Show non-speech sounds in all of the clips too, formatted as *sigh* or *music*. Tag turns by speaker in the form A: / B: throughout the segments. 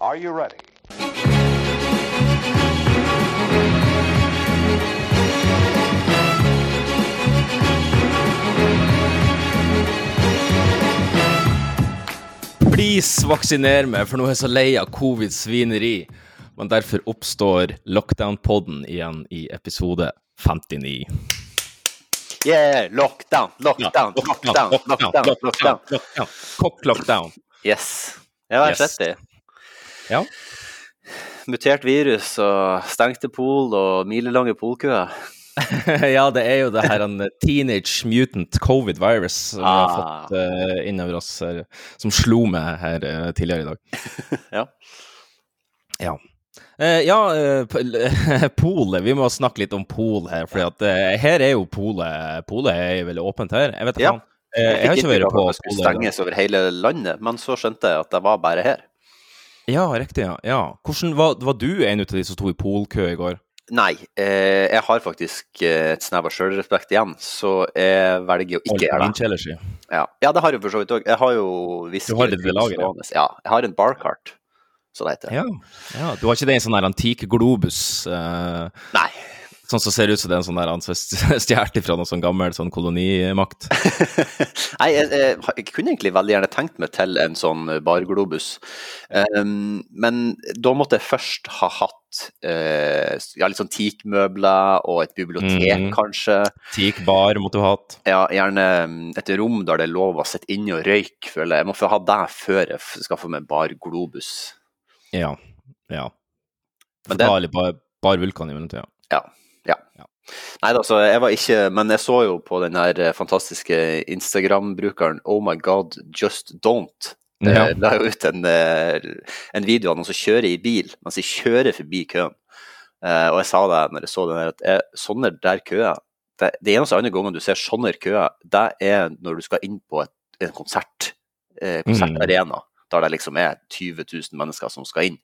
A: Are you ready?
B: Please, vaksiner meg, for nå er jeg så lei av covid-svineri. Men derfor oppstår Lockdown-podden igjen i episode 59.
C: Yeah, lockdown, lockdown, lockdown, lockdown, lockdown.
B: Kokk-lockdown.
C: Yes. Ja, jeg har
B: Yes.
C: sett det.
B: Ja.
C: Mutert virus og stengte pol og milelange polkøer. *laughs*
B: ja, det er jo det her en teenage mutant covid virus som vi har
C: Ah.
B: fått uh, innover oss, her, som slo meg her uh, tidligere i dag. *laughs*
C: Ja.
B: Ja. Uh, ja, uh, *laughs* polet. Vi må snakke litt om pol her. For her er jo polet Polet er vel åpent her? Jeg vet ikke.
C: Ja.
B: Uh, jeg, jeg har ikke vært på
C: Det skulle stenges over hele landet, men så skjønte jeg at det var bare her.
B: Ja, riktig. ja. ja. Hvordan var, var du en av de som sto i polkø i går?
C: Nei, eh, jeg har faktisk eh, et snev av sjølrespekt igjen, så jeg velger å ikke gjøre det. Ja. ja, det har jeg for så vidt òg. Jeg har jo visst
B: Du har det ved lager, ja.
C: Ja, jeg har en barcart, så det heter.
B: Ja. ja. Du har ikke det i en sånn antik globus? Eh,
C: Nei.
B: Sånn som ser ut som det er en sånn der han stjålet fra noe sånn gammel sånn kolonimakt? *laughs*
C: Nei, jeg, jeg, jeg kunne egentlig veldig gjerne tenkt meg til en sånn barglobus. Um, men da måtte jeg først ha hatt uh, ja, litt sånn teakmøbler og et bibliotek,
B: mm.
C: kanskje.
B: Teak-bar måtte du ha hatt.
C: Ja, gjerne mm, et rom der det er lov å sitte inne og røyke, føler jeg. Jeg må få ha det før jeg skal skaffer meg barglobus.
B: Ja. ja.
C: Men det-
B: Bare, litt bar, bar vulkan i mellomtida.
C: Ja. Ja.
B: Ja.
C: Nei da, så jeg var ikke Men jeg så jo på den her eh, fantastiske Instagram-brukeren Oh my god, just don't.
B: Ja.
C: Eh, La jo ut en, eh, en video av noen som kjører i bil mens de kjører forbi køen. Og jeg sa det når jeg så den her, at jeg, sånne der køer Det, det eneste andre gangen du ser sånne køer, det er når du skal inn på et, en konsert, konsertarena, konsertarena. Der det liksom er 20 000 mennesker som skal inn.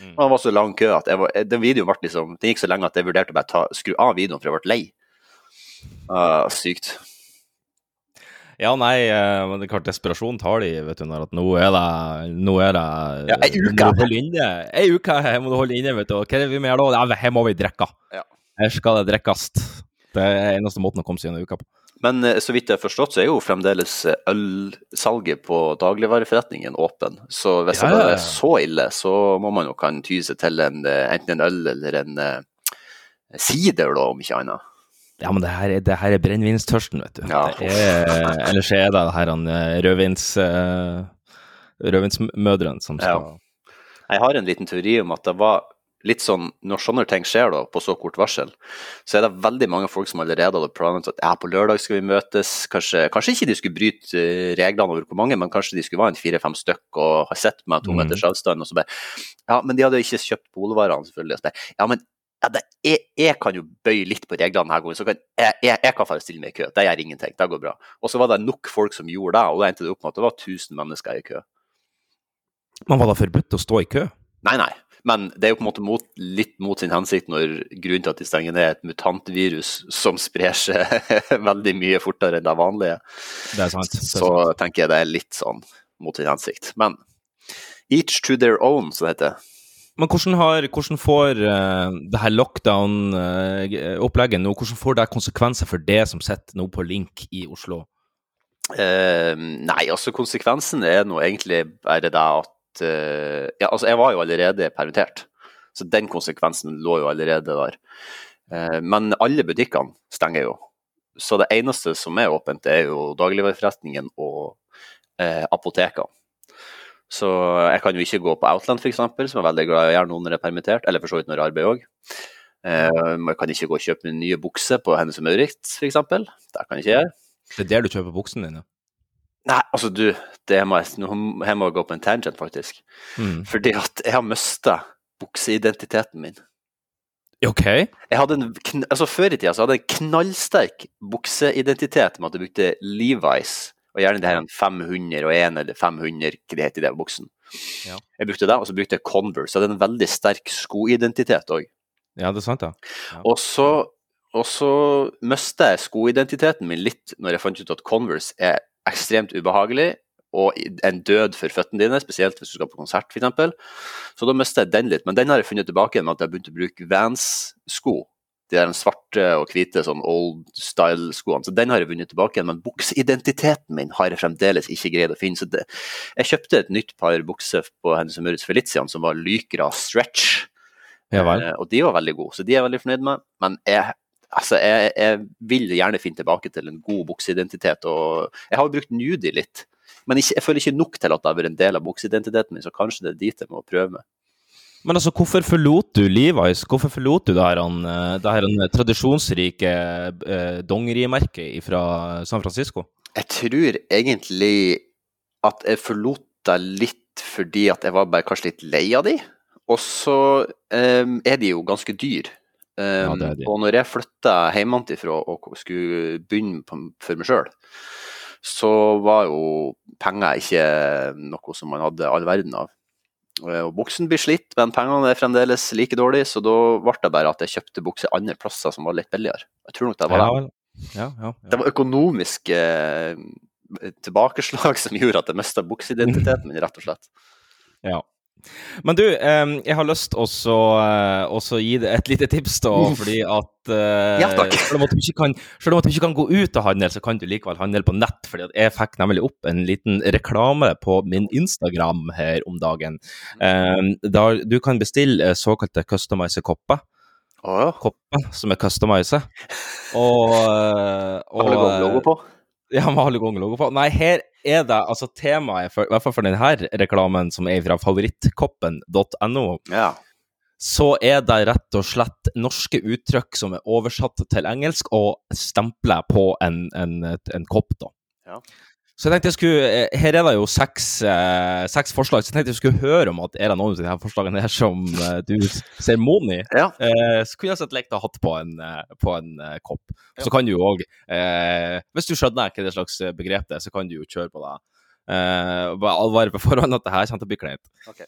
B: Mm.
C: Og det var så lang kø at var, den videoen ble liksom, den gikk så lenge at jeg vurderte å bare ta, skru av videoen, for jeg ble lei. Uh, sykt.
B: Ja, nei, eh, men det er klart desperasjon tar de, vet du, når at nå er det Nå er det
C: Ja, ei
B: uke! må du inne. Ei uke her må du holde inne, vet du. Hva er det vi må gjøre da? Ja, her må vi drikke.
C: Ja.
B: Her skal det drikkes. Det er eneste måten å komme seg gjennom uka på.
C: Men eh, så vidt jeg har forstått, så er jo fremdeles eh, ølsalget på dagligvareforretningen åpen. Så hvis
B: Ja,
C: det
B: ja,
C: er så ille, så må man jo kan ty seg til en, eh, enten en øl eller en sider, da, om ikke annet.
B: Ja, men det her er, det her er brennevinstørsten, vet du.
C: Ja.
B: Er, ellers er det her han, rødvins... Rødvinsmødrene som skal
C: Jeg har en liten teori om at det var litt sånn, når sånne ting skjer da, på så kort varsel, så er det veldig mange folk som allerede hadde planlagt at ja, på lørdag skal vi møtes. Kanskje, kanskje ikke de skulle bryte eh, reglene over hvor mange, men kanskje de skulle være en fire-fem stykk og ha sett meg to
B: Mm.
C: meters avstand. og så bare, Ja, men de hadde jo ikke kjøpt polvarene, selvfølgelig. Og så bare, ja, men ja, det, jeg, jeg kan jo bøye litt på reglene denne gangen. så kan, jeg, jeg, jeg kan stille meg i kø. Det gjør ingenting. Det går bra. Og så var det nok folk som gjorde det, og da endte det opp med at det var 1000 mennesker i kø.
B: Men var det forbudt å stå i kø?
C: Nei, nei. Men det er jo på en måte mot, litt mot sin hensikt når grunnen til at de stenger ned er et mutantvirus som sprer seg *laughs* veldig mye fortere enn det vanlige.
B: Det sant. Det
C: Så tenker jeg det er litt sånn mot sin hensikt. Men each to their own, som det heter.
B: Men hvordan, har, hvordan får uh, det her lockdown-opplegget nå, hvordan får det konsekvenser for det som sitter nå på Link i Oslo?
C: Uh, nei, altså konsekvensen er nå egentlig bare det at eh, Ja, altså jeg var jo allerede permittert, så den konsekvensen lå jo allerede der. Eh, men alle butikkene stenger jo. Så det eneste som er åpent, er jo dagligvareforretningen og eh, apotekene. Så jeg kan jo ikke gå på Outland f.eks., som er veldig glad i å gjøre nå når jeg er permittert, eller for så vidt når jeg arbeider òg. Jeg kan ikke gå og kjøpe nye bukser på Hennes og Maurits f.eks. Det kan jeg ikke gjøre.
B: Det er der du kjøper buksene dine?
C: Nei, altså du, det må jeg, nå må jeg gå på en tangent, faktisk.
B: Mm.
C: Fordi at jeg har mista bukseidentiteten min.
B: OK.
C: Jeg hadde en, altså Før i tida så hadde jeg en knallsterk bukseidentitet med at jeg brukte Levi's, og gjerne det her en 501 eller 500, hva det heter i den buksen.
B: Ja.
C: Jeg brukte det, og så brukte jeg Converse. Så jeg hadde en veldig sterk skoidentitet òg.
B: Ja, det er sant, ja.
C: Og så, og så mista jeg skoidentiteten min litt når jeg fant ut at Converse er ekstremt ubehagelig, og en død for føttene dine, spesielt hvis du skal på konsert f.eks. Så da mister jeg den litt. Men den har jeg funnet tilbake igjen med at jeg har begynt å bruke Vans-sko. De der svarte og hvite sånn old style-skoene. Så den har jeg vunnet tilbake igjen. Men bukseidentiteten min har jeg fremdeles ikke greid å finne. Så det, jeg kjøpte et nytt par bukser på Hennes og Maurits Felician som var Lykra stretch.
B: Ja vel.
C: Eh, og de var veldig gode, så de er jeg veldig fornøyd med. Men jeg, altså, jeg, jeg vil gjerne finne tilbake til en god bukseidentitet. Og jeg har jo brukt Nudie litt, men ikke, jeg føler ikke nok til at det har vært en del av bukseidentiteten min, så kanskje det er dit jeg må prøve meg.
B: Men altså, hvorfor forlot du Levi's? Hvorfor forlot du det her, det her tradisjonsrike eh, dongerimerket fra San Francisco?
C: Jeg tror egentlig at jeg forlot det litt fordi at jeg var bare kanskje litt lei av de. Og så eh, er de jo ganske dyr. Um,
B: Ja, er.
C: Og når jeg flytta hjemmefra og skulle begynne på, for meg sjøl, så var jo penger ikke noe som man hadde all verden av. Eh, Og buksen blir slitt, men pengene er fremdeles like dårlige, så da ble det bare at jeg kjøpte bukser andre plasser som var litt billigere. Jeg tror nok det var det.
B: Ja, ja,
C: Det var økonomisk eh, tilbakeslag som gjorde at jeg mista bukseidentiteten min, rett og slett.
B: ja. Men du, eh, jeg har lyst også, å gi deg et lite tips, da, fordi at eh,
C: Ja.
B: Selv om at kan, selv om at du ikke kan gå ut og handle, så kan du likevel handle på nett. fordi jeg fikk nemlig opp en liten reklame på min Instagram her om dagen. Eh, der du kan bestille eh, såkalte customize kopper.
C: Ja.
B: kopper som er customize. Og, eh, og
C: logo på?
B: Ja, med alle kongelogo på. Nei, her er det altså temaet, for, i hvert fall for denne reklamen som er fra favorittkoppen.no,
C: Ja.
B: så er det rett og slett norske uttrykk som er oversatt til engelsk og stempler på en, en, en kopp, da.
C: Ja.
B: Så jeg tenkte jeg skulle, eh, Her er det jo seks, eh, seks forslag, så jeg tenkte jeg skulle høre om at er det noen av de her forslagene her som eh, du ser moden i.
C: ja.
B: Eh, så kunne jeg sett lekt å hatt på en, eh, på en eh, kopp. Så kan du jo òg, eh, hvis du skjønner hva det slags begrep det er, så kan du jo kjøre på det. Eh, bare advare på forhånd at det her kommer til å bli kleint.
C: Okay.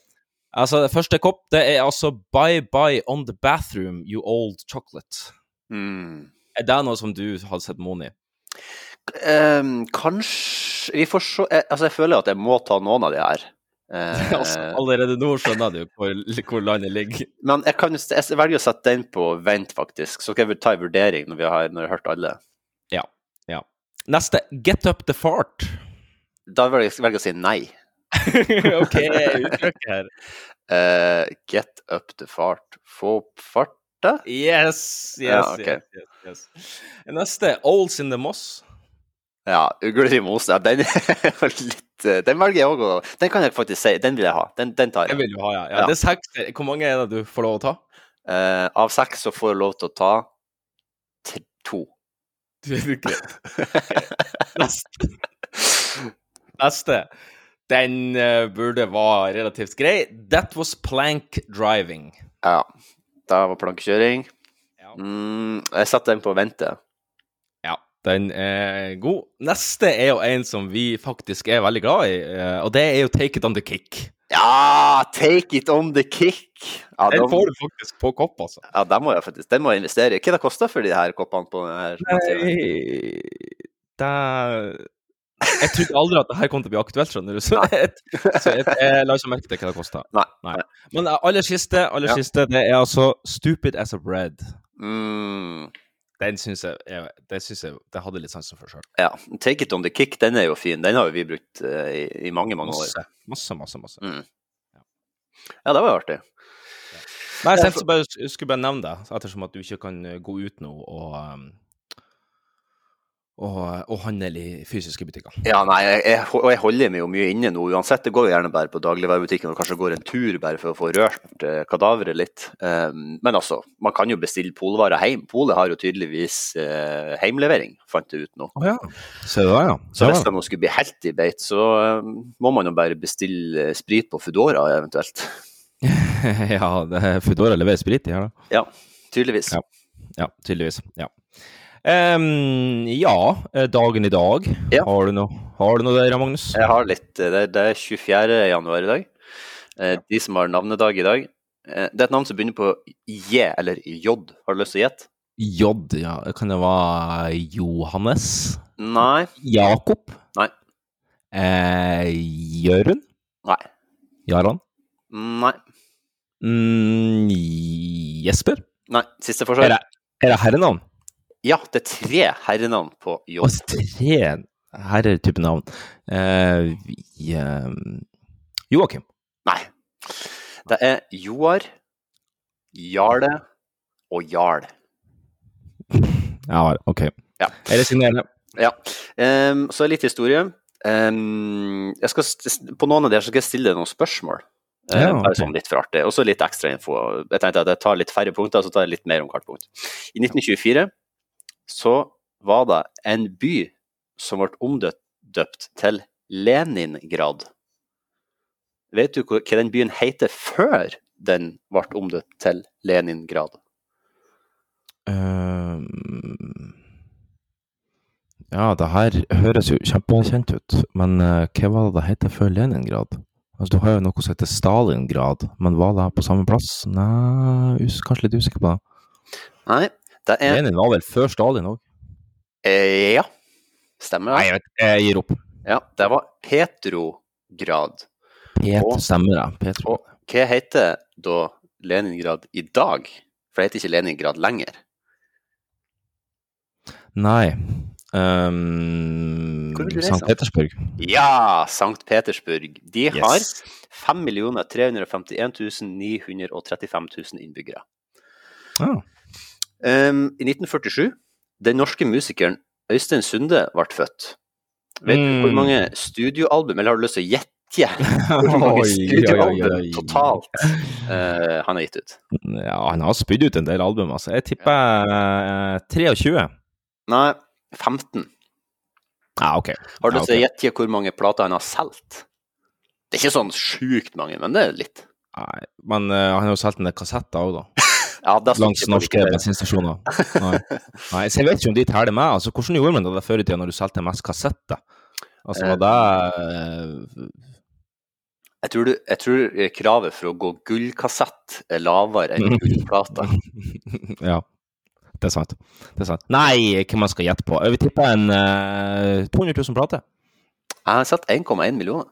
B: Altså, det første kopp, det er altså Bye bye on the bathroom, you old chocolate.
C: Mm.
B: Er det noe som du hadde sett moden i?
C: Um, kanskje Vi får se Altså, jeg føler at jeg må ta noen av de her. *laughs* Eh,
B: altså, allerede nå skjønner du hvor, hvor landet ligger. *laughs*
C: men jeg, kan, jeg velger å sette den på vent, faktisk. Så skal jeg ta en vurdering når vi har, når jeg har hørt alle.
B: Neste, Get up the fart.
C: Da velger jeg, velger jeg å si nei. *laughs*
B: OK, uttrykket her.
C: Uh, get up the fart. Få opp farta?
B: Yes, yes,
C: Ja, okay.
B: yes, yes, yes. Neste, Ols in the moss.
C: Ja, ugler i mose. Ja, den er *laughs* litt eh, Den velger jeg òg Den kan jeg faktisk si. Den vil jeg ha. Den, den tar
B: jeg.
C: jeg.
B: vil du ha, ja. ja.
C: Ja.
B: Det er seks. Hvor mange er det du får lov å ta?
C: Uh, av seks så får jeg lov til å ta to. *laughs*
B: Neste. Neste. Den uh, burde være relativt grei. That was plank driving.
C: Ja. Det var plankekjøring. Mm, jeg setter den på vente.
B: Den er god. Neste er jo en som vi faktisk er veldig glad i, eh, og det er jo Take it on the kick.
C: Ja! Take it on the kick! Ja,
B: Den får du faktisk på kopp, altså.
C: ja, den må jeg faktisk Den må jeg investere i. Hva det koster for de her koppene på denne her?
B: Nei Det Jeg trodde aldri at det her kom til å bli aktuelt, skjønner du. Så jeg, så jeg, jeg la ikke merke til hva det kosta. Men eh, aller siste, aller
C: Ja.
B: siste, det er altså Stupid as a bread.
C: Mm,
B: Den syns jeg, jeg, det synes jeg Det hadde litt sansen for sjøl.
C: ja. Take it on the kick, den er jo fin. Den har jo vi brukt uh, i, i mange, mange år.
B: Masse, masse, masse. masse.
C: Mm. Ja, det var jo artig.
B: Nei, jeg tenkte bare, jeg skulle bare nevne det, ettersom at du ikke kan eh, gå ut nå og um, og, og handle i fysiske butikker.
C: Ja, nei, jeg, og jeg holder meg jo mye inne nå uansett. Det går jo gjerne bare på dagligvarebutikken og kanskje går en tur bare for å få rørt eh, kadaveret litt. Um, men altså, man kan jo bestille polvarer hjem. Polet har jo tydeligvis eh, heimlevering, fant jeg ut nå.
B: Oh, ja. Se det der, ja.
C: Så hvis det nå skulle bli helt i beit, så um, må man jo bare bestille eh, sprit på Foodora eventuelt. *laughs*
B: ja, det Foodora leverer sprit i her, da.
C: Ja, tydeligvis.
B: Ja. Ja, tydeligvis. Ja. Em, ja, eh, dagen i dag.
C: Ja.
B: Har du noe, har du noe der, Magnus?
C: Jeg har litt Det Det, det er 24. januar i dag. Eh, De som har navnedag i dag. eh, Det er et navn som begynner på J eller J. Har du lyst til å gjette?
B: J, ja. Kan det være Johannes?
C: Nei.
B: Jakob?
C: Nei.
B: Eh, Jørund?
C: Nei.
B: Jaran?
C: Nei.
B: Mm, Jesper?
C: Nei. Siste
B: Er
C: forsøk.
B: det, er det herrenavn?
C: Ja, det er tre herrenavn på J.
B: Altså, tre herretype navn. Uh, eh, Joakim.
C: Nei. Det er Joar, Jarle og Jarl.
B: Ja, OK.
C: Ja.
B: Jeg resignerer.
C: Ja. Um, så litt historie. Um, jeg skal, st- på noen av de her skal jeg stille deg noen spørsmål.
B: Ja,
C: okay.
B: Bare
C: sånn litt for artig. Og så litt ekstra info. Jeg tenkte at jeg tar litt færre punkter, så tar jeg litt mer om hvert punkt. I 1924 så var det en by som ble omdøpt til Leningrad. Vet du hva den byen heter før den ble omdøpt til Leningrad?
B: Uh, ja, det her høres jo kjempekjent ut, men uh, hva var det det het før Leningrad? Altså, du har jo noe som heter Stalingrad, men var det på samme plass? Nei, kanskje litt usikker på det.
C: Nei, det er
B: Lenin var vel før Stalin òg?
C: eh, Ja, stemmer
B: Nei,
C: det.
B: jeg, vet, jeg gir opp.
C: Ja, det var Petrograd.
B: Pet
C: Og-
B: stemmer det. Petro.
C: Og hva heter da Leningrad i dag? For det heter ikke Leningrad lenger.
B: Nei. Um,
C: reise?
B: St. Petersburg.
C: Ja, St. Petersburg. De har
B: Yes.
C: 5 351 935 000 innbyggere.
B: Ah.
C: Um, I 1947, den norske musikeren Øystein Sunde ble født. Vet du hvor
B: Mm.
C: mange studioalbum, eller har du lyst til å gjette hvor *laughs* mange studioalbum totalt uh, han har gitt ut?
B: Ja, han har spydd ut en del album, altså. Jeg tipper uh, 23.
C: Nei, 15.
B: Ja, OK.
C: Har du
B: Ja,
C: lyst til å gjette hvor mange plater han har solgt? Det er ikke sånn sjukt mange, men det er litt.
B: Nei, men uh, han har jo solgt en del kassetter òg, da.
C: Ja,
B: Langs norske bensinstasjoner. Nei. Nei, så jeg vet ikke om de teller med. Altså, hvordan gjorde man det før i tida, når du solgte mest kassetter? Altså, var det eh,
C: Jeg tror, du, jeg tror kravet for å gå gullkassett er lavere enn gullplata. *laughs*
B: Ja, det er sant. Det er sant. Nei, hvem man skal gjette på? Jeg vil tippe en uh, 200 000 plater.
C: Jeg har sett 1,1 millioner,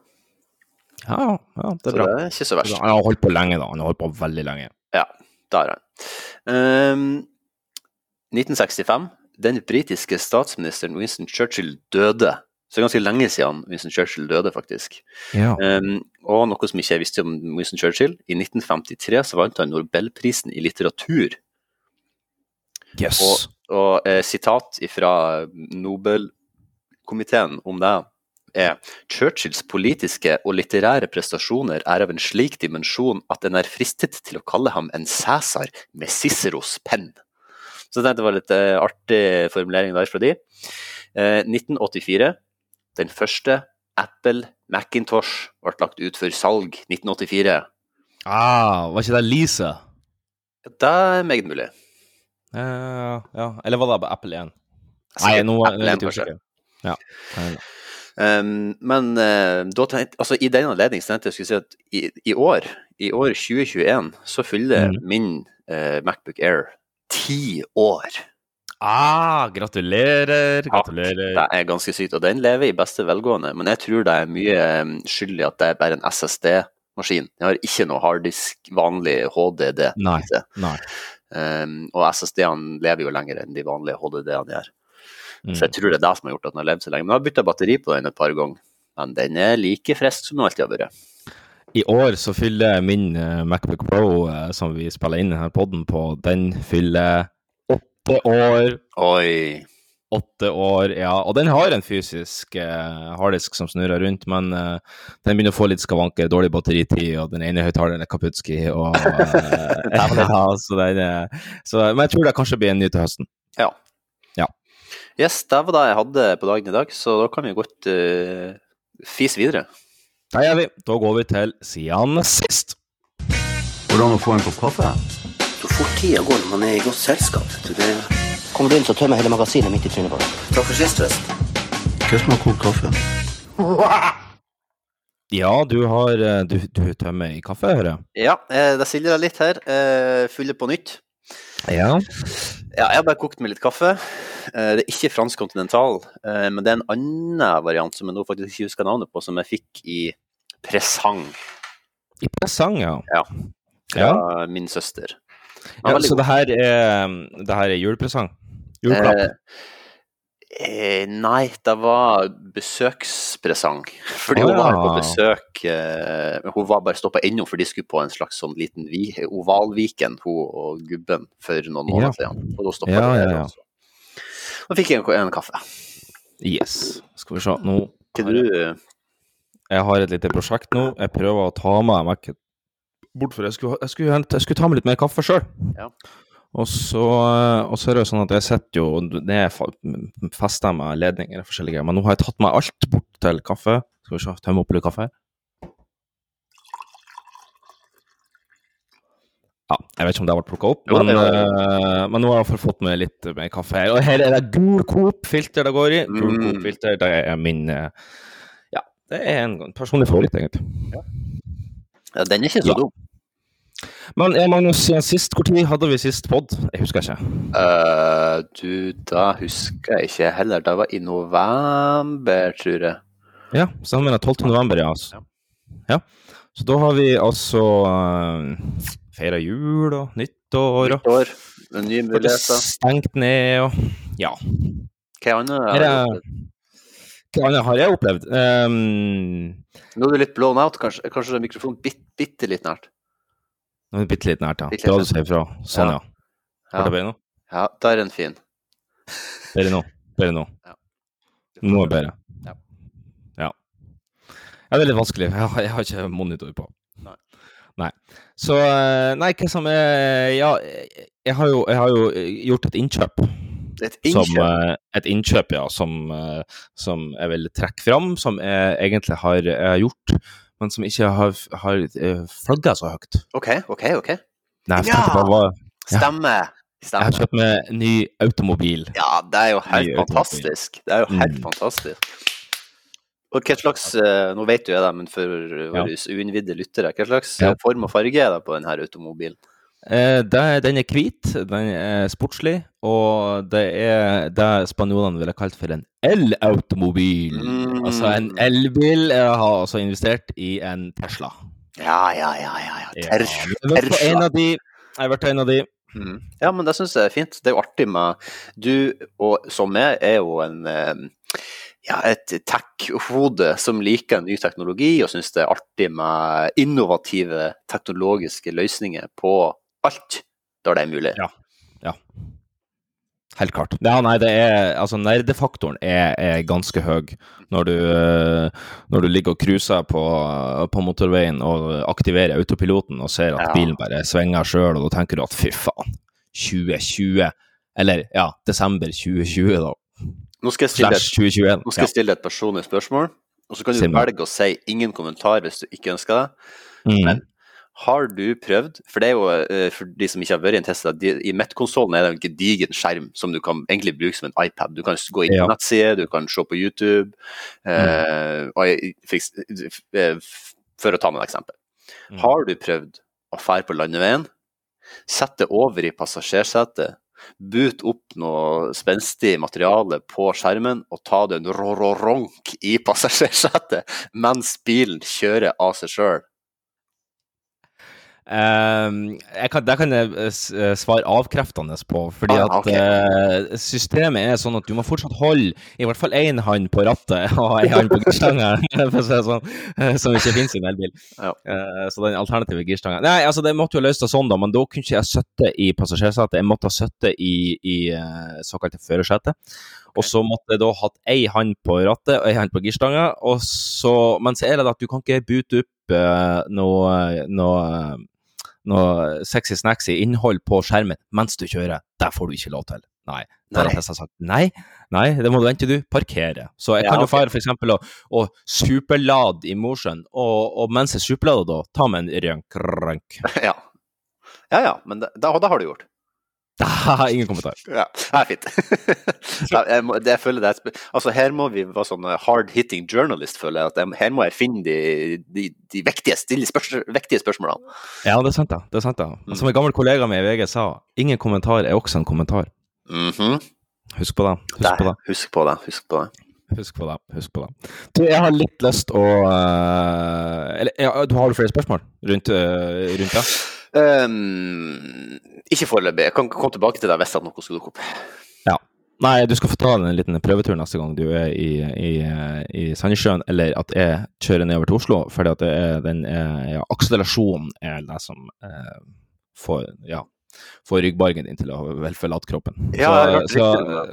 B: Ja, ja, det
C: så
B: er bra.
C: det er ikke så verst.
B: Han har holdt på lenge, da. Han har holdt på veldig lenge.
C: Ja, der er han. Ehm, 1965. Den britiske statsministeren Winston Churchill døde. Så det er ganske lenge siden Winston Churchill døde, faktisk.
B: Ja.
C: Um, og noe som ikke jeg visste om Winston Churchill, i 1953 så vant han Nobelprisen i litteratur.
B: Yes.
C: Og, og eh, sitat fra Nobelkomiteen om det er Churchills politiske og litterære prestasjoner er av en slik dimensjon at en er fristet til å kalle ham en Cæsar med Ciceros penn. Så jeg tenkte det var litt eh, artig formulering der fra de. Eh, 1984, den første Apple Macintosh ble lagt ut for salg. 1984.
B: Ah, var ikke det Lisa?
C: Det er meget mulig.
B: Uh, ja, eller var det Apple 1?
C: Altså,
B: Nei, nå er jeg litt usikker. Ja.
C: Um, men uh, da tenkte, altså, i den anledning tenkte jeg skulle si at i, i år, i år 2021, så fyller
B: Mm.
C: min uh, Macbook Air ti år.
B: Ah, gratulerer, gratulerer.
C: Det er ganske sykt, og den lever i beste velgående. Men jeg tror det er mye um, skyld i at det er bare en SSD-maskin. Jeg har ikke noe harddisk, vanlig HDD.
B: Nei, nei.
C: Um, og SSD-ene lever jo lenger enn de vanlige HDD-ene gjør.
B: Mm.
C: Så jeg tror det er det som har gjort at den har levd så lenge. Men jeg har bytta batteri på den et par ganger. Men den er like frisk som den alltid har vært.
B: I år så fyller min eh, Macbook Pro, eh, som vi spiller inn denne podden på, den fyller åtte år.
C: Oi.
B: Åtte år, ja. Og den har en fysisk eh, harddisk som snurrer rundt, men eh, den begynner å få litt skavanker, dårlig batteritid, og den ene høyttaleren er kaputski, og eh, *laughs* *laughs* ja, så den, så, Men jeg tror det kanskje blir en ny til høsten.
C: Yes, det var det jeg hadde på dagen i dag, så da kan vi godt uh, fise videre.
B: Der gjør vi. Da går vi til siden sist.
A: Hvordan å få en kopp kaffe?
D: Så fort tida går når man er i godt selskap. Det... Kommer du inn, så tømmer jeg hele magasinet midt i trynet på deg. Takk for sist, forresten.
A: Hva som har kokt kaffe? *laughs*
B: Ja, du har eh, Du, du tømmer i kaffe, hører jeg.
C: Ja, det det sildrer litt her. Eh, fyller på nytt.
B: Ja.
C: Ja, jeg har bare kokt med litt kaffe. Eh, Det er ikke fransk kontinental, eh, men det er en annen variant som jeg nå faktisk ikke husker navnet på, som jeg fikk i presang
B: I presang, ja.
C: Ja. fra
B: Ja.
C: min søster.
B: Ja så det her er, det her er julepresang? Juleklapp?
C: Eh, eh, nei, det var besøkspresang. *laughs* Fordi hun var på besøk eh, Hun var bare stoppa innom, for de skulle på en slags sånn liten vi, ovalviken, hun og gubben, for noen måneder
B: Ja.
C: siden. Og da stoppa
B: Ja,
C: de
B: ja,
C: der
B: ja.
C: også. Da fikk jeg en, en kaffe.
B: Yes. Skal vi se. Nå
C: Hva du
B: Jeg har et lite prosjekt nå. Jeg prøver å ta meg vekk bort, for jeg skulle, jeg skulle, hente- jeg skulle ta med litt mer kaffe sjøl.
C: Ja.
B: Og så, og så er det jo sånn at jeg sitter jo ned festa med ledninger og forskjellige greier, men nå har jeg tatt meg alt bort til kaffe. Skal vi se, tømme opp litt kaffe. Ja, jeg vet ikke om det har vært plukka opp,
C: Jo,
B: men,
C: det var-
B: eh, men nå har jeg iallfall fått med litt mer kaffe her. Og her er det gul Coop-filter det går i. Gul
C: Mm.
B: Coop-filter, det er min eh, Ja, det er en personlig favoritt, egentlig.
C: ja, Den er ikke så
B: Ja.
C: dum.
B: Men Magnus, sist, når hadde vi sist pod? Jeg husker ikke.
C: Uh, du, da husker jeg ikke heller. Det var i november, tror jeg.
B: Ja, sammen med 12. november, ja. Altså. ja. Så da har vi altså uh, feira jul og nyttår og
C: nyttår, nye muligheter.
B: stengt ned og Ja.
C: Hva annet? Har
B: jeg
C: opplevd?
B: Hva annet har jeg opplevd? Um,
C: Nå er du litt blown out, kanskje, kanskje mikrofonen bitte, bitte litt nært.
B: Er bitte litt nært, ja.
C: Bitte
B: Bra du sier ifra. Sånn, ja.
C: Ja.
B: Var det bedre nå?
C: Ja, da er en fin.
B: Bedre nå. Bedre nå.
C: Ja.
B: Nå er det bedre.
C: Ja.
B: Ja. Ja, det er litt vanskelig. Jeg har, jeg har ikke monitor på.
C: Nei.
B: Nei. Så eh, Nei, hva som er Ja, jeg har jo, jeg har jo gjort et innkjøp.
C: Et innkjøp.
B: Som, et innkjøp, ja, som, eh, som jeg vil trekke fram, som jeg egentlig har, jeg har gjort, men som ikke har, har flagga så høyt.
C: OK, OK. ok.
B: Nei,
C: Ja!
B: bare, Ja.
C: Stemmer.
B: Jeg har
C: Stemmer.
B: kjøpt meg ny automobil.
C: Ja, det er jo helt
B: Ny automobil.
C: fantastisk. Det er jo helt
B: Mm.
C: fantastisk. Og hva slags eh, Nå vet jo jeg det, men for våre uinnvidde lyttere, hva slags
B: Ja.
C: eh, form og farge er det på denne automobilen?
B: Eh, den er hvit, den er sportslig, og det er det spanjolene ville kalt for en el-automobil.
C: Mm.
B: Altså en elbil. Jeg har altså investert i en Tesla.
C: Ja, ja, ja. ja, ja. Tesla.
B: Jeg har vært en av de.
C: Mm. Ja, men det syns jeg er fint. Det er jo artig med Du, og som meg, er jo en eh, ja, et tech-hode som liker ny teknologi, og syns det er artig med innovative teknologiske løsninger på alt når det er mulig.
B: Ja. Helt klart. Ja, nei, det er Altså, nerdefaktoren er, er ganske høy når du, eh, når du ligger og cruiser på, på motorveien og aktiverer autopiloten og ser at
C: Ja.
B: bilen bare svinger sjøl, og da tenker du at fy faen, 2020 Eller ja, desember 2020, da.
C: Nå skal jeg stille
B: Slash 2021.
C: nå skal jeg stille et personlig spørsmål, og så kan du velge å si ingen kommentar hvis du ikke ønsker det.
B: Mm.
C: Men har du prøvd, for det er jo eh, for de som ikke har vært i en Tesla, de, i Met-konsollen er det en gedigen skjerm som du kan egentlig bruke som en iPad. Du kan gå inn på
B: Ja.
C: nettsider, du kan se på YouTube, eh, og jeg- for, eh, for å ta med et eksempel.
B: Mm.
C: Har du prøvd å fære på landeveien, sette det over i passasjersetet, boot opp noe spenstig materiale på skjermen og ta det en rå-rå-ronk i passasjersetet mens bilen kjører av seg sjøl?
B: Jeg kan, det kan jeg eh, eh, svare avkreftende på, fordi
C: Ah,
B: at
C: ok.
B: eh, systemet er sånn at du må fortsatt holde i hvert fall én hånd på rattet *laughs* og én hånd på girstanga, *laughs* sånn, som ikke finnes i en elbil.
C: Ja.
B: Uh, så den alternative girstanga Nei, altså det måtte jo løse det sånn, da, men da kunne ikke jeg sitte i passasjersetet. Jeg måtte ha sittet i, i såkalte førersetet. Og så måtte jeg da hatt ei hånd på rattet og ei hånd på girstanga. Og så, men så er det at du kan ikke bute opp noe, noe noe sexy snacksy innhold på skjermen mens du kjører. Det får du ikke lov til. Nei. Der har. Tesla sagt nei, nei, det må du vente du parkerer. Så jeg
C: Ja,
B: kan jo
C: ok.
B: fare for eksempel å, å superlade i Mosjøen, og, og mens jeg superlader da, ta med en rønk, rønk. *laughs*
C: Ja. ja ja, men det, da, da har du gjort.
B: Da, *laughs* ingen kommentar.
C: Ja, det er fint. *laughs* jeg, må, det, jeg føler det er, altså Her må vi være sånn hard hitting journalist, føler jeg. at jeg, Her må jeg finne de, de, de vektige, stille spørs, vektige spørsmålene.
B: Ja, det er sant, da. Det er sant da. Mm. Som en gammel kollega med i VG sa, ingen kommentar er også en kommentar.
C: Mm -hmm.
B: Husk på det. Husk på det.
C: Husk på det. Husk på det.
B: Husk på det. Husk på det. Du, jeg har litt lyst å uh, Eller ja, du har du flere spørsmål rundt, uh, rundt det?
C: Um, ikke foreløpig. Jeg kan komme tilbake til deg hvis noe skulle dukke opp.
B: Ja. Nei, du skal få ta en liten prøvetur neste gang du er i, i, i Sandnessjøen, eller at jeg kjører nedover til Oslo. For det er den ja, akselerasjonen er det som eh, får, ja, får ryggbargen din til å vel forlate kroppen.
C: Ja, så, så,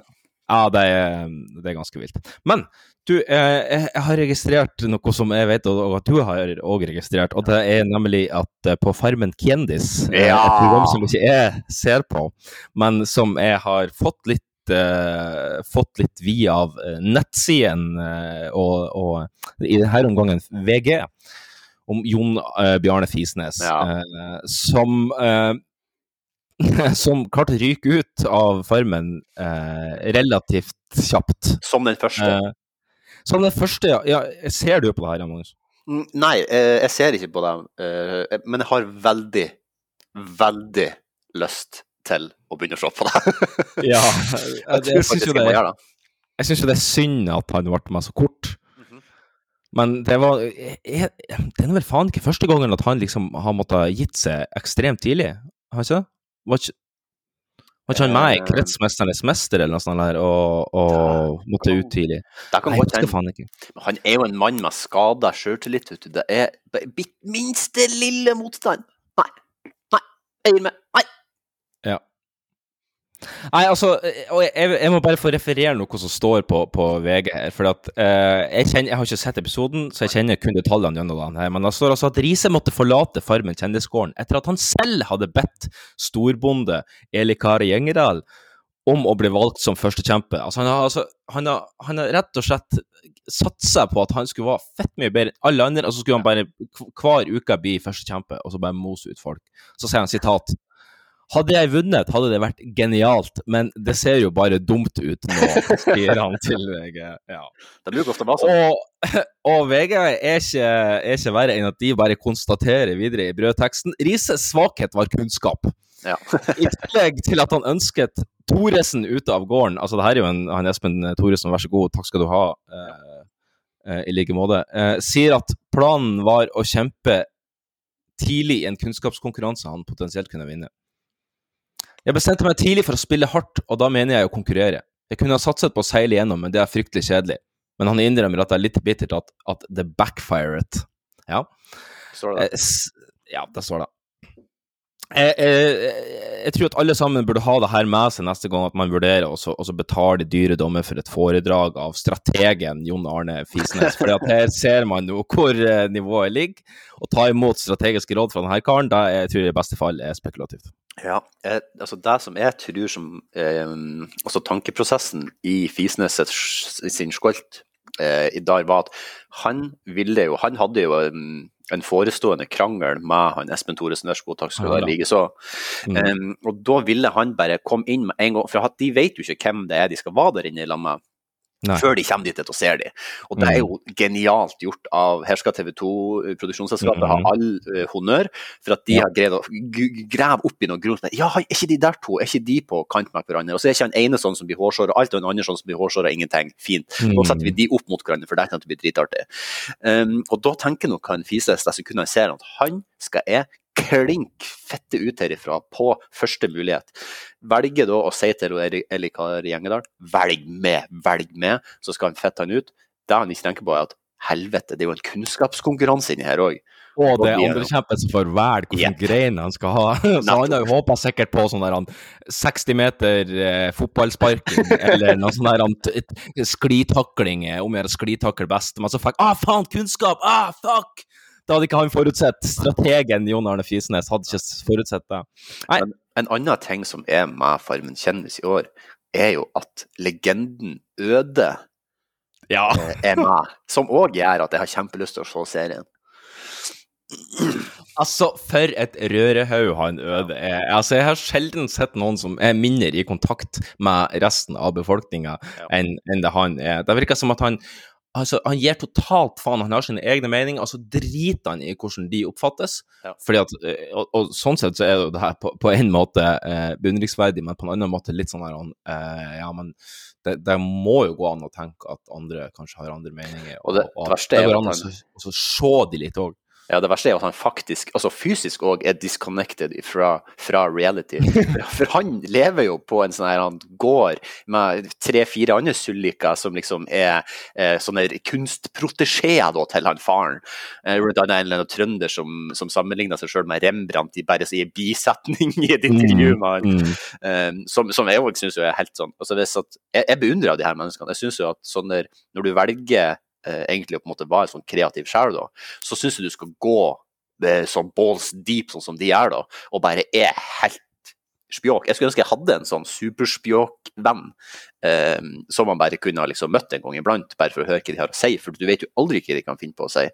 B: ja det, er, det er ganske vilt. Men du, eh, jeg har registrert noe som jeg vet og at du har òg registrert, og det er nemlig at eh, på Farmen Kjendis,
C: eh, ja.
B: et program som ikke jeg ser på, men som jeg har fått litt Uh, fått litt via av nettsiden uh, og, og, i denne omgangen VG, om Jon Bjarne Fisnes,
C: ja.
B: som *laughs* som klarte å ryke ut av Farmen relativt kjapt.
C: Som den første?
B: Som den første, ja. ja ser du på det her, Magnus?
C: Mm, nei, eh, jeg ser ikke på det. Eh, men jeg har veldig, veldig lyst til å begynne å se på det. *laughs* *laughs*
B: ja, jeg, jeg syns jo, jo det er synd at han ble med så kort. Mhm. Men det var jeg, Det er vel faen ikke første gangen at han liksom har måttet gitt seg ekstremt tidlig, har ikke det? Var ikke, var ikke han med i eh, Kretsmesternes mester eller noe sånt der, og, og måtte ut tidlig?
C: Nei, jeg faen ikke. Han er jo en mann med skada sjøltillit. Det er minste lille motstand. Nei. Nei. Jeg gir meg. Nei.
B: Nei, altså, jeg, jeg, må bare få referere noe som står på, på VG her. For at, uh, jeg, kjenner, jeg, har ikke sett episoden, så jeg kjenner kun detaljene gjennom den. her, Men det står altså at Riise måtte forlate Farmen kjendisgården etter at han selv hadde bedt storbonde Eli Kari Gjengedal om å bli valgt som førstekjempe. Altså, han, altså, han, har, han har rett og slett satsa på at han skulle være fett mye bedre enn alle andre, og så skulle han bare hver uke bli førstekjempe, og så bare mose ut folk. Så sier han sitat hadde jeg vunnet, hadde det vært genialt, men det ser jo bare dumt ut nå, sier han til VG. Ja.
C: Det bruker ofte sånn.
B: Og, og, VG er ikke, er ikke, verre enn at de bare konstaterer videre i brødteksten Rises svakhet var kunnskap.
C: Ja.
B: I tillegg til at han ønsket Thoresen ute av gården. Altså, det her er jo en, han Espen Thoresen, vær så god, takk skal du ha. Eh, eh, I like måte. Eh, sier at planen var å kjempe tidlig i en kunnskapskonkurranse han potensielt kunne vinne. Jeg bestemte meg tidlig for å spille hardt, og da mener jeg å konkurrere. Jeg kunne ha satset på å seile igjennom, men det er fryktelig kjedelig. Men han innrømmer at det er litt bittert at, at det backfired. Ja.
C: Står det?
B: Eh, ja, det står det. Jeg, jeg, tror at alle sammen burde ha det her med seg neste gang at man vurderer å betale dyre dommer for et foredrag av strategen Jon Arne Fisnes. For her ser man jo hvor eh, nivået ligger. Å ta imot strategiske råd fra denne karen, det jeg tror jeg i beste fall er spekulativt.
C: Ja, jeg, altså Det som jeg tror som eh, altså tankeprosessen i Fisnes sin skolt eh, i dag, var at han ville jo Han hadde jo um, en forestående krangel med han Espen Thoresen Ørsko, takk skal du ha, likeså. Mm. Um, og da ville han bare komme inn med en gang, for de vet jo ikke hvem det er de skal være der inne i lag med. Nei. før de kommer dit og ser de. Og det er jo mm. genialt gjort av Her skal TV 2, produksjonsselskapet, ha mm. all uh, honnør for at de ja. har greid å grave opp i noe grunn. Ja, er ikke de der to, er ikke de på kant med hverandre? Og så er ikke han ene sånn som blir hårsår, og alt og en andre sånn som blir hårsår og ingenting. Fint. Mm. Nå setter vi de opp mot hverandre, for det kan bli dritartig. Um, og da tenker nok han Fises de sekundene han ser at han skal jeg klink fette ut herifra på første mulighet. Velger da å si til Elikar Gjengedal velg med, velg med, så skal han fette han ut. Det han ikke tenker på, er at helvete, det er jo en kunnskapskonkurranse inni her òg.
B: Og det er andrekjempen som får velge hvilken yep. grein han skal ha. *laughs* Så han har jo håpa sikkert på sånn der 60 meter eh, fotballsparking *laughs* eller noe sånn der sklitakling, om å gjøre sklitakle best. Men så fikk Ah, faen, kunnskap! Ah, fuck! Det hadde ikke han forutsett. Strategen Jon Arne Fisnes hadde ikke forutsett det.
C: En, en, annen ting som er med Farmen kjendis i år, er jo at legenden Øde
B: ja.
C: Eh, er med. Som òg gjør at jeg har kjempelyst til å se serien.
B: Altså, for et rørehaug han Øde er. Altså, jeg har sjelden sett noen som er mindre i kontakt med resten av befolkninga
C: Ja.
B: enn enn det han er. Det virker som at han Altså, han gir totalt faen. Han har sine egne meninger, og så driter han i hvordan de oppfattes.
C: Ja.
B: Fordi at, eh, og, og sånn sett så er det her på, på en måte eh, beundringsverdig, men på en annen måte litt sånn her eh, Ja, men det, det må jo gå an å tenke at andre kanskje har andre meninger.
C: Og det
B: at
C: verste er
B: å se de litt òg.
C: Ja, det verste er at han faktisk, altså fysisk òg, er disconnected fra, fra reality. *laughs* For han lever jo på en sånn her, han går med tre-fire andre sulliker som liksom er eh, sånne kunstprotesjeer til han faren. Eh, Rundt annet en trønder som, som sammenligner seg sjøl med Rembrandt i bare sier bisetning i et intervju med han.
B: Mm.
C: Eh, som, som jeg òg syns er helt sånn altså at, Jeg, jeg beundrer de her menneskene. Jeg synes jo at sånn der, når du velger egentlig å på en måte være en sånn kreativ sjel, da, så syns jeg du skal gå eh, sånn balls deep, sånn som de er, da, og bare er helt spjåk. Jeg skulle ønske jeg hadde en sånn superspjåkvenn eh, som man bare kunne ha liksom møtt en gang iblant, bare for å høre hva de har å si, for du vet jo aldri hva de kan finne på å si.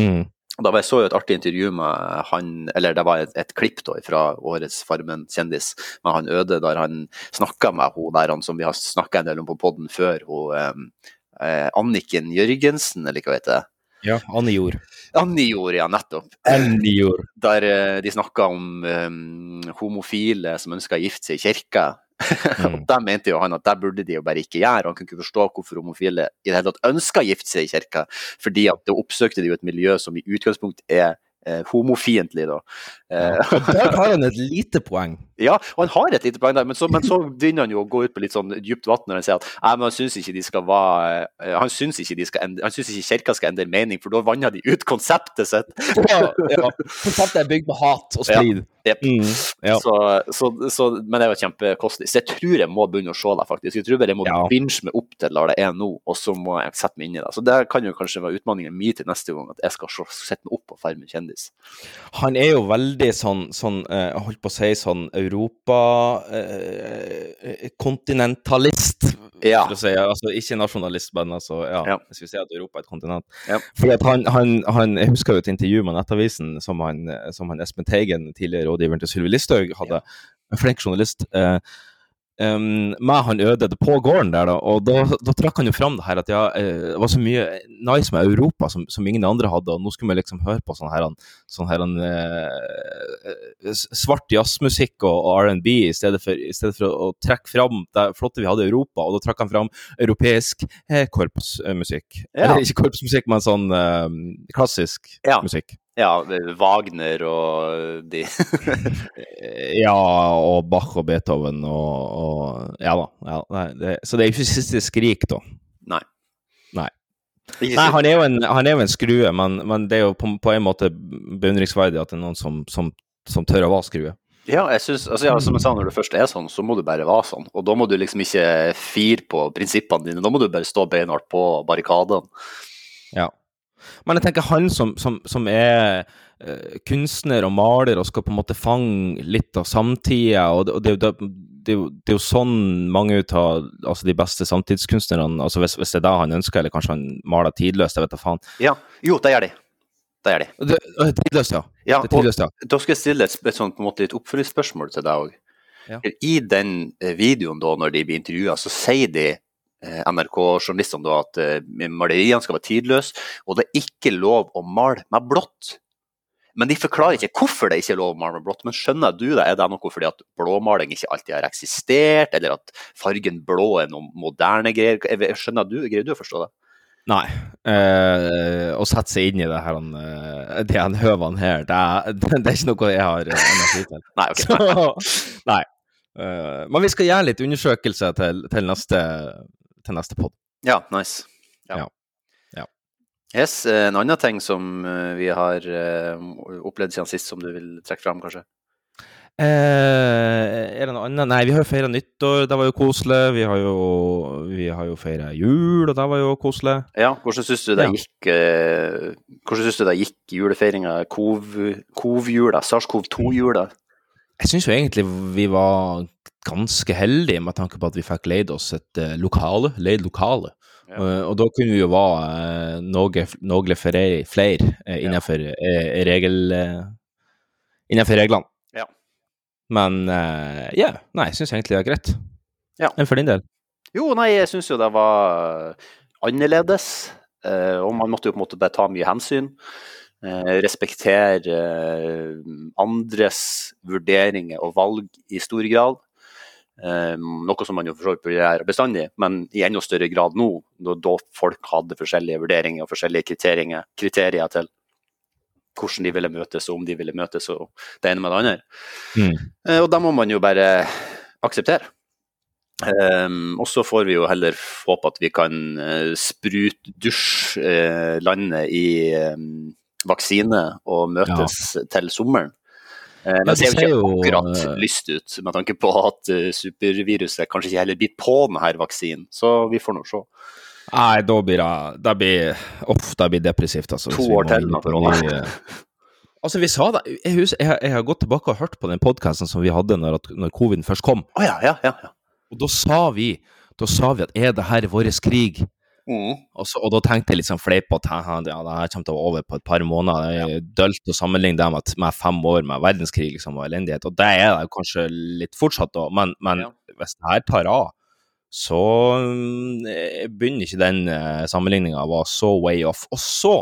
B: Mm.
C: Da var jeg så jo et artig intervju med han, eller det var et, et klipp da fra årets Farmen-kjendis med han Øde, der han snakka med hun der han som vi har snakka en del om på poden før, hun eh, eh, Anniken Jørgensen, eller hva heter det?
B: Ja, Anne Jord.
C: Anni gjorde, ja, nettopp.
B: Anne Jord.
C: Der eh, de snakka om eh, homofile som ønska å gifte seg i kirka. *laughs*
B: Mm.
C: og Der mente jo han at det burde de jo bare ikke gjøre. Han kunne ikke forstå hvorfor homofile i det hele tatt ønska å gifte seg i kirka, fordi at da oppsøkte de jo et miljø som i utgangspunkt er eh, homofiendtlig, da.
B: Ja, Der *laughs* har han et lite poeng.
C: Ja, og han har et lite poeng der, men så, men så begynner han jo å gå ut på litt sånn dypt vann når han sier at nei, men han syns ikke de skal være eh, Han syns ikke, de skal endre, han syns ikke kirka skal endre mening, for da vanner de ut konseptet sitt.
B: Ja, ja. Konseptet er bygd på hat og splid.
C: Ja,
B: Mm, ja.
C: Så, så, så, men det var kjempekostelig. Så jeg tror jeg må begynne å se det, faktisk. Jeg tror bare jeg må
B: Ja.
C: binge meg opp til der det er nå, og så må jeg sette meg inn i det. Så det kan jo kanskje være utfordringen min til neste gang, at jeg skal sette meg opp på Farmen kjendis.
B: Han er jo veldig sånn, sånn eh, holdt på å si sånn Europa-kontinentalist,
C: Ja.
B: for å si. Altså ikke nasjonalist, men altså, ja,
C: Ja.
B: hvis vi sier at Europa er et kontinent.
C: Ja.
B: Fordi at han, han, han, Jeg husker jo et intervju med Nettavisen som han, som han Espen Teigen, tidligere rådgiveren til Sylvi Listhaug, hadde. En flink journalist. Eh, um, med han øde på gården der, da, og da, da trakk han jo fram det her at ja, eh, det var så mye nice med Europa som, som ingen andre hadde, og nå skulle vi liksom høre på sånn her, sånn her s- svart jazzmusikk og, og R&B i i stedet for å, å trekke fram det flotte vi hadde i Europa, og da trakk han fram europeisk eh, korpsmusikk.
C: Ja.
B: Eller ikke korpsmusikk, men sånn uh, klassisk
C: Ja.
B: musikk.
C: Ja, Wagner og de *laughs* *laughs*
B: Ja, og Bach og Beethoven og, og Ja da. Ja, nei, det, så det er ikke siste skrik, da.
C: Nei.
B: Nei. Nei, han er jo en, han er jo en skrue, men, men det er jo på, på en måte beundringsverdig at det er noen som, som, som tør å være skrue.
C: Ja, jeg synes, altså, ja, som jeg sa, når du først er sånn, så må du bare være sånn. Og da må du liksom ikke fire på prinsippene dine, da må du bare stå beinhardt på barrikadene.
B: Ja. Men jeg tenker han som, som, som er uh, kunstner og maler og skal på en måte fange litt av samtida, og det, og det, det, det, det er jo sånn mange ut av altså de beste samtidskunstnerne altså hvis, hvis det er det han ønsker, eller kanskje han maler tidløst, jeg vet da faen.
C: Ja, jo, det gjør de. Det gjør de.
B: Det, tidløst, ja.
C: Ja,
B: tidløst, ja.
C: da skal jeg stille et, et, sånt, på en måte, et oppfølgingsspørsmål til deg òg.
B: Ja.
C: I den eh, videoen da, når de blir intervjua, så sier de NRK-journalistene da at eh, maleriene skal være tidløse, og det er ikke lov å male med blått. Men de forklarer ikke hvorfor det ikke er lov å male med blått. Men skjønner du det? Er det noe fordi at blåmaling ikke alltid har eksistert, eller at fargen blå er noe moderne greier? Skjønner du, Greier du å forstå det?
B: Nei. Eh, å sette seg inn i det her, eh, de her høvene her, det er, *laughs* det er ikke noe jeg har eh, energi til. *laughs*
C: Nei, ok.
B: Så, *laughs* nei. Eh, men vi skal gjøre litt undersøkelse til, til neste, til neste pod.
C: Ja, nice.
B: Ja. Ja.
C: Yes, eh, en annen ting som eh, vi har eh, opplevd siden sist, som du vil trekke fram, kanskje?
B: Eh, er det noe annet? Nei, vi har jo feira nyttår, det var jo koselig. Vi har jo, vi har jo feira jul, og det var jo koselig.
C: Ja, hvordan syns du det
B: Ja.
C: gikk eh, Hvordan syns du det gikk julefeiringa? Kov- Kov-jula? SARS-CoV-2-jula?
B: Jeg syns jo egentlig vi var ganske heldige med tanke på at vi fikk leid oss et eh, lokale. Leid lokale.
C: Ja.
B: Uh, og da kunne vi jo være uh, noe, noe flere, flere eh, innenfor regel, innenfor reglene.
C: Ja.
B: Men ja, nei, jeg syns egentlig det er greit.
C: Ja.
B: Enn for din del?
C: Jo, nei, jeg syns jo det var annerledes. og man måtte jo på en måte bare ta mye hensyn. respektere andres vurderinger og valg i stor grad. Eh, noe som man jo for så vidt burde gjøre bestandig, men i enda større grad nå, da, folk hadde forskjellige vurderinger og forskjellige kriterier, kriterier til hvordan de ville møtes, og om de ville møtes, og det ene med det andre.
B: Mm.
C: Eh, og da må man jo bare akseptere. Um, og så får vi jo heller håpe at vi kan uh, sprutdusje uh, landet i um, vaksine og møtes til sommeren. Uh,
B: Ja,
C: det ser jo ikke akkurat
B: eh,
C: lyst ut, med tanke på at uh, superviruset kanskje ikke heller blir på denne vaksinen. Så vi får nå se.
B: Nei, da blir det da blir, Uff, det blir depressivt, altså.
C: To år til Ronny.
B: eh, *laughs* Altså, vi sa det Jeg, husker, jeg, jeg har gått tilbake og hørt på den podkasten som vi hadde når, når covid først kom.
C: Ja, ja, ja. ja.
B: Og da sa vi da sa vi at er det her vår krig?
C: Mm.
B: Og, så, og da tenkte jeg litt sånn fleipete ja, det her kommer til å være over på et par måneder. Det er dølt å sammenligne det med, med fem år med verdenskrig liksom, og elendighet. Og det er det kanskje litt fortsatt, da. Men, men
C: Ja.
B: hvis det her tar av, så mm, eh, begynner ikke den uh, sammenligninga å være så way off. Og så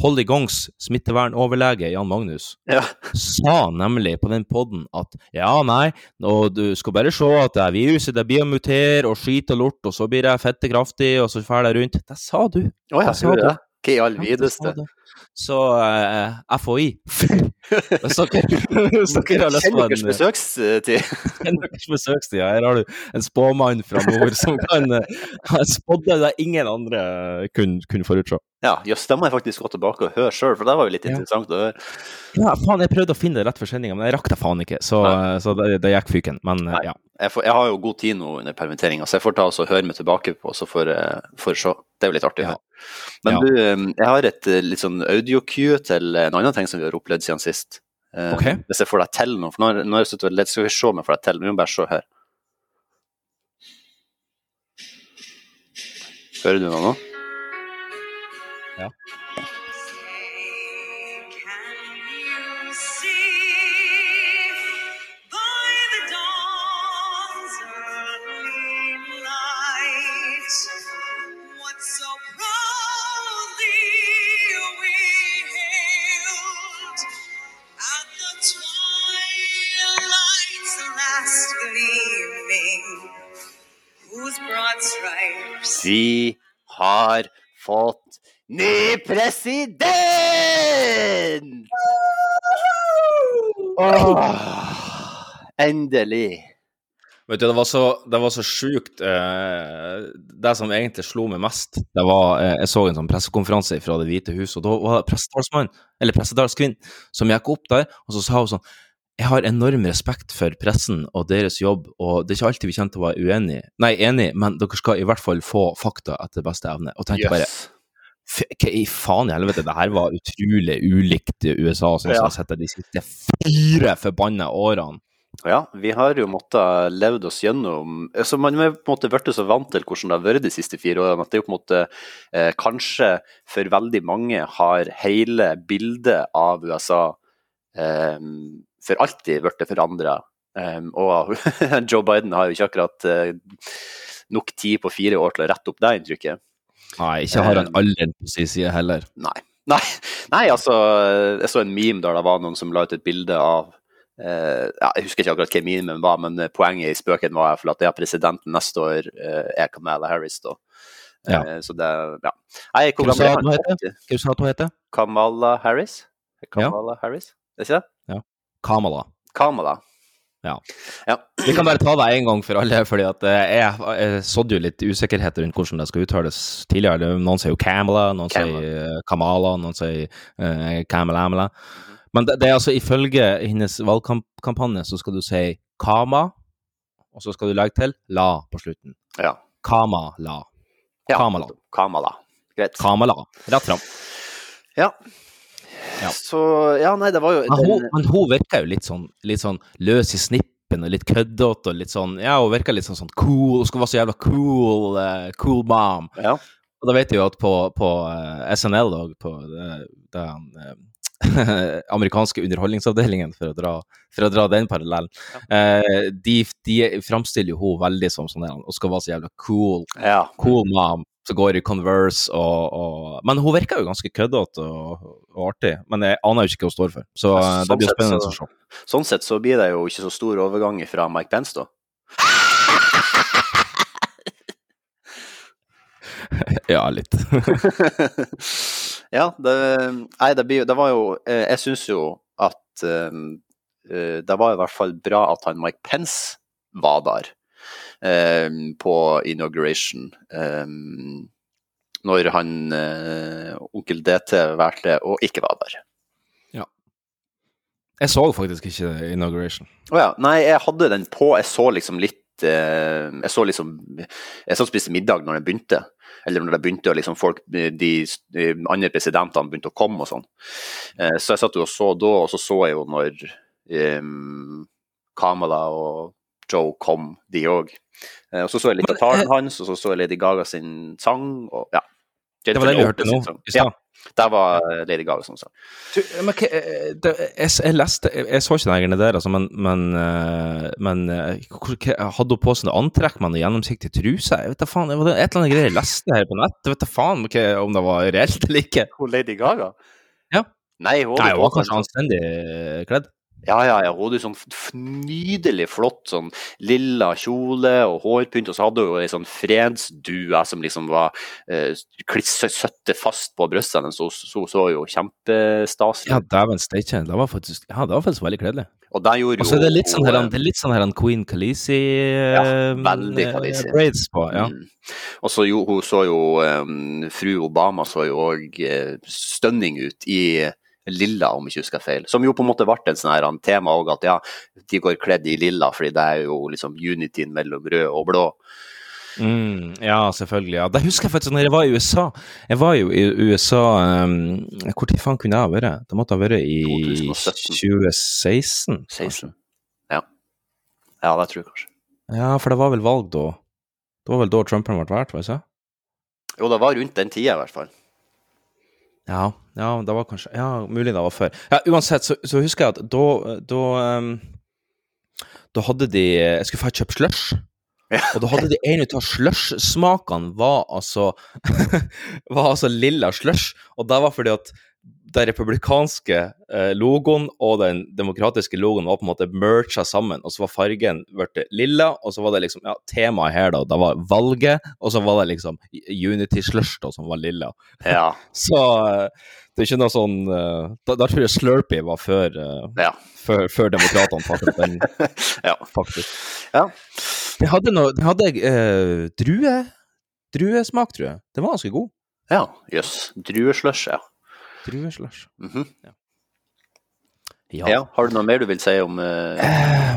B: Holly Gongs smittevernoverlege Jan Magnus
C: Ja.
B: sa nemlig på den podden at ja, nei, og du skal bare se at det er viruset det blir å mutere og skite og lort, og så blir det fette kraftig, og så drar jeg rundt. Det sa du.
C: Å ja,
B: Hva sa du?
C: det? Hva i all
B: det
C: videste?
B: Så uh, FHI hvis dere har lyst
C: deres besøkstid. *laughs*
B: kjenn deres besøkstid, her har du en spåmann fra nord som kan uh, spådde det ingen andre kunne kun forutse.
C: Ja, jøss, det må jeg faktisk gå tilbake og høre sjøl, for det var jo litt
B: Ja.
C: interessant å høre.
B: Ja, faen, jeg prøvde å finne det rett for sendinga, men jeg rakk det faen ikke, så, så det, det gikk fyken. Men eh,
C: Nei.
B: ja.
C: Jeg, får, jeg har jo god tid nå under permitteringa, så jeg får ta og høre meg tilbake på, så får jeg se. Det er jo litt artig.
B: Ja.
C: Men
B: Ja.
C: du, eh, jeg har et eh, litt sånn audio-cue til en annen ting som vi har opplevd siden sist. Eh,
B: Ok.
C: Hvis jeg får deg til nå, for nå har jeg sittet skal vi se om jeg får deg til. Vi må bare se her. Hører du noe nå?
B: Ja.
C: Vi har fått ny president! Åh, endelig.
B: Vet du, det var så, det var så sjukt eh, Det som egentlig slo meg mest, det var eh, Jeg så en sånn pressekonferanse fra Det hvite hus, og da var det pressetalsmann, eller pressetalskvinn, som gikk opp der, og så sa hun sånn Jeg har enorm respekt for pressen og deres jobb, og det er ikke alltid vi kommer til å være uenige, nei, enige, men dere skal i hvert fall få fakta etter beste evne. Og tenkte bare Hva i faen i helvete, det her var utrolig ulikt USA, som jeg
C: Ja.
B: har sett de siste fire forbanna årene.
C: Ja, vi har jo måttet levd oss gjennom altså Man er på en måte blitt så vant til hvordan det har vært de siste fire årene, at det jo på en måte eh, kanskje for veldig mange har hele bildet av USA eh, for alltid blitt forandra. Um, og *laughs* Joe Biden har jo ikke akkurat uh, nok tid på fire år til å rette opp det inntrykket.
B: Nei, ikke har han
C: aldri
B: alderen på sin side heller.
C: Nei. *laughs* Nei, nei, altså Jeg så en meme der det var noen som la ut et bilde av Uh, ja, Jeg husker ikke akkurat hva memen var, men poenget i spøken var at det er at ja, presidenten neste år uh, er Kamala Harris. da.
B: Ja.
C: Eh, så det Ja. Nei, hvor gammel er
B: hun? Hva sa du hun heter?
C: Kamala Harris? Kamala Harris? Er ikke det?
B: Kamala.
C: Kamala.
B: Ja.
C: ja.
B: Vi kan bare ta det en gang for alle, fordi at eh, jeg, jeg sådde jo litt usikkerhet rundt hvordan det skal uttales tidligere. Noen sier jo Kamala, noen
C: Kamala.
B: sier eh, Kamala, noen sier uh, Kamala. Men det, det er altså ifølge hennes valgkampanje så skal du si Kama, og så skal du legge til La på slutten.
C: ja.
B: Kamala.
C: ja.
B: Kamala.
C: Kamala. Greit.
B: Kamala. Rett fram.
C: Ja.
B: Ja.
C: Så Ja, nei, det var jo
B: Men hun, men hun virker jo litt sånn, litt sånn løs i snippen og litt køddete og litt sånn Ja, hun virker litt sånn, sånn cool. Hun skal være så jævla cool, Uh, cool mom.
C: Ja.
B: Og da vet jeg jo at på, på uh, SNL og på uh, den eh, *laughs* amerikanske underholdningsavdelingen, for å dra, for å dra den parallellen. Eh, de, de framstiller jo hun veldig som sånn og skal være så jævla cool,
C: Ja.
B: cool mom. Som går i Converse og, og Men hun virker jo ganske køddete og, og artig. Men jeg aner jo ikke hva hun står for, så eh,
C: sånn
B: det blir spennende å se.
C: Sånn sett så blir det jo ikke så stor overgang fra Mike Pence, da. *laughs*
B: Ja, litt. *laughs*
C: ja, det, nei, det, blir, det var jo eh, Jeg syns jo at eh, det var i hvert fall bra at han Mike Pence var der på inauguration. eh, når han eh, onkel DT valgte å ikke være der.
B: Jeg så faktisk ikke inauguration.
C: Å ja. Nei, jeg hadde den på. Jeg så liksom litt eh, Jeg så liksom Jeg så spiste middag når den begynte. Eller når det begynte å liksom folk De, de andre presidentene begynte å komme og sånn. Eh, så jeg satt jo og så da, og så så jeg jo når eh, Kamala og Joe kom, de òg. Eh, og så så jeg litt av talen hans, og så så jeg Lady Gaga sin sang, og ja.
B: Det var den du hørte nå i
C: Ja,
B: stad.
C: der var Lady Gaga som sang.
B: Du, Men, hva- eh, det, jeg, jeg leste Jeg, så ikke den greiene der, altså, men, men, eh, men eh, hadde hun på seg noe antrekk med noe gjennomsiktig truse? Jeg vet da faen, det var et eller annet greier jeg leste her på nett. Jeg vet da faen hva, om det var reelt eller ikke.
C: Hun Lady Gaga?
B: Ja.
C: Nei, hun
B: Nei, hun var kanskje anstendig eh, kledd.
C: Ja, ja, ja. Hun hadde sånn nydelig flott sånn lilla kjole og hårpynt, og så hadde hun ei sånn fredsdue som liksom var eh, klissøtte fast på brystet hennes, så hun så, så jo kjempestaselig
B: Ja, dæven steike. Det var faktisk Ja, det var faktisk veldig kledelig.
C: Og der gjorde
B: Og så er det litt sånn her,
C: eh,
B: det er litt sånn her en Queen Khaleesi
C: Ja,
B: eh,
C: veldig
B: eh,
C: Khaleesi.
B: braids på. Ja.
C: Mm. Og så jo, hun så jo um, Fru Obama så jo òg uh, stunning ut i lilla, om jeg ikke husker feil. Som jo på en måte ble en sånn her tema òg, at ja, de går kledd i lilla, fordi det er jo liksom unityen mellom rød og blå.
B: Mm, ja, selvfølgelig. Ja. Det husker jeg faktisk når jeg var i USA. Jeg var jo i USA um, Hvor tid faen kunne jeg ha vært? Det måtte ha vært i
C: 2017.
B: 2016?
C: 16. Ja. Ja, det tror jeg kanskje.
B: Ja, for det var vel valg da. Det var vel da Trumpen ble valgt, var det ikke?
C: Jo, det var rundt den tida i hvert fall.
B: Ja, ja, det var kanskje Ja, mulig det var før. Ja, uansett, så, så husker jeg at da Da, um, da hadde de Jeg skulle få kjøpt slush.
C: Ja.
B: Og da hadde de en av slush-smakene var altså *laughs* Var altså lilla slush. Og det var fordi at den republikanske eh, logoen og den demokratiske logoen var på en måte mercha sammen, og så var fargen blitt lilla, og så var det liksom ja, Temaet her, da, det var valget, og så var det liksom Unity Slush, da, som var lilla.
C: Ja. *laughs*
B: Så eh, det er ikke noe sånn eh, da, da tror jeg Slurpee var før, eh,
C: Ja.
B: før, før demokratene opp den, *laughs*
C: ja.
B: faktisk.
C: ja.
B: De hadde, noe, de hadde eh, drue, druesmak, tror jeg. Den var ganske god.
C: Ja, jøss. Drueslush, ja.
B: Drueslush.
C: -hmm.
B: Ja.
C: ja. Har du noe mer du vil si om eh,
B: Eh,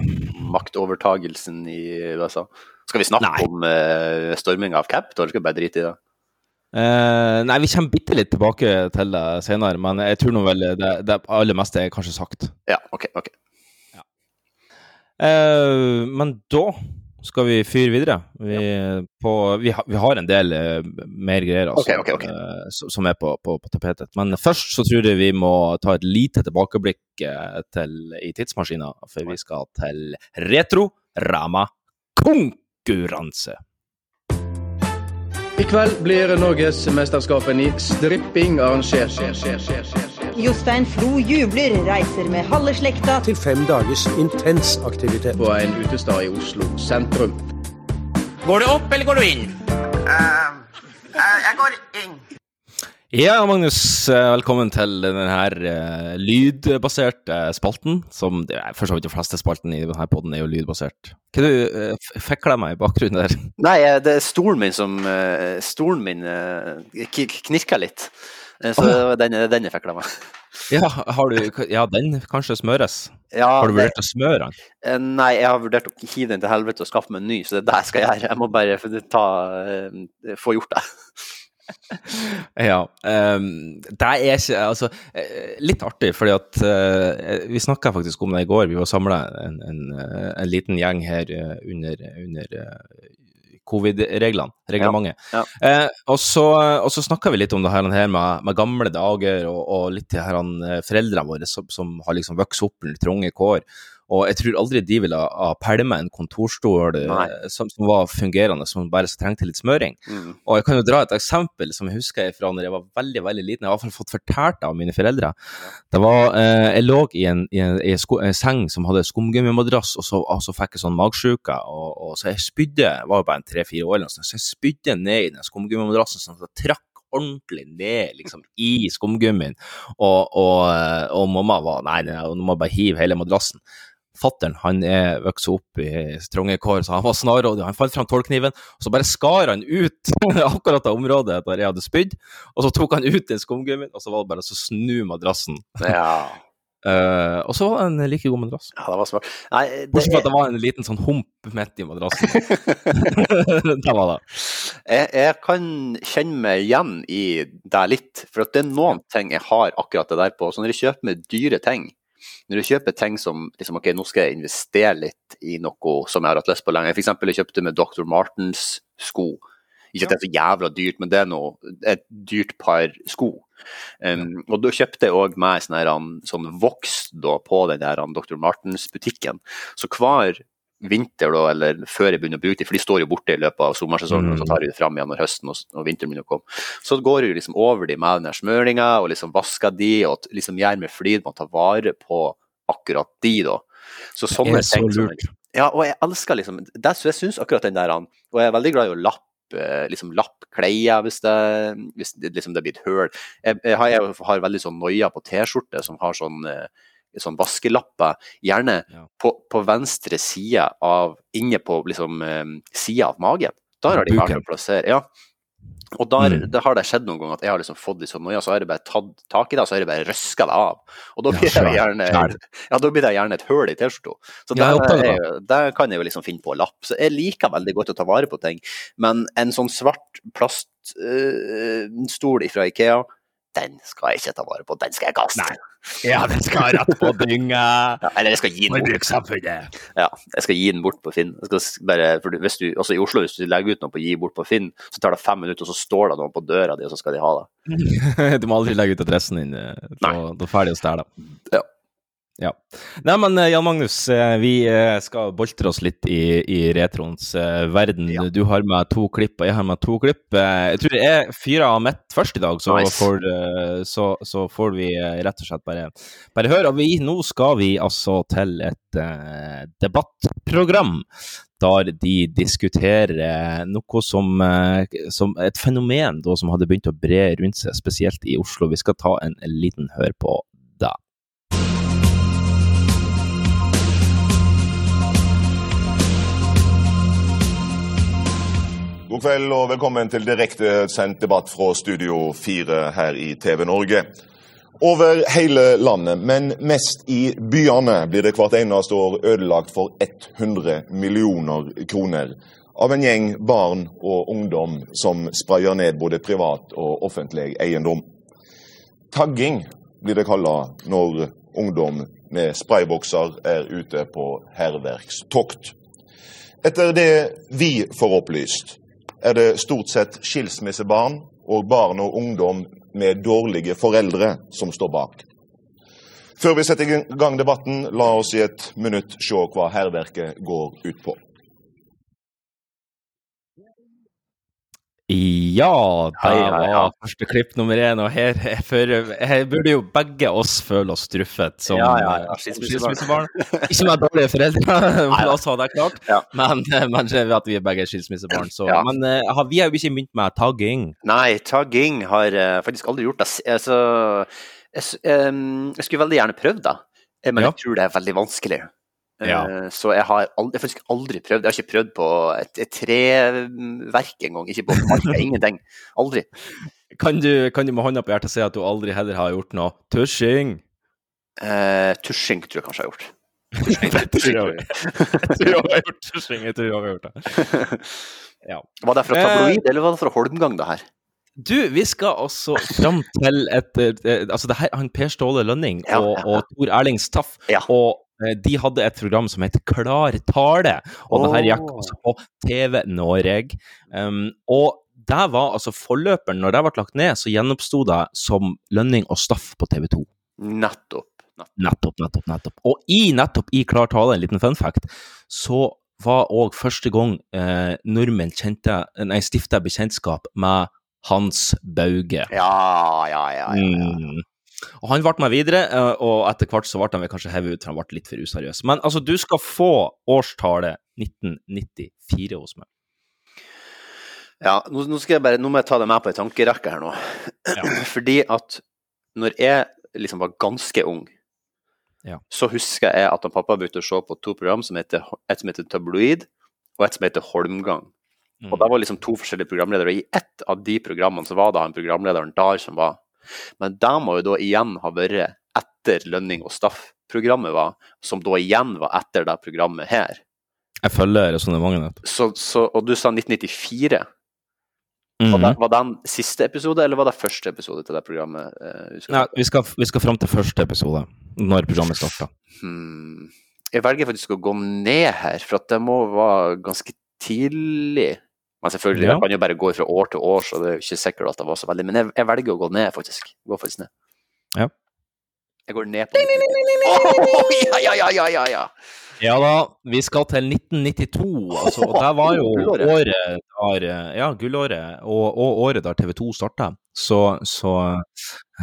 C: maktovertagelsen i USA? Skal vi snakke
B: Nei.
C: om uh, storminga av Cap, eller skal vi bare drite i det?
B: Uh, nei, vi kommer bitte litt tilbake til det senere, men jeg tror nå vel det, det aller meste er kanskje sagt.
C: Ja, OK. ok.
B: Eh, men da skal vi fyre videre. Vi, på, vi, ha, vi har en del uh, mer greier altså,
C: okay, okay, okay.
B: Uh, som- som er på, på, på tapetet. Men først så tror jeg vi må ta et lite tilbakeblikk uh, til, i tidsmaskina, for vi skal til Retro Rama konkurranse.
E: I kveld blir Norgesmesterskapet i stripping arrangert.
F: Jostein Flo jubler, reiser med halve slekta
G: til fem dagers intens aktivitet.
E: På en utestad i Oslo sentrum.
H: Går du opp, eller går du inn?
I: jeg går inn.
B: Ja, Magnus, eh, velkommen til denne her, lydbaserte spalten. Som det er for så vidt de fleste spaltene i denne poden er jo lydbasert. Hva du uh, fikla meg i bakgrunnen der?
C: Nei, det er stolen min som uh, Stolen min uh, knirka litt. Eh, Så oh. den, den fikk meg.
B: Ja, har du, ja, den kanskje smøres.
C: Ja,
B: Har du vurdert å smøre den?
C: Eh, Nei, jeg har vurdert å hive den til helvete og skaffe meg en ny, så det er det jeg skal gjøre. Jeg må bare ta, eh, få gjort det. *laughs*
B: Ja. Um, det er ikke Altså, litt artig, fordi at uh, Vi snakka faktisk om det i går. Vi var samla en, en, en liten gjeng her under, under covid-reglene, reglementet.
C: Ja.
B: Eh, og så, og så snakka vi litt om det her, her med, med gamle dager, og, og litt til eh, foreldrene våre som, som har liksom vokst opp under trange kår. Og jeg tror aldri de ville ha, pælma en kontorstol eh, som, som var fungerende, som bare trengte litt smøring.
C: Mm.
B: Og jeg kan jo dra et eksempel som jeg husker fra når jeg var veldig veldig liten. Jeg har i hvert fall fått fortalt av mine foreldre. Det var, eh, Jeg lå i en, i en, i en, sko, en seng som hadde skumgummimadrass, og så, og så fikk jeg sånn magsjuke. Og, og så jeg spydde, jeg var jo bare en tre-fire år, eller noe så jeg spydde ned i den skumgummimadrassen sånn at jeg trakk ordentlig ned liksom, i skumgummien. Og, og, eh, og mamma var nei, nå må jeg bare hive hele madrassen. Fattern han er vokst opp i trange kår, så han var snarrådig. Han fant fram tolvkniven, og så bare skar han ut *laughs* akkurat det området der jeg hadde spydd. Og så tok han ut den skumgummien, og så var det bare å snu madrassen.
C: Ja.
B: uh, *laughs* og så var det en like god madrass.
C: ja, det var smart. Nei, det
B: Bortsett fra at det var en liten sånn hump midt i madrassen. *laughs* det var det.
C: jeg, jeg kan kjenne meg igjen i deg litt, for det er noen ting jeg har akkurat det der på. Så når jeg kjøper med dyre ting, når du kjøper ting som liksom, ok, nå skal jeg investere litt i noe som jeg har hatt lyst på lenge. Eksempel jeg kjøpte med Dr. Martens sko. Ikke at det er så jævla dyrt, men det er noe, et dyrt par sko. Um, og da kjøpte jeg òg meg sånn, her, sånn voks da, på den der Dr. Martens-butikken. Så hver vinter, da, eller før jeg begynner å bruke dem, for de står jo borte i løpet av sommersesongen, og så tar jeg det fram igjen når høsten og, og vinteren begynner å komme. Så går jeg liksom over de med den smøringa, og liksom vasker de, og liksom gjør med flid med å ta vare på akkurat de, da. Så sånne
B: er så
C: ting som-
B: lurt.
C: Ja, og jeg elsker liksom det, så Jeg syns akkurat den der Og jeg er veldig glad i å lappe liksom lapp klær hvis det, hvis det, liksom det blir et høl. Jeg, jeg, har, jeg har veldig sånn noia på T-skjorte som har sånn, eh, sånn vaskelapper, gjerne
B: Ja.
C: på, på venstre side av Inne på liksom eh, sida av magen. Der har de vært å plassere. Ja. Og der,
B: Mm.
C: det har det skjedd noen ganger at jeg har liksom fått litt sånn noia, så har jeg bare tatt tak i det, og så har jeg bare røska det av. Og da
B: Ja,
C: blir det gjerne, *laughs* ja, da blir det gjerne et høl i T-skjorta. Så
B: Ja, jeg
C: der,
B: oppdager
C: er- der kan jeg jo liksom finne på lapp. Så jeg liker veldig godt å ta vare på ting. Men en sånn svart plaststol fra Ikea, den skal jeg ikke ta vare på. Den skal jeg kaste.
B: Nei. Ja, den skal rett på dynga.
C: Ja, eller jeg skal gi den bort. Ja, jeg skal gi den bort på Finn. Jeg skal bare, for du- hvis du, altså I Oslo, hvis du legger ut noe på å gi bort på Finn, så tar det fem minutter, og så står det noen på døra di, og så skal de ha det. *laughs*
B: Du må aldri legge ut adressen din. eh, Da, da er ferdig å stjele.
C: Ja.
B: Ja. Nei, men eh, Jan Magnus, eh, vi eh, skal boltre oss litt i, i retroens verden.
C: Ja.
B: Du har med to klipp, og jeg har med to klipp. Jeg tror jeg fyrer av mitt først i dag, så,
C: Nice.
B: får, så, så får vi rett og slett bare, bare høre. Og vi, nå skal vi altså til et uh, debattprogram der de diskuterer noe som, som et fenomen da, som hadde begynt å bre rundt seg, spesielt i Oslo. Vi skal ta en, en liten hør på
J: God kveld og velkommen til direkte sendt debatt fra Studio 4 her i TV Norge. Over hele landet, men mest i byene, blir det hvert eneste år ødelagt for 100 millioner kroner av en gjeng barn og ungdom som sprayer ned både privat og offentlig eiendom. Tagging blir det kalla når ungdom med spraybokser er ute på hærverkstokt. Etter det vi får opplyst, er det stort sett skilsmissebarn og barn og ungdom med dårlige foreldre som står bak. Før vi setter i gang debatten, la oss i et minutt se hva hærverket går ut på.
B: Ja, det var første klipp nummer én, og her, her, her burde jo begge oss føle oss truffet som
C: Ja, ja, ja,
B: eh,
C: skilsmissebarn. *laughs*
B: Ikke med dårlige foreldre, *laughs* la oss ha det klart,
C: men
B: men, men at vi er begge skilsmissebarn. Så, Men eh, vi har jo ikke begynt med tagging.
C: Nei, tagging har eh, faktisk aldri gjort det. Altså, jeg, s- jeg skulle veldig gjerne prøvd det, eh, men jeg tror det er veldig vanskelig. Eh,
B: Ja.
C: Så jeg har aldri, jeg faktisk aldri prøvd. Jeg har ikke prøvd på et, et treverk engang. Ikke på marka, *laughs* ingenting. Aldri.
B: Kan du, kan du med hånda på hjertet si at du aldri heller har gjort noe tusjing?
C: Eh, tusjing tror jeg kanskje jeg har gjort. *laughs*
B: Tushing, tror jeg tror jeg har gjort tusjing. Jeg tror jeg har gjort det. Ja.
C: Var det fra
B: Eh,
C: tabloid, eller var det fra Holmgang, det her?
B: Du, vi skal altså fram til et eh, Altså, det her han Per Ståle Lønning og,
C: ja, ja.
B: og Tor Erling Staff.
C: Ja.
B: Og eh, de hadde et program som het Klar tale, og det her gikk altså på TV Norge. Um, og der var altså forløperen, når det ble lagt ned, så gjenoppsto det som Lønning og Staff på TV 2.
C: Nettopp.
B: Nettopp, nettopp, nettopp. Og i nettopp i Klar tale, en liten fun fact, så var òg første gang eh, nordmenn kjente, nei, stifta bekjentskap med Hans Bauge.
C: Ja, ja, ja. ja, ja.
B: Mm. Og han ble med videre, eh, og etter hvert så ble han kanskje hevet ut, for han ble litt for useriøs. Men altså, du skal få årstallet 1994 hos meg.
C: Ja, nå, nå, skal jeg bare, nå må jeg ta deg med på ei tankerekke her nå. *clears throat* Fordi at når jeg liksom var ganske ung,
B: Ja.
C: så husker jeg at han pappa begynte å se på to program, som heter, et som heter Tabloid, og et som heter Holmgang.
B: Mm.
C: Og det var liksom to forskjellige programledere, og i ett av de programmene så var det han programlederen der som var. Men det må jo da igjen ha vært etter Lønning og Staff-programmet var, som da igjen var etter det programmet her.
B: Jeg følger resonnementet.
C: Så, så, og du sa 1994. Var,
B: Mhm.
C: det, var det en siste episode, eller var det første episode til det programmet? eh.
B: Nei, vi skal, vi skal fram til første episode, når programmet starta.
C: Hmm. Jeg velger faktisk å gå ned her, for at det må være ganske tidlig. Men selvfølgelig,
B: Ja.
C: jeg kan jo bare gå fra år til år, så det er jo ikke sikkert at det var så veldig. Men jeg, jeg velger å gå ned, faktisk. Gå faktisk ned.
B: Ja.
C: Jeg går ned på ja, ja, ja, ja, ja, ja.
B: Ja da, vi skal til 1992, altså, og det var jo året der Ja, gullåret, og, og året der TV 2 starta. Så, så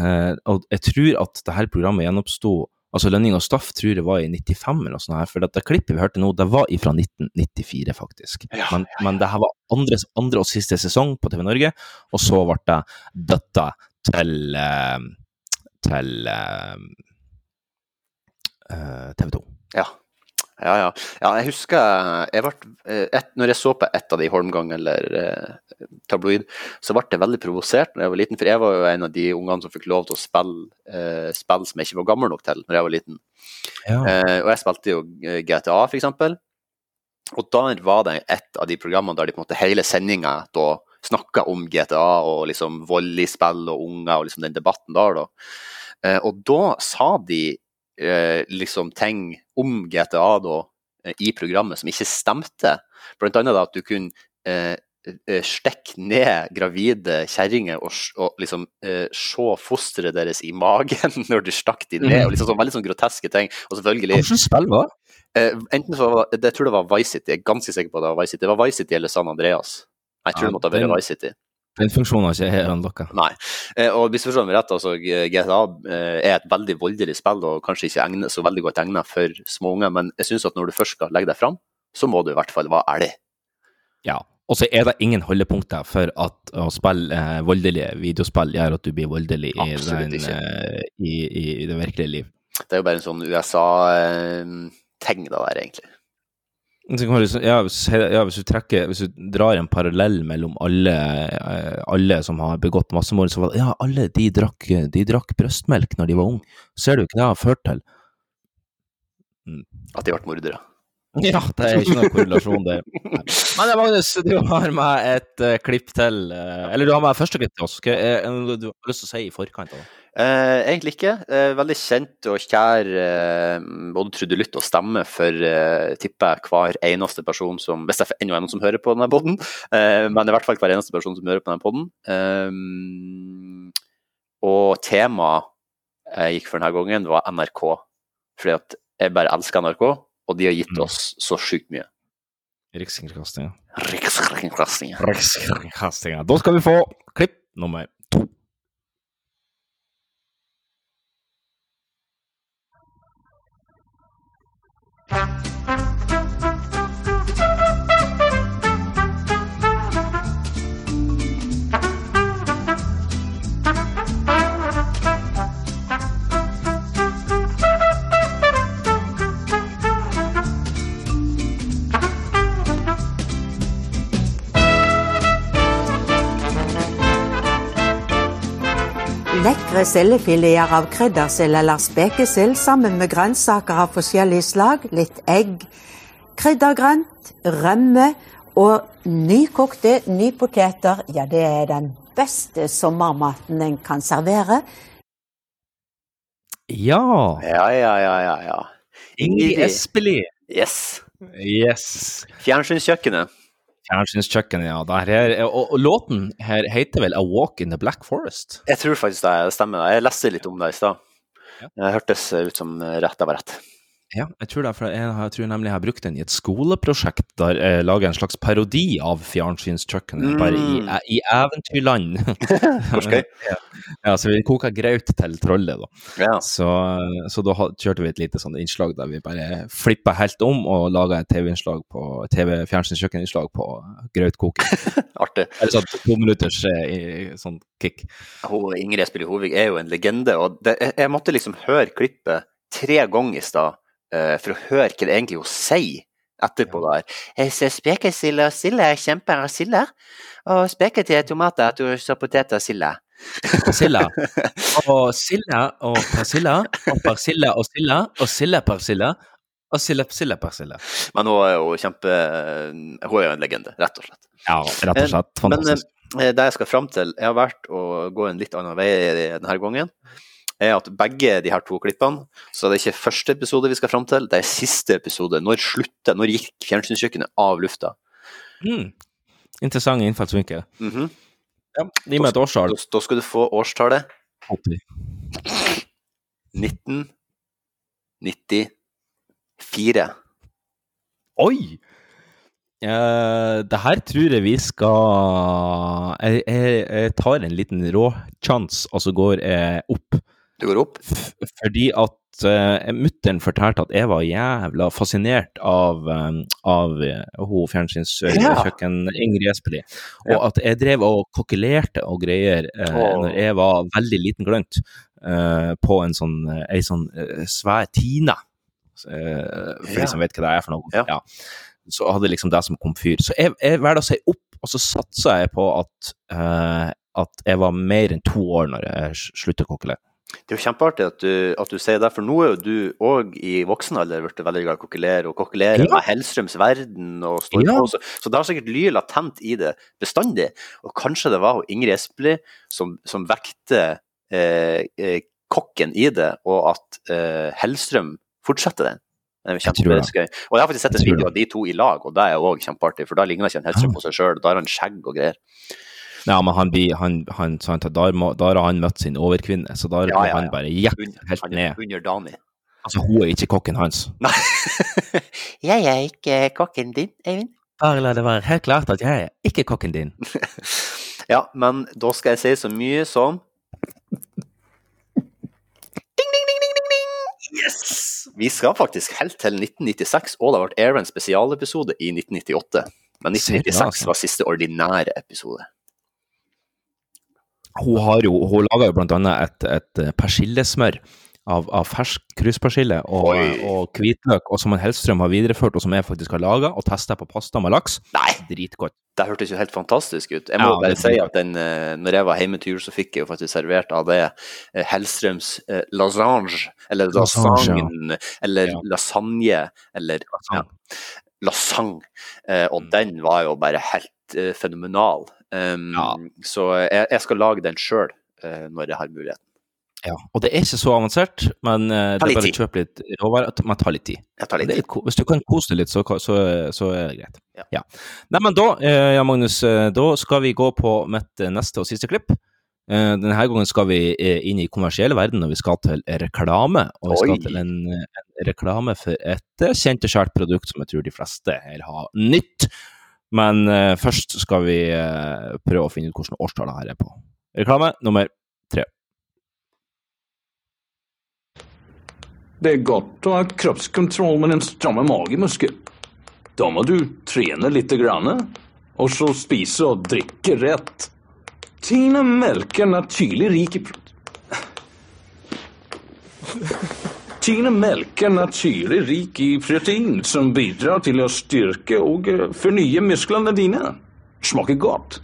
B: eh, Og jeg tror at det her programmet gjenoppsto Altså Lønning og Staff tror jeg var i 95 eller noe sånt her, for det, klippet vi hørte nå, det var fra 1994, faktisk.
C: Ja,
B: men, men det her var andre, andre og siste sesong på TV Norge, og så ble det døtta til eh, til uh, TV 2.
C: Ja. Ja, ja. ja jeg husker jeg ble, eh, et, Når jeg så på et av de Holmgang eller eh, tabloid, så ble jeg veldig provosert når jeg var liten, for jeg var jo en av de ungene som fikk lov til å spille eh, spill som jeg ikke var gammel nok til når jeg var liten.
B: Ja.
C: Eh, og jeg spilte jo eh, GTA, for eksempel. Og der var det et av de programmene der de på en måte hele sendinga da snakka om GTA og liksom spill og unger og liksom den debatten der, da. Eh, og da sa de eh, liksom ting om GTA da eh, i programmet som ikke stemte. Blant annet da at du kunne eh, eh, stikke ned gravide kjerringer og, og liksom eh, se fosteret deres i magen *laughs* når du stakk de ned. og liksom sånn Veldig sånn groteske ting. Og selvfølgelig
B: Hvilket spill var?
C: Eh, enten så var det, jeg tror det var Vice City, jeg er ganske sikker på at det var Vice City. Det var Vice City eller San Andreas. Jeg tror
B: Ja,
C: det måtte ha vært Vice City.
B: Den funksjonen har ikke jeg unlocka.
C: Nei. Eh, og hvis du forstår meg rett, altså GTA eh, er et veldig voldelig spill og kanskje ikke egnet, så veldig godt egnet for små unger, men jeg syns at når du først skal legge deg fram, så må du i hvert fall være ærlig.
B: Ja. Og så er det ingen holdepunkter for at å spille eh, voldelige videospill gjør at du blir voldelig i, den, eh, i, i, det virkelige liv.
C: Det er jo bare en sånn USA-ting, det der, egentlig.
B: Du liksom- Ja, hvis, ja, hvis du trekker Hvis du drar en parallell mellom alle, eh, alle som har begått massemord, så var det Ja, alle de drakk, de drakk brøstmelk når de var unge. Ser du ikke det har ført til?
C: At de ble mordere. *laughs*
B: Ja, det er ikke noen korrelasjon der. Men Magnus, du har med et uh, klipp til Uh, Eller du har med første klipp til oss. Hva det du har lyst til å si i forkant av det?
C: Eh, egentlig ikke. Eh, veldig kjent og kjær eh, både trudelutt og stemme for eh, tipper jeg hver eneste person som Hvis det ennå enda noen som hører på denne poden, eh, men i hvert fall hver eneste person som hører på denne poden. Eh, og temaet jeg gikk for denne gangen, var NRK. Fordi at jeg bare elsker NRK, og de har gitt oss så sjukt mye.
B: Rikskringkastinga.
C: Rikskringkastinga.
B: Rikskringkastinga. Da skal vi få klipp nummer to.
K: Lekre sildefileter av kryddersild eller spekesild sammen med grønnsaker av forskjellig slag, litt egg, kryddergrønt, rømme og nykokte nypoteter. Ja, det er den beste sommermaten en kan servere.
B: Ja.
C: Ja, ja, ja, ja. ja.
B: Ingrid Espelid.
C: Yes.
B: Yes.
C: Fjernsynskjøkkenet.
B: Fjernsynskjøkkenet, ja. Der her, og, og låten her heter vel A Walk in the Black Forest?
C: Jeg tror faktisk det stemmer. Jeg leste litt om det i stad. Det hørtes ut som rett av rett.
B: Ja, jeg tror, det, for jeg, har- jeg tror nemlig jeg har brukt den i et skoleprosjekt der jeg lager en slags parodi av fjernsynskjøkkenet, bare i,
C: Mm.
B: i eventyrland. *laughs* *laughs* Ja. ja, så vi koka graut til trollet, da.
C: Ja.
B: Så, så da kjørte vi et lite sånn innslag der vi bare flippa helt om og laga et TV-innslag på TV-fjernsynskjøkkeninnslag på grautkoking. *laughs*
C: Artig.
B: Eller sånn to minutters eh, i- sånn kick.
C: Hun, Ingrid Espelid Hovig er jo en legende. og det, jeg, jeg måtte liksom høre klippet tre ganger i stad for å høre hva det egentlig hun sier etterpå der. Jeg ser spekesild og silde, kjemper og silde. Og spekete tomater, du så poteter og silde.
B: Persilla. Og silda *laughs* og persilla. Og persilla og silda. Og silda persilla. Og silda persilla persilla.
C: Men hun er jo kjempe Hun er jo en legende, rett og slett.
B: Ja, rett og slett. Fantastisk.
C: Men men det jeg skal fram til, jeg har vært å gå en litt annen vei denne gangen, er at begge de her to klippene, så det er ikke første episode vi skal fram til, det er siste episode. Når sluttet, når gikk fjernsynskjøkkenet av lufta?
B: Mm. Interessant innfallsvinkel.
C: Mhm.
B: Ja, Gi meg et årstall.
C: Da, da skal du få årstallet
B: 80.
C: 1994.
B: Oi! Uh, det her tror jeg vi skal Jeg, jeg, jeg tar en liten råsjans, og så går jeg opp.
C: Du går opp?
B: fordi at uh, mutter'n fortalte at jeg var jævla fascinert av, um, av hun fjernsynskjøkken Ingrid Espelid. Og at jeg drev og kokkelerte og greier uh, når jeg var veldig liten glønt uh, på en sånn, ei sånn svær Tina. For
C: Ja.
B: de som vet hva det er for noe.
C: Ja.
B: Ja. Så hadde liksom det som komfyr. Så jeg, jeg valgte å si opp, og så satsa jeg på at, at jeg var mer enn to år når jeg slutta å kokkelere.
C: Det er jo kjempeartig at du, at du sier det, for nå er jo du òg i voksen alder blitt veldig glad i å kokkelere, og kokkelere
B: Ja.
C: med Hellstrøms verden og står
B: Ja.
C: på. Så, så det har sikkert lyd latent i det bestandig. Og kanskje det var Ingrid Espelid som, som vekte eh, eh, kokken i det, og at eh, Hellstrøm fortsetter den. Det er kjempegøy. Og jeg har faktisk sett en video av de to i lag, og det er òg kjempeartig, for da ligner ikke en Hellstrøm på seg sjøl. Da har han skjegg og greier.
B: Ja, men han blir, han, han, sant, da, må- da har han møtt sin overkvinne, så da
C: Ja,
B: ja,
C: ja,
B: han bare jekk helt
C: Han
B: ned.
C: underdanig.
B: Altså, hun er ikke kokken hans.
C: Nei. *laughs* jeg er ikke kokken din, Eivind.
B: Bare la det være helt klart at jeg er ikke kokken din. *laughs*
C: Ja, men da skal jeg si så mye som Ding, ding, ding, ding, ding, ding. Yes! Vi skal faktisk helt til 1996, og det ble airet en spesialepisode i 1998. Men
B: Ser du det,
C: 1996
B: altså?
C: var siste ordinære episode.
B: Hun har jo, hun lager jo blant annet et, et eh, persillesmør av, av fersk krysspersille og, og hvitløk, og som en Hellstrøm har videreført, og som jeg faktisk har laga og testa på pasta med laks.
C: Nei,
B: Dritgodt.
C: det hørtes jo helt fantastisk ut. Jeg må
B: Ja,
C: bare si at den, eh, når jeg var hjemme til jul, så fikk jeg jo faktisk servert av det eh, Hellstrøms eh, lasagne, eller
B: Lasagne, ja.
C: eller
B: Ja.
C: lasagne, eller lasagne. Eh, og den var jo bare helt eh, fenomenal. Um,
B: Ja.
C: Så jeg, jeg skal lage den sjøl uh, når jeg har muligheten.
B: Ja, og det er ikke så avansert, men
C: uh,
B: det er bare å kjøpe litt råvarer. Men ta litt tid.
C: Tar litt
B: er
C: tid.
B: Hvis du kan kose deg litt, så, så, så er det greit.
C: Ja.
B: Ja. Nei, men da, uh, ja, Magnus, eh, da skal vi gå på mitt eh, neste og siste klipp. Eh, Denne gangen skal vi eh, inn i kommersielle verden, og vi skal til reklame. Og vi skal
C: Oi.
B: til en, en reklame for et eh, kjent og kjært produkt som jeg tror de fleste her har nytt. Men uh, først skal vi uh, prøve å finne ut hvilket årstall det her er på. Reklame nummer tre.
L: Det er godt å ha kroppskontroll med en stramme magemuskel. Da må du trene litt, grann og så spise og drikke rett. Tina Melk är naturlig rik i... pro- melker Melk naturlig rik i protein som bidrar til å styrke og fornye musklene dine. Smaker godt.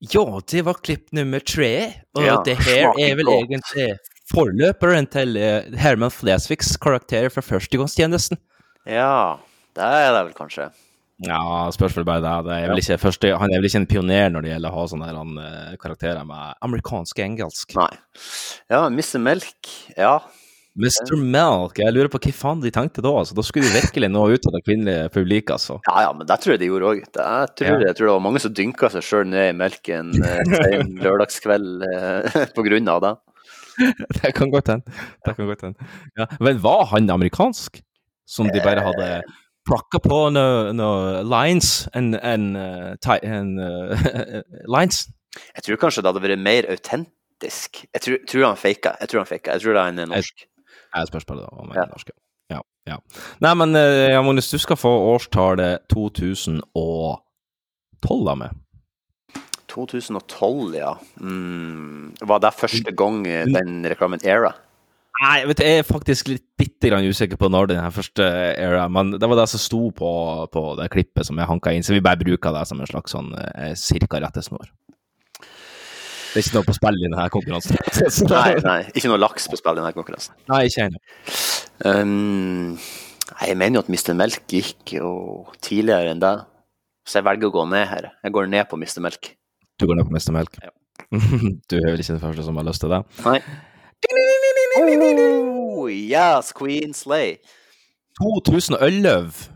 B: Ja, det var klipp nummer tre. Og
C: Ja,
B: det her er vel
C: godt.
B: egentlig forløperen til eh, Herman Flesvigs karakter fra førstegangstjenesten.
C: Ja, det er det vel kanskje.
B: Ja, spørsmålet bare det. det er vel ikke første, han er vel ikke en pioner når det gjelder å ha sånne her, han, eh, karakterer med amerikansk engelsk.
C: Nei. Ja, Mr. Melk. Ja.
B: Mr. Melk, jeg lurer på hva faen de tenkte da. Altså, da skulle de virkelig nå ut av det kvinnelige publikum, altså.
C: Ja, ja, men det tror jeg de gjorde òg. Jeg, tror-
B: Ja.
C: jeg tror det var mange som dynka seg sjøl ned i melken en *laughs* lørdagskveld eh, *laughs* på grunn av det.
B: Det kan godt hende. Ja. Men var han amerikansk? Som de bare hadde plukka på noen no lines and, and, uh, and uh, *laughs* lines?
C: Jeg tror kanskje det hadde vært mer autentisk. Jeg tror, tror han faka. Jeg tror han faka. Jeg tror det er en norsk.
B: Jeg spørs bare da om han er norsk. Ja, ja. Nei, men uh, ja, Magnus, du skal få årstallet 2012 av meg.
C: 2012, ja. Mm. Var det første gang eh, den reklamen era?
B: Nei, vet du, jeg er faktisk litt grann usikker på når den her første era, men det var det som sto på, på det klippet som jeg hanka inn, så vi bare bruker det som en slags sånn eh, cirka rettesnor. Det er ikke noe på spill i denne konkurransen. *laughs*
C: Nei, nei, ikke noe laks på spill i denne konkurransen.
B: Nei, ikke ennå.
C: Um, jeg mener jo at Mr. Melk gikk jo tidligere enn det. Så jeg velger å gå ned her. Jeg går ned på Mr. Melk.
B: Du går ned på Mr. Melk? *laughs* du er vel ikke den første som har lyst til det?
C: Nei. Oh, yes, Queen Slay.
B: 2011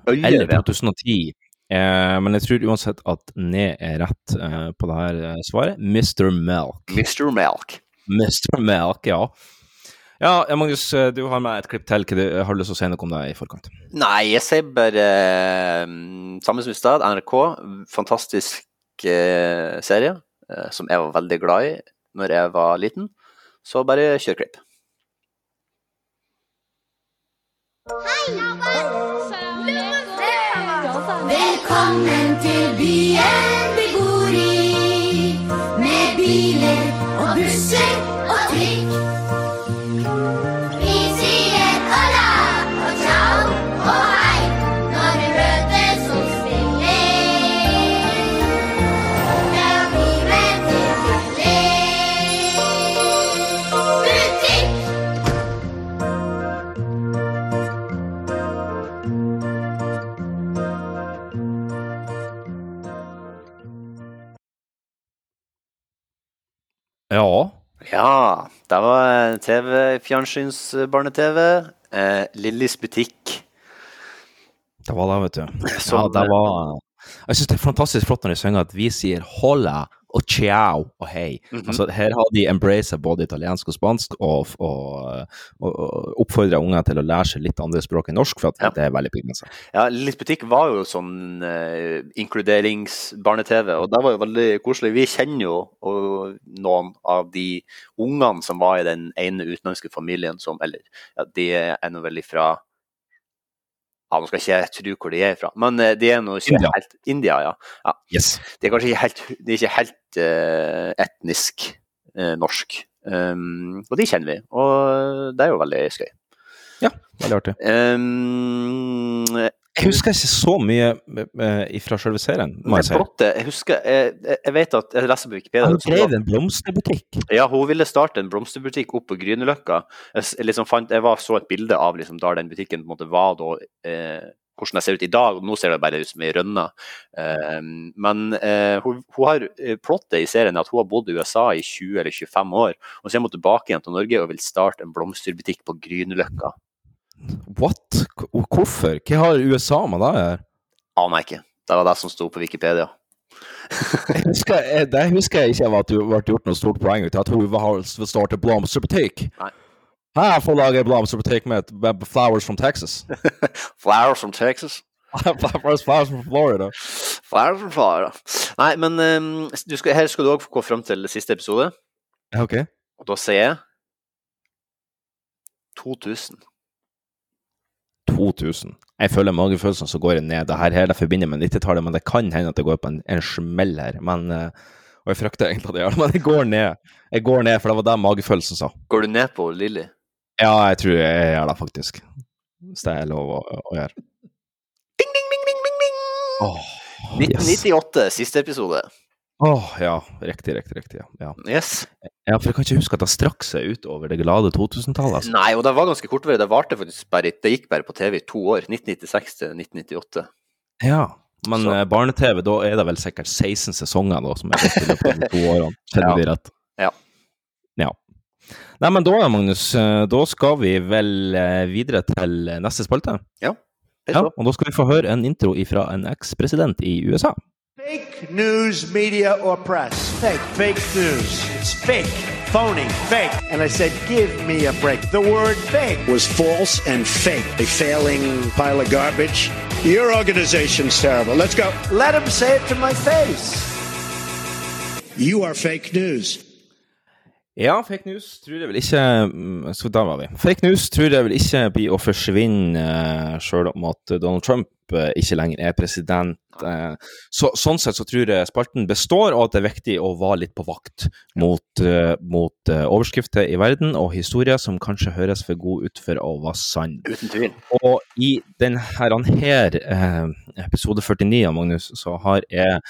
C: Øløv,
B: eller 2010. Eh, men jeg tror uansett at ned er rett eh, på det her eh, svaret. Mr. Melk.
C: Mr. Melk.
B: Mr. Melk, ja. Ja, Magnus, eh, du har med et klipp til. Har du lyst til å si noe om det i forkant?
C: Nei, jeg sier bare um, samme som i stad, NRK. Fantastisk eh, serie eh, som jeg var veldig glad i når jeg var liten. Så bare kjør klipp.
M: Velkommen til byen vi bor i. Med biler og busser og trikk. Ja.
B: Ja,
C: det var TV, fjernsyns-barne-TV. Eh, Lillis butikk.
B: Det var det, vet du. Ja, det var Jeg syns det er fantastisk flott når de synger at vi sier hola og ciao og hei.
C: Mhm.
B: Altså, her har de embracet både italiensk og spansk, og, og, og, og oppfordra unger til å lære seg litt andre språk enn norsk, for at det er veldig begrensa.
C: Ja, Lillis butikk var jo sånn eh, inkluderings-barne-TV, og det var jo veldig koselig. Vi kjenner jo noen av de ungene som var i den ene utenlandske familien som Eller ja, de er nå veldig ifra ja, Nå skal ikke tro hvor de er fra, men eh, de er nå ikke
B: India.
C: helt India, ja. ja.
B: Yes.
C: De er kanskje ikke helt, de er ikke helt uh, etnisk uh, norsk. Um, og de kjenner vi, og det er jo veldig skøy.
B: Ja, Veldig artig.
C: Um,
B: Jeg husker ikke så mye eh, fra selve serien, må jeg si.
C: Plotte, jeg husker jeg, jeg- jeg vet at Jeg leser på Wikipedia.
B: Han
C: var-
B: drev en blomsterbutikk.
C: Ja, hun ville starte en blomsterbutikk opp på Grünerløkka. Jeg, liksom fant, jeg var, så et bilde av liksom, der den butikken måte var da, eh, hvordan det ser ut i dag. Nå ser det bare ut som ei rønne. Eh, men eh, hun, hun har eh, plottet i serien er at hun har bodd i USA i 20 eller 25 år. Og så er hun tilbake igjen til Norge og vil starte en blomsterbutikk på Grünerløkka.
B: What? Hvorfor? Hva har USA med det å gjøre?
C: Aner jeg ikke. Det var det som sto på Wikipedia. *laughs*
B: Jeg husker, jeg, det husker jeg ikke at du ble gjort noe stort poeng ut av at hun vil starte blomsterbutikk. Her får lage blomsterbutikk med, med flowers from Texas. *laughs*
C: Flowers from Texas. *laughs*
B: flowers, flowers from Florida.
C: Flowers from Florida. Nei, men um, du skal, her skal du òg gå fram til siste episode.
B: Ok.
C: Og da sier jeg 2000.
B: 2000. Jeg føler magefølelsen som går ned. Det her, det forbinder med 90-tallet, men det kan hende at det går på en, en smell her. Men, eh, og jeg frykter egentlig at det gjør det, *laughs* men jeg går ned. Jeg går ned, for det var det magefølelsen sa.
C: Går du ned på Lilly?
B: Ja, jeg tror jeg gjør det, faktisk. Hvis det er lov å, å gjøre. Åh, yes.
C: 1998, siste episode.
B: Åh, ja. Riktig, riktig, riktig. Ja. Ja.
C: Yes.
B: ja, for jeg kan ikke huske at det strakk seg utover det glade 2000-tallet. Altså.
C: Nei, og det var ganske kortvarig. Det varte faktisk bare, det gikk bare på TV i to år. 1996 til 1998.
B: Ja. Men eh, barne-TV, da er det vel sikkert 16 sesonger da, som er gått i løpet av de to årene. *laughs* Kjenner de rett?
C: Ja.
B: Ja. Nei, men da, Magnus, eh, da skal vi vel eh, videre til neste spalte.
C: Ja.
B: ja. Og da skal vi få høre en intro fra en eks-president i USA.
N: Fake news, media, or press. Fake. Fake news. It's fake. Phony. Fake. And I said, give me a break. The word fake was false and fake. A failing pile of garbage. Your organization's terrible. Let's go. Let him say it to my face. You are fake news.
B: Ja, fake news tror jeg vel ikke mm, Så der var vi. Fake news tror jeg vel ikke blir å forsvinne uh, sjøl om at Donald Trump eh, ikke lenger er president. Så, sånn sett så tror jeg spalten består, og at det er viktig å være litt på vakt mot, eh, mot eh, overskrifter i verden og historier som kanskje høres for gode ut for å være sann.
C: Uten tvil.
B: Og i denne her, eh, episode 49 av Magnus, så har jeg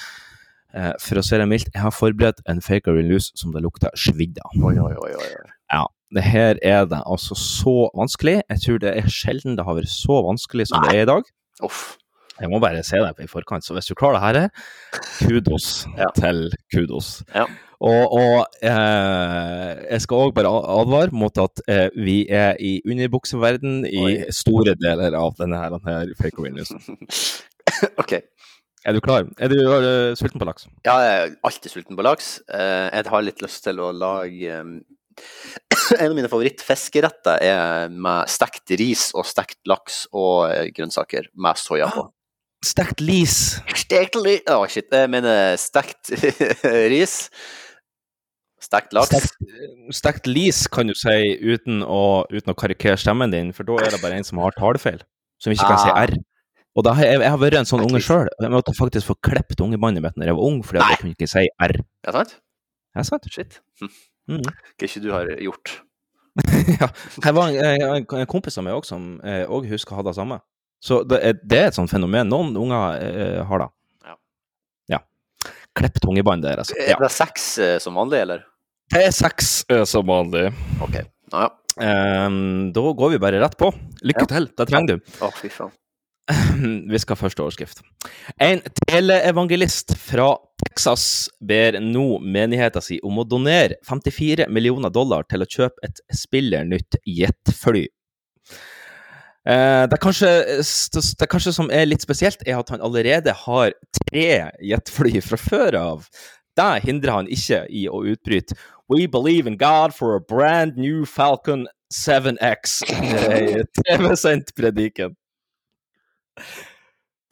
B: for å si det mildt, jeg har forberedt en fake or release som det lukter svidd av.
C: Oi, oi, oi, oi. oi.
B: Ja, det her er det altså så vanskelig. Jeg tror det er sjelden det har vært så vanskelig som det er i dag.
C: Uff.
B: Jeg må bare se deg på i forkant, så hvis du klarer det her, kudos *laughs* til kudos.
C: Ja.
B: Og, og eh, jeg skal òg bare advare mot at eh, vi er i underbukseverden i
C: Oi.
B: store deler av denne her, denne fake awareness. *laughs*
C: OK.
B: Er du klar? Er du eh, sulten på laks?
C: Ja, jeg er alltid sulten på laks. Eh, Jeg har litt lyst til å lage um, *clears throat* En av mine favorittfiskeretter er med stekt ris og stekt laks og eh, grønnsaker med soya på.
B: Stekt lis.
C: Stekt lis Å, shit. Jeg mener stekt *laughs* ris. Stekt laks.
B: Stekt, stekt lis kan du si uten å, uten å karikere stemmen din, for da er det bare en som har talefeil, som ikke kan si
C: Ah.
B: R. Og da har jeg, jeg har vært en sånn unge sjøl. Jeg måtte faktisk få klippet ungebåndet mitt når jeg var ung, fordi jeg kunne ikke si R.
C: Er det sant?
B: Er sant?
C: Shit. Hm.
B: Mhm.
C: Hva ikke du har gjort? *laughs*
B: ja. Jeg var en, en, en kompis av meg også som eh, òg husker å ha det samme. Så det er, det er et sånt fenomen. Noen unger eh, har da.
C: Ja.
B: ja. Klipp tungebånd der, altså.
C: Er det seks eh, som vanlig, eller?
B: Det er seks eh, som vanlig.
C: OK. Ja, ja.
B: Ehm, da går vi bare rett på. Lykke til, det trenger du.
C: Å, fy faen. *clears throat*
B: Vi skal ha første overskrift. En teleevangelist fra Texas ber nå menigheten si om å donere 54 millioner dollar til å kjøpe et spillernytt jetfly. Eh, det, er kanskje, det er kanskje som er litt spesielt, er at han allerede har tre jetfly fra før av. Det hindrer han ikke i å utbryte We believe in God for a brand new Falcon 7X. *laughs* Eh, TV-sendt prediken.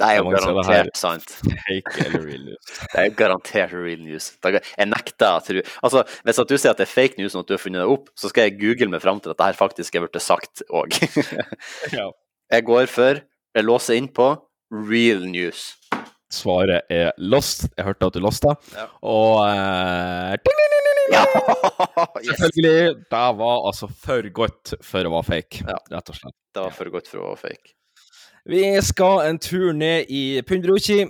C: Det er jo garantert sant.
B: Fake eller real news. *laughs*
C: Det er garantert real news. Jeg nekter å tro Altså, Hvis du sier at det er fake news og at du har funnet det opp, så skal jeg google meg fram til at det her faktisk er blitt sagt òg. *laughs* Jeg går for Jeg låser inn på real news.
B: Svaret er lost. Jeg hørte at du losta.
C: Ja.
B: Og ding.
C: Ja! *laughs* yes.
B: Selvfølgelig. Det var altså for godt for å være fake,
C: Ja.
B: rett og slett.
C: Det var for godt for å være fake.
B: Vi skal en tur ned i
C: Pundrochi,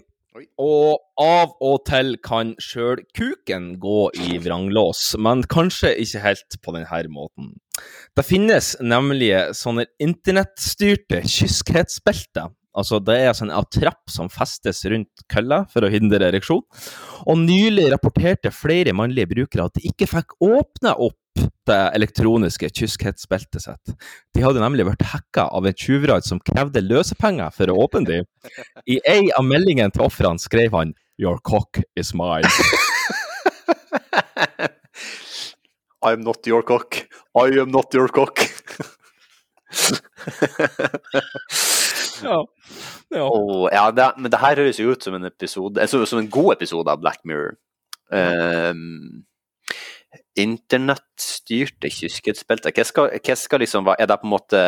B: og av og til kan sjøl kuken gå i vranglås, men kanskje ikke helt på denne måten. Det finnes nemlig sånne internettstyrte kyskhetsbelter. Altså, det er altså en trapp som festes rundt kølla for å hindre ereksjon. Og nylig rapporterte flere mannlige brukere at de ikke fikk åpne opp det elektroniske kyskhetsbeltet sitt. De hadde nemlig vært hacka av en tjuvraid som krevde løsepenger for å åpne dem. I ei av meldingene til ofrene skrev han 'Your cock is mine'. *laughs*
C: I'm not your cock. I am not your cock. *laughs* *laughs*
B: Ja. ja.
C: Åh, ja, det, men det her høres jo ut som en episode altså, Som en god episode av Black Mirror. Um, Internettstyrte kyskhetsbelter. Hva skal, hva skal liksom være Er det på en måte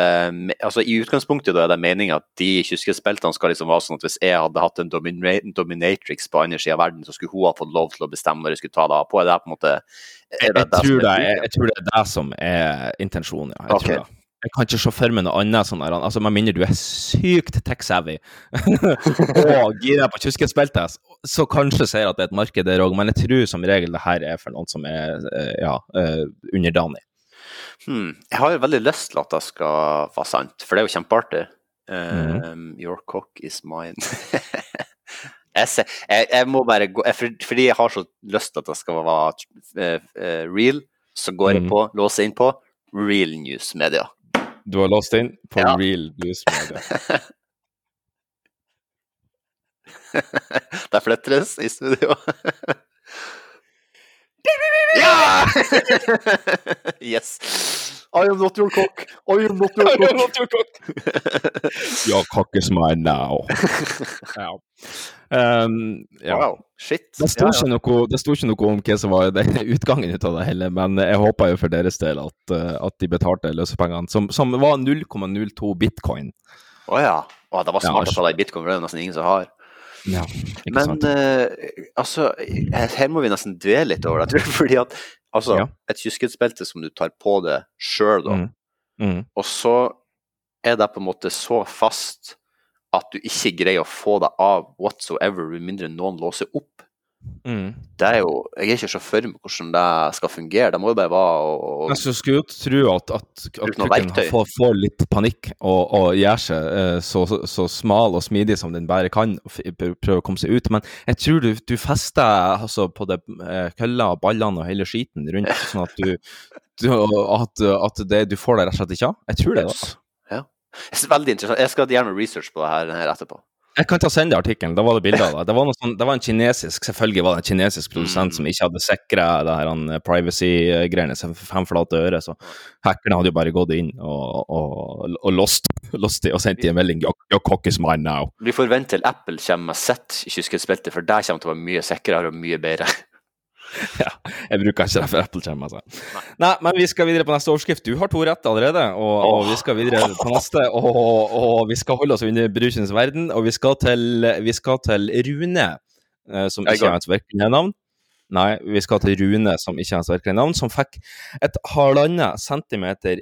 C: altså I utgangspunktet da er det meninga at de kyskhetsbeltene skal liksom være sånn at hvis jeg hadde hatt en dominatrix på andre sida av verden, så skulle hun ha fått lov til å bestemme når jeg skulle ta det av på? Er det på en måte er
B: Jeg,
C: det
B: jeg,
C: det
B: tror det, jeg, jeg tror det er det som er intensjonen, ja. Jeg,
C: Ok.
B: tror det. Jeg kan ikke se for meg noe annet sånn der, altså med mindre du er sykt tech-savvy og *laughs* gira på kyskhetsbeltet, så kanskje ser at det er et marked der òg, men jeg tror som regel det her er for noen som er eh, ja, eh, underdanig.
C: Hmm. Jeg har jo veldig lyst til at det skal være sant, for det er jo kjempeartig.
B: Mhm.
C: Um, Your cock is mine. *laughs* Jeg, ser, jeg, jeg må bare gå jeg, Fordi jeg har så lyst til at det skal være uh, uh, real, så går jeg
B: Mm.
C: på, låser inn på Real News Media.
B: Du har låst inn på
C: Ja.
B: Real Blues Media. *laughs*
C: er Flettres i studio. *laughs* ja! *laughs* yes. I am not your cock. I am not your cock.
B: not your Your cock is mine now. ja. Um, ja.
C: Wow. Shit.
B: Det sto,
C: Ja,
B: ikke noe, det sto ikke noe om hva som var *laughs* det, utgangen ut av det hele, men jeg håper jo for deres del at, eh, at de betalte løsepengene, som, som var 0,02 bitcoin.
C: Å ja. Oh, det var
B: Ja,
C: smart å
B: altså.
C: ta det i bitcoin, for det er nesten ingen som har.
B: Ja,
C: Men eh, altså, her her må vi nesten dvele litt over det, tror jeg, *laughs* fordi at altså,
B: Ja.
C: et kyskhetsbelte som du tar på det sjøl, da,
B: Mm. Mm.
C: og så er det på en måte så fast at du ikke greier å få det av whatsoever, med mindre noen låser opp.
B: Mm.
C: Det er jo, Jeg er ikke så for meg hvordan det skal fungere. Det må jo bare være å
B: Jeg skulle jo tro at, at, at kukken får, får litt panikk og, og gjør seg eh, så, så, så smal og smidig som den bare kan, og prøver å komme seg ut. Men jeg tror du, du fester altså, på det eh, kølla, ballene og hele skiten rundt, sånn at du, du at, at det, du får det rett og slett ikke av. Jeg tror det. Altså.
C: Veldig interessant. Jeg skal gjøre noe research på det her, her etterpå.
B: Jeg kan ta sende artikkelen, da var det bilder av det. Det var, sånn, det var en kinesisk selvfølgelig var det en kinesisk
C: Mm.
B: produsent som ikke hadde sikra privacy-greiene sine for fem flate øre. Så hackerne hadde jo bare gått inn og, og, og lost, *laughs* lost og sendt en melding your, your cock is mine now.
C: Vi får vente til Apple kommer med sitt kyskhetsbelte, for det kommer til å være mye sikrere og mye bedre. *laughs*
B: ja, jeg bruker ikke det for Apple kommer, altså. Nei, men vi skal videre på neste overskrift. Du har to rette allerede, og, og vi skal videre på neste. Og, og, og vi skal holde oss under brusens verden, og vi skal til, vi skal til Rune, eh, som ikke har et virkelig navn. Nei, vi skal til Rune, som ikke har et virkelig navn, som fikk et halvannen centimeter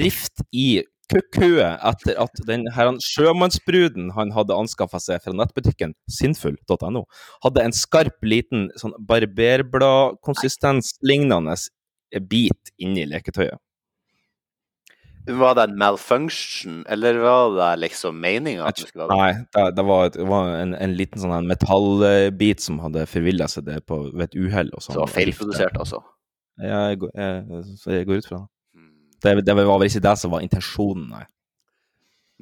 B: rift i kukkhuet etter at den her sjømannsbruden han hadde anskaffa seg fra nettbutikken sinnfull.no, hadde en skarp, liten sånn barberblad-konsistens lignende bit inni leketøyet.
C: Var det en malfunction, eller var det liksom meninga?
B: Nei, det, det var, det var en, en liten sånn metallbit som hadde forvilla seg det på, ved et uhell. sånn.
C: Så det feilprodusert, altså?
B: Ja, jeg, jeg, jeg går ut fra det. Det, det var vel ikke det som var intensjonen, nei.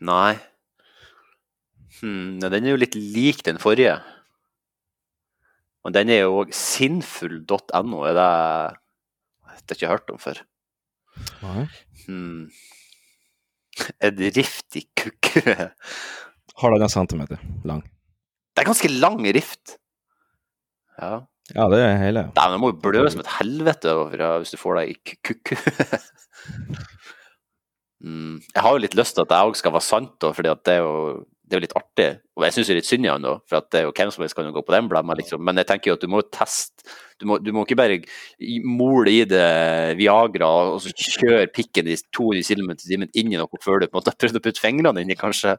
C: Nei. Hmm, den er jo litt lik den forrige. Og den er jo òg sinnfull.no, er det Det har jeg ikke hørt om før.
B: Nei.
C: Hmm. *laughs* Et rift i kukke.
B: Har du en centimeter lang.
C: Det er ganske lang rift. Ja.
B: Ja, det er hele.
C: Nei, men det må jo blø som et helvete hvis du får deg i kukk. *laughs* mm. Jeg har jo litt lyst til at det òg skal være sant, da, fordi det er jo det er litt artig. Og jeg syns litt synd i han, da, for det er jo hvem som helst kan jo gå på den blemma, liksom. Men jeg tenker jo at du må teste du må, du må ikke bare mole i det Viagra og så kjøre pikken i 200 km i timen inn i noe før du på en måte har å putte fingrene inni, kanskje.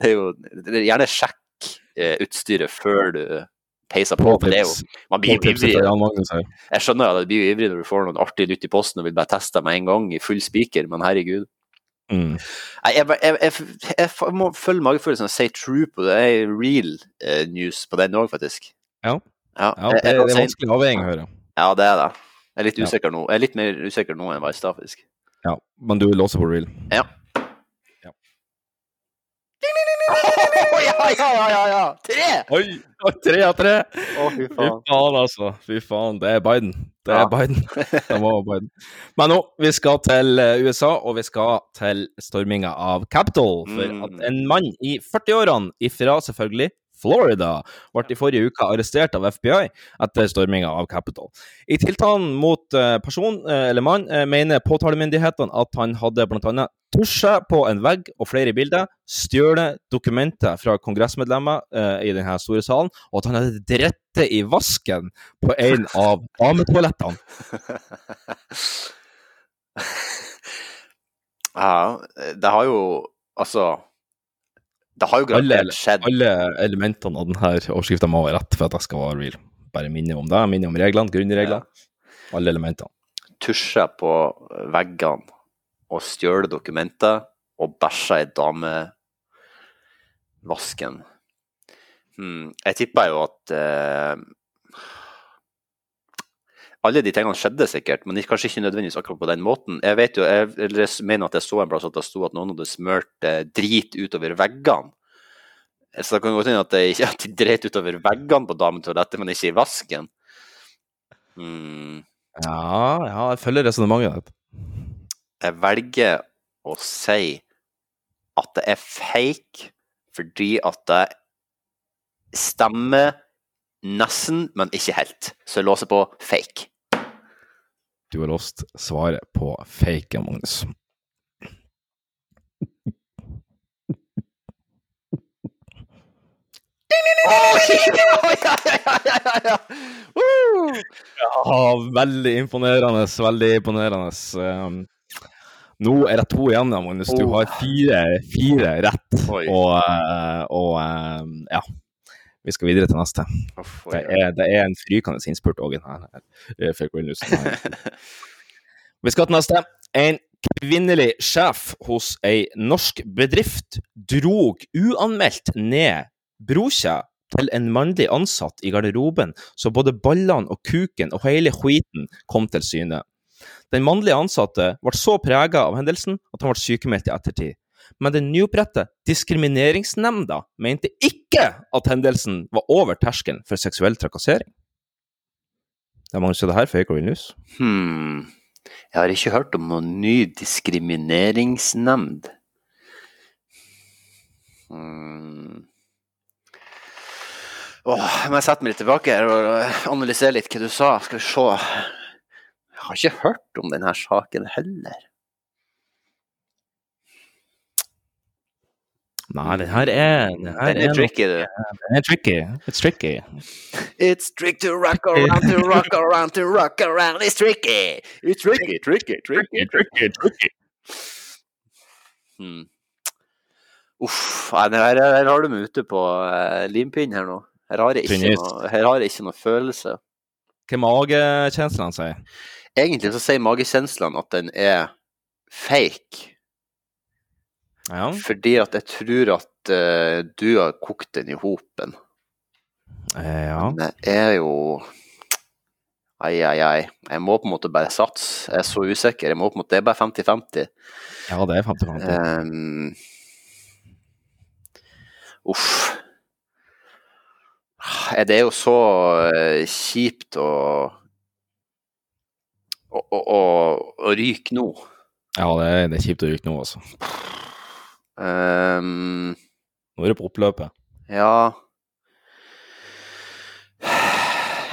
C: Det er jo det er gjerne sjekk eh, utstyret før du peiser på, Men det er jo Man blir jo ivrig. Jeg skjønner at du blir ivrig når du får noe artig nytt i posten og vil bare teste med en gang i full spiker, men herregud.
B: Mm.
C: Jeg, jeg, jeg, jeg, må følge magefølelsen og si true på det. Det er real eh, news på den òg, faktisk.
B: Ja.
C: Ja,
B: Ja, det,
C: er,
B: det er vanskelig avveining å høre.
C: Ja, det er det. Jeg er litt
B: Ja.
C: nå. Jeg er litt mer usikker nå enn jeg var i stad, faktisk.
B: Ja, men du låser på real.
C: Ja. Ja, ja, ja, ja, ja! Tre!
B: Oi! Tre av tre!
C: Å, fy
B: Fy
C: faen.
B: faen, altså. Fy faen. Det er Biden. Det er
C: Ja.
B: Biden. *laughs* Det var Biden. Men nå, vi skal til eh, USA, og vi skal til storminga av Capitol. For
C: Mm.
B: at en mann i 40-årene ifra selvfølgelig Florida ble i forrige uke arrestert av FBI etter storminga av Capitol. I tiltalen mot eh, person eh, eller mann mener påtalemyndighetene at han hadde bl.a. tusja på en vegg og flere bilder, stjålet dokumenter fra kongressmedlemmer eh, i denne store salen, og at han hadde dritt det i vasken på en av dametoalettene. *laughs*
C: Ja, det har jo Altså Det har jo garantert skjedd.
B: alle elementene av denne overskrifta må være rett for at jeg skal være real. Bare minne om det. Minne om reglene, grunnreglene. Alle elementene.
C: Tusje på veggene og stjal dokumenter og bæsja i damevasken. Hmm, jeg tipper jo at eh, alle de tingene skjedde sikkert, men kanskje ikke nødvendigvis akkurat på den måten. Jeg vet jo, jeg, jeg mener at jeg så en plass at det sto at noen hadde smørt eh, drit utover veggene. Så det kan godt hende at, *laughs* at de dreit utover veggene på dametoalettet, men ikke i vasken. Hmm.
B: Ja, ja, jeg følger resonnementet ditt.
C: Jeg velger å si at det er fake, fordi at det stemmer nesten, men ikke helt. Så jeg låser på fake.
B: Du har låst svaret på fake, Magnus. Ja, veldig imponerende, veldig imponerende. Nå er det to igjen, Magnus. Du har fire, fire rett. Og, eh, og eh, ja, vi skal videre til neste. Det er, det er en frykende innspurt denne eh. *laughs* Vi skal til neste. En kvinnelig sjef hos ei norsk bedrift drog uanmeldt ned brokja til en mannlig ansatt i garderoben, så både ballene og kuken og hele skiten kom til syne. Den mannlige ansatte ble så prega av hendelsen at han ble sykemeldt i ettertid. Men den nyopprette diskrimineringsnemnda mente ikke at hendelsen var over terskelen for seksuell trakassering. Det er mange som det her fake real news.
C: Hmm. Jeg har ikke hørt om noen ny diskrimineringsnemnd. Hmm. Åh, jeg må sette meg litt tilbake her og analysere litt hva du sa. Skal vi se. Jeg har ikke hørt om denne saken heller.
B: Nei, det her er Den,
C: Den er tricky, du.
B: Den er tricky. It's tricky.
C: It's tricky to rock around, to rock around, to rock around. It's tricky. It's tricky, tricky, tricky, tricky, tricky. Hmm. Uff, nei, her, her har du meg ute på uh, limpinn her nå. Her har, jeg ikke noe, her har jeg ikke noe følelse.
B: Hva magekjenslene sier?
C: Egentlig så sier magekjenslene at den er fake.
B: Ja.
C: Fordi at jeg tror at uh, du har kokt den i hopen.
B: Eh, ja.
C: Men det er jo Ai, ai, ai. Jeg må på en måte bare satse. Jeg er så usikker. Jeg må på en måte, Det er bare 50-50.
B: Ja, det er 50-50.
C: Um... uff. Eh, Det er jo så eh, kjipt og å, å, å ryke nå.
B: Ja, det er, det er kjipt å ryke nå, altså.
C: Um,
B: Nå er det på oppløpet.
C: ja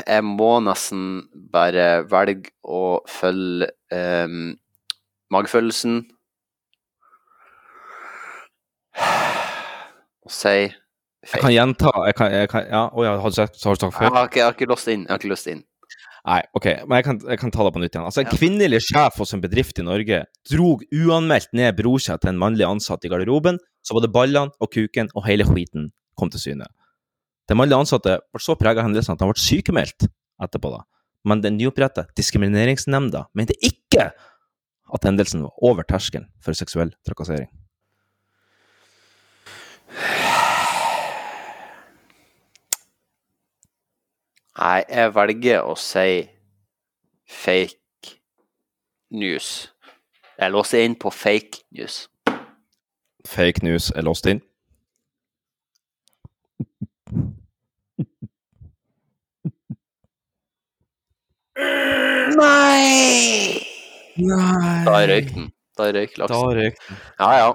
C: Jeg må nesten bare velge å følge um, magefølelsen. Og si feil.
B: Jeg kan gjenta jeg kan, jeg kan, Ja, å ja, har du sagt, har
C: Jeg har ikke, jeg har ikke låst inn. Jeg har ikke lyst inn.
B: Nei, OK, men jeg kan, jeg kan ta det på nytt igjen. Altså, En kvinnelig sjef hos en bedrift i Norge drog uanmeldt ned brorsa til en mannlig ansatt i garderoben, så både ballene og kuken og hele skiten kom til syne. Den mannlige ansatte ble så prega av hendelsen at han ble sykemeldt etterpå, da. Men den nyoppretta diskrimineringsnemnda mente ikke at hendelsen var over terskelen for seksuell trakassering.
C: Nei, jeg velger å si fake news. Jeg låser inn på fake news.
B: Fake news er låst inn.
C: Nei! Da røyk den. Da røyk laksen.
B: Da røyk den.
C: Ja, ja.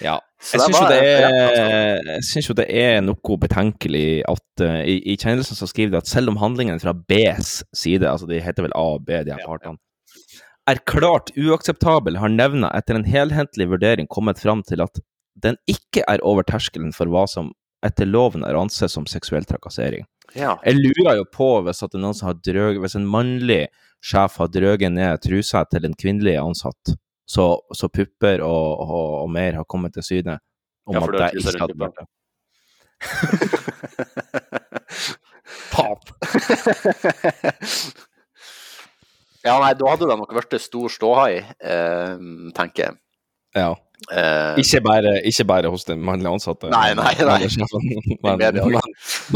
B: Ja. Jeg syns jo,
C: ja,
B: jo det er noe betenkelig at uh, i, i kjennelsen så skriver de at selv om handlingen fra Bs side, altså de heter vel A og B, de her partene, er klart uakseptabel, har nevna etter en helhetlig vurdering kommet fram til at den ikke er over terskelen for hva som etter loven er ansett som seksuell trakassering.
C: Ja.
B: Jeg lurer jo på hvis, drøg, hvis en mannlig sjef har drøget ned trusa til en kvinnelig ansatt, så, så pupper og, og, og mer har kommet til syne om
C: Ja,
B: at det ikke hadde vært det. *laughs* *laughs*
C: ja, nei, da hadde det nok vært stor ståhai, eh, tenker jeg.
B: Ja.
C: Eh,
B: Ikke bare, ikke bare hos den mannlige ansatte.
C: Nei, nei, nei.
B: men- sjefen, *laughs* Men,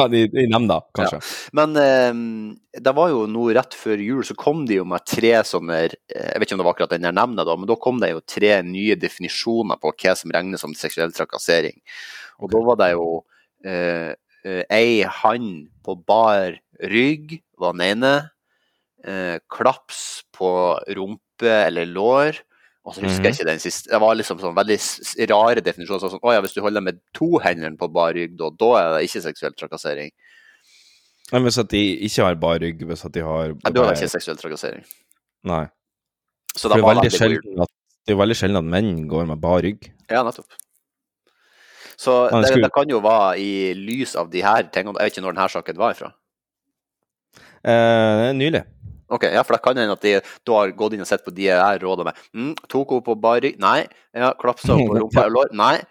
B: men, i, i nemnda, kanskje.
C: Men eh, det var jo nå rett før jul, så kom det jo med tre sånne eh, Jeg vet ikke om det var akkurat den nevna, da, men da kom det jo tre nye definisjoner på hva som regnes som seksuell trakassering. Og da var det jo eh, eh, ei hand på bar rygg, var den ene. Eh, klaps på rumpe eller lår. Og så husker jeg ikke den siste. Det var liksom sånn veldig rare definisjoner. Sånn, å ja, hvis du holder med to hender på bar rygg, da, da er det ikke seksuell trakassering.
B: Men hvis at de ikke har bar rygg, hvis at de har
C: Nei, da er det ikke seksuell trakassering.
B: Nei.
C: Så det
B: det, er veldig sjelden at, det er veldig sjelden at menn går med bar rygg.
C: Ja, nettopp. Så
B: Nei, det
C: det,
B: skulle-
C: det kan jo være i lys av de her tingene Jeg vet ikke når denne saken var ifra.
B: Eh, nylig.
C: Ok, ja, for det kan hende at de du har gått inn og sett på de jeg råder med mm, Tok henne på bar rygg? Nei. Ja, Klapsa henne på rumpa og lår? Nei. *laughs*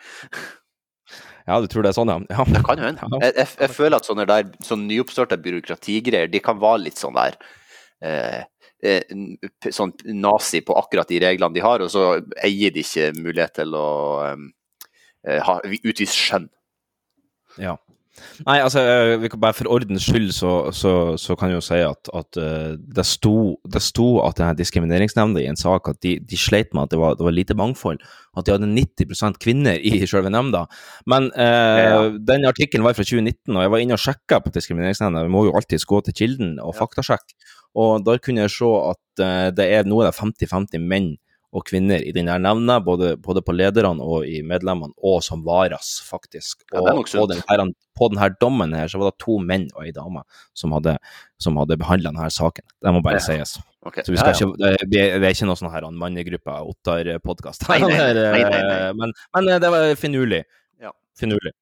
B: Ja, du tror det er sånn, ja? ja.
C: Det kan hende. Jeg, jeg, jeg føler at sånne der sånn nyoppstarta byråkratigreier, de kan være litt sånn der eh, eh, Sånn nazi på akkurat de reglene de har, og så eier de ikke mulighet til å eh, ha, utvise skjønn.
B: Ja. Nei, altså, eh, vi kan bare for ordens skyld så, så, så kan jeg jo si at, at eh, det, sto, det sto at denne diskrimineringsnemnda i en sak at de, de sleit med at det var, det var lite mangfold, at de hadde 90% kvinner i *laughs* selve nemnda. Men eh,
C: Ja.
B: den artikkelen var fra 2019, og jeg var inne og sjekka på diskrimineringsnemnda. Vi må jo alltids gå til kilden og faktasjekke. Og da kunne jeg se at eh, det er nå er det 50-50 menn og kvinner i den her nevna, både, både på lederne og i medlemmene, og som varas, faktisk. Og
C: er
B: på, den her, på denne dommen her, så var det to menn og ei dame som hadde, som hadde behandla denne saken. Det må bare
C: Ja.
B: sies.
C: Okay.
B: Så vi skal
C: ja.
B: ikke, det, er- ikke noe sånn her mannegruppe Ottar-podkast. *laughs* Men, men eh, det var finurlig.
C: Ja.
B: Finurlig.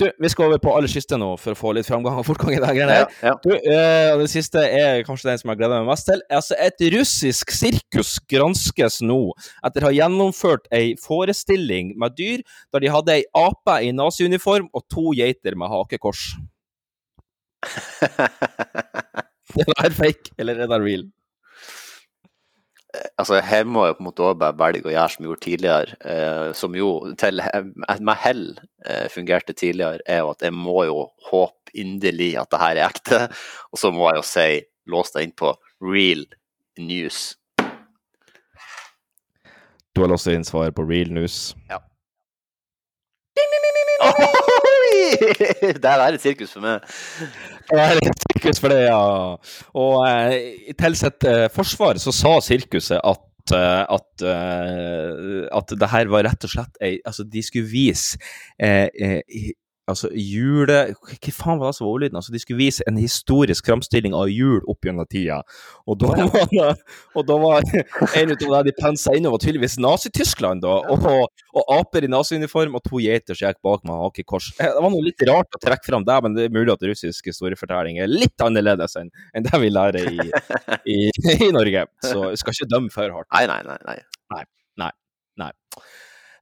B: Du, vi skal over på aller siste nå, for å få litt framgang og fortgang i det greiene her.
C: Ja, ja.
B: Du, eh, og det siste er kanskje den som jeg gleder meg mest til. Altså, et russisk sirkus granskes nå etter å ha gjennomført ei forestilling med dyr der de hadde ei ape i naziuniform og to geiter med hakekors. Er *laughs* det her fake, eller er det real?
C: Altså her må jeg på en måte også bare velge å gjøre som jeg gjorde tidligere, eh, som jo til, med hell eh, fungerte tidligere, er jo at jeg må jo håpe inderlig at det her er ekte, *laughs* og så må jeg jo si lås deg inn på real news.
B: Du har låst inn svaret på real news.
C: Ja. *laughs* *laughs* det er et sirkus for meg.
B: Det er et sirkus for det, ja. Og eh, til sitt eh, forsvar så sa sirkuset at eh, at, eh, at det her var rett og slett ei Altså, de skulle vise eh, eh, Altså, jule... Hva faen var det som var ordlyden? Altså, de skulle vise en historisk framstilling av jul opp gjennom tida. Og da var, og da var en av dem de pensa inn, var tydeligvis Nazi-Tyskland, da. Og, og aper i naziuniform og to geiter som gikk bak med hakekors. Eh, Det var noe litt rart å trekke fram der, men det er mulig at russisk historiefortelling er litt annerledes enn enn det vi lærer i, *laughs* i, i Norge. Så jeg skal ikke dømme for hardt.
C: Nei, nei, nei. nei.
B: Nei. Nei.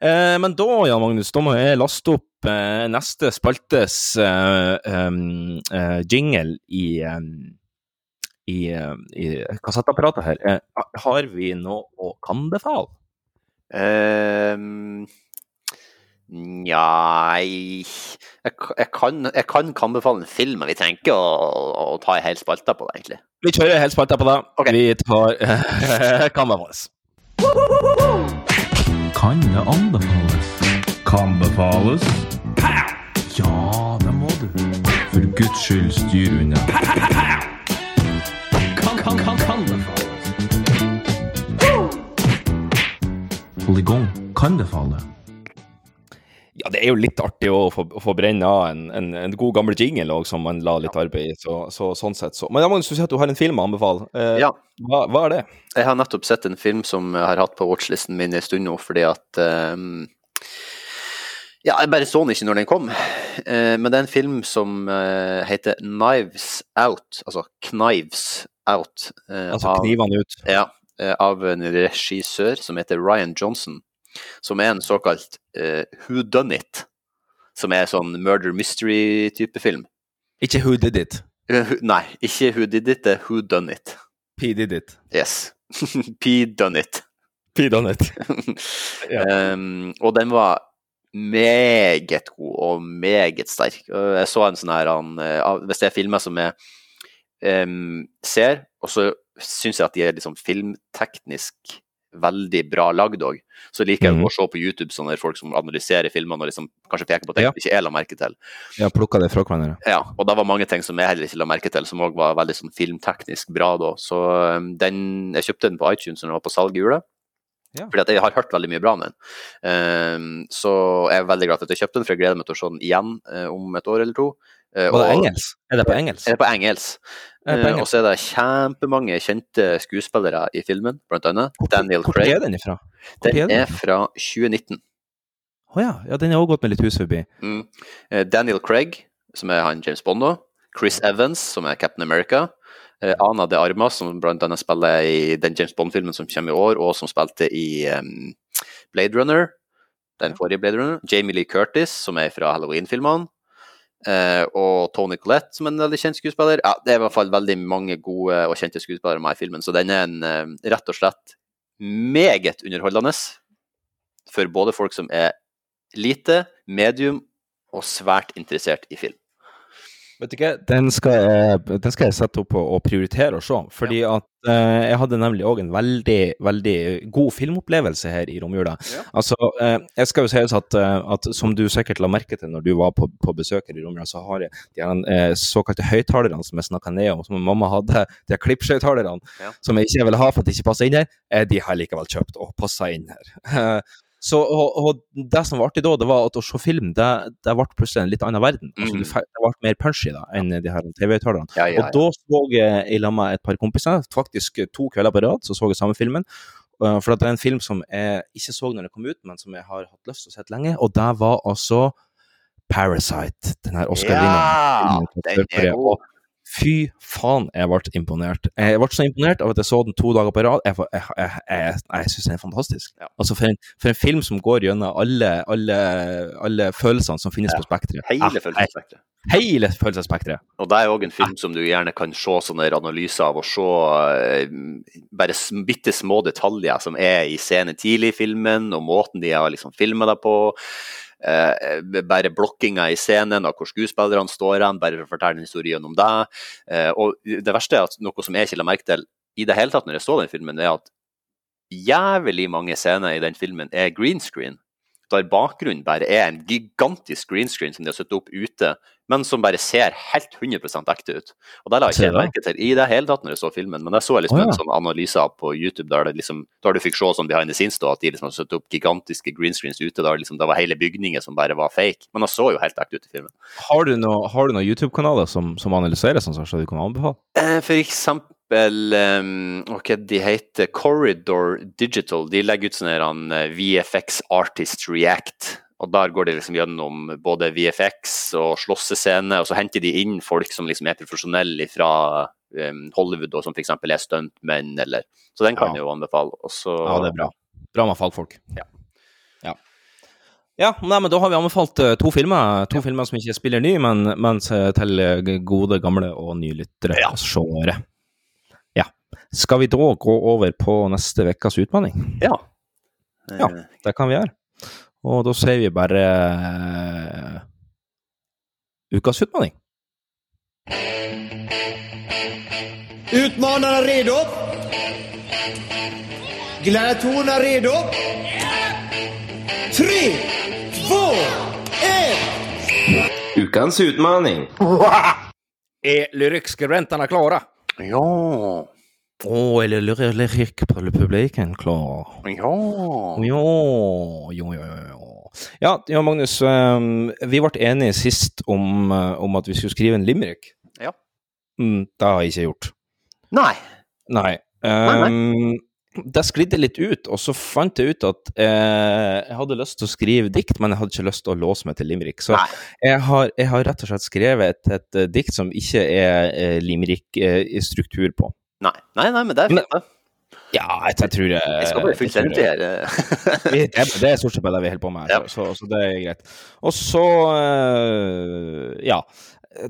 B: Eh, men da, Jan Magnus, da må jeg laste opp eh, neste spaltes eh, eh, jingle i, i, em, i kassettapparatet her. Eh, har vi noe å kan befale?
C: Um, Nei jeg, jeg, kan, jeg kan kan befale en film, men vi trenger ikke å, å ta en hel spalte på det, egentlig.
B: Vi kjører en hel spalte på det. Vi tar *laughs* kan befales.
O: Kan det anbefales? Kan befales? Ja, det må du. For Guds skyld, styr unna. Kan, kan, kan, kan befales. Gang. Kan befale.
B: Ja, det er jo litt artig å få, få brenne av en, en, en god gammel jingle også, som man la litt arbeid i. Så, så, sånn sett så. Men Magnus, du sier at du har en film å anbefale. Eh,
C: Ja.
B: hva, hva er det?
C: Jeg har nettopp sett en film som jeg har hatt på watchlisten min en stund nå, fordi at um, Ja, jeg bare så den ikke når den kom. Uh, men det er en film som uh, heter Knives Out, altså Knives Out. Uh,
B: Altså knivene ut.
C: Ja, av en regissør som heter Ryan Johnson, som er en såkalt uh, Who Done It, som er sånn murder mystery-type film.
B: Ikke Who Did It.
C: Eh, nei, ikke Who Did It, det er Who Done It.
B: P did it.
C: Yes. *laughs* P Done It.
B: P Done it. *laughs*
C: um, og den var meget god og meget sterk. Jeg så en sånn her han, eh, Hvis det er filmer som jeg um, ser, og så syns jeg at de er liksom filmteknisk veldig bra lagd òg, så liker jeg
B: mm.
C: å se på YouTube sånne folk som analyserer filmene og liksom kanskje peker på ting
B: Ja.
C: ikke jeg la merke til.
B: Ja, plukka det fra hverandre.
C: Ja, og da var mange ting som jeg heller ikke la merke til, som òg var veldig sånn filmteknisk bra da. Så den, jeg kjøpte den på iTunes når den var på salg i jula.
B: Ja.
C: Fordi at jeg har hørt veldig mye bra om den. Um, så jeg er veldig glad for at jeg kjøpte den, for jeg gleder meg til å se den igjen uh, om et år eller to.
B: Uh,
C: og-
B: engelsk? Er det på engelsk?
C: Er det på engelsk. Eh,
B: engelsk?
C: og så er det kjempemange kjente skuespillere i filmen, blant annet Daniel
B: Hvor
C: Craig.
B: er den ifra? Hvor
C: Den
B: er den
C: fra 2019.
B: Å ja. ja, den er også gått med litt hus forbi.
C: Mm. Daniel Craig, som er han James Bond nå. Chris Evans, som er Captain America. Eh, Ana de Armas, som annet spiller i den James Bond-filmen som kommer i år, og som spilte i um, Blade Runner. Den forrige Blade Runner. Jamie Lee Curtis, som er fra Halloween-filmene. Eh, og Tony Collette, som er en veldig kjent skuespiller. Ja, det er i hvert fall veldig mange gode og kjente skuespillere med i filmen, så den er en, rett og slett meget underholdende for både folk som er lite, medium og svært interessert i film.
B: Vet du ikke, den skal, jeg, den skal jeg sette opp og, og prioritere å se. Fordi at eh, jeg hadde nemlig òg en veldig, veldig god filmopplevelse her i romjula. Altså, eh, jeg skal jo sies at, eh, at som du sikkert la merke til når du var på, på besøk her i romjula, så har jeg de her, eh, såkalte høyttalerne som jeg snakka ned om, som mamma hadde, de her klippshøyttalerne,
C: Ja.
B: som jeg ikke ville ha for at de ikke passer inn her, eh, de har jeg likevel kjøpt og passa inn her. *laughs* Så, og, og det som var artig da, det var at å se film, det, det ble plutselig en litt annen verden. Altså,
C: Mm.
B: Altså, det ble mer punchy da, enn de her TV-høyttalerne.
C: Ja, ja,
B: Og da så jeg i lag med et par kompiser, faktisk to kvelder på rad, så så jeg samme filmen. Uh, For det er en film som jeg ikke så når den kom ut, men som jeg har hatt lyst til å se lenge, og det var altså Parasite. Den her Oscar-vinneren.
C: Ja, den er god.
B: Fy faen, jeg ble imponert. Jeg ble så imponert av at jeg så den to dager på rad. Jeg, jeg, jeg, jeg, jeg syns den er fantastisk. Altså for en, for en film som går gjennom alle, alle, alle følelsene som finnes på spekteret.
C: Hele
B: følelsesspekteret.
C: følelsesspektret.
B: Hele følelsesspekteret.
C: Og det er òg en film som du gjerne kan se sånne analyser av, og se eh, bare bitte små detaljer som er i scenen tidlig i filmen, og måten de har liksom filma deg på. Eh, bare blokkinga i scenen av hvor skuespillerne står hen, bare for å fortelle en historie gjennom det. Eh, og det verste er at noe som jeg ikke la merke til i det hele tatt når jeg så den filmen, er at jævlig mange scener i den filmen er green screen. Der bakgrunnen bare er en gigantisk green screen som de har satt opp ute, men som bare ser helt 100 ekte ut. Og det la jeg ikke merke til i det hele tatt når jeg så filmen, men jeg så liksom
B: oh, ja.
C: en sånn analyse på YouTube der, det liksom, der du fikk se sånn behind the scenes, da, at de liksom har satt opp gigantiske green screens ute, der liksom, det var hele bygninger som bare var fake. Men det så jo helt ekte ut i filmen.
B: Har du noen har du noen YouTube-kanaler som, som analyserer sånn, så du kan anbefale?
C: Eh, For eksempel um, hva de heter Corridor Digital. De legger ut han, eh, VFX Artist React. Og der går de liksom gjennom både VFX og slåssescene, og så henter de inn folk som liksom er profesjonelle fra um, Hollywood, og som f.eks. er stuntmenn, eller Så den kan
B: Ja.
C: jeg jo anbefale. Og så
B: Ja, det er bra. Bra med fagfolk.
C: Ja.
B: Ja, ja nei, men da har vi anbefalt eh, to filmer. To filmer som ikke spiller ny, men, men til til, eh, gode, gamle og nylyttere. Ja. Seere. Ja. Skal vi da gå over på neste ukas utfordring?
C: Ja.
B: Ja, det kan vi gjøre. Og da sier vi bare uh, ukas utfordring.
P: Utmanarna redo? Gladiatorerna redo? Tre, två, én!
Q: Ukens utmaning. *laughs*
H: Är lyriksskribenterna klara?
C: Ja.
B: Å, eller lyr- lyrikk på publiken klar?
C: Ja.
B: Ja, jo, jo, jo. Ja, ja Magnus. ehm, vi ble enige sist om, eh, om at vi skulle skrive en limerick.
C: Ja.
B: Mm, det har jeg ikke gjort.
C: Nei.
B: Nei. Um, det sklidde litt ut, og så fant jeg ut at eh, jeg hadde lyst til å skrive dikt, men jeg hadde ikke lyst til å låse meg til limerick. Så jeg har, jeg har rett og slett skrevet et, et, eh, dikt som ikke er eh, limerick-struktur på.
C: Nei. nei, nei, men det er fint, det.
B: Ja, jeg, jeg tror jeg
C: Jeg skal
B: tror
C: fullstendig *laughs* her.
B: Det, det er stort sett bare det vi holder på med, så, så, så det er greit. Og så, eh, ja.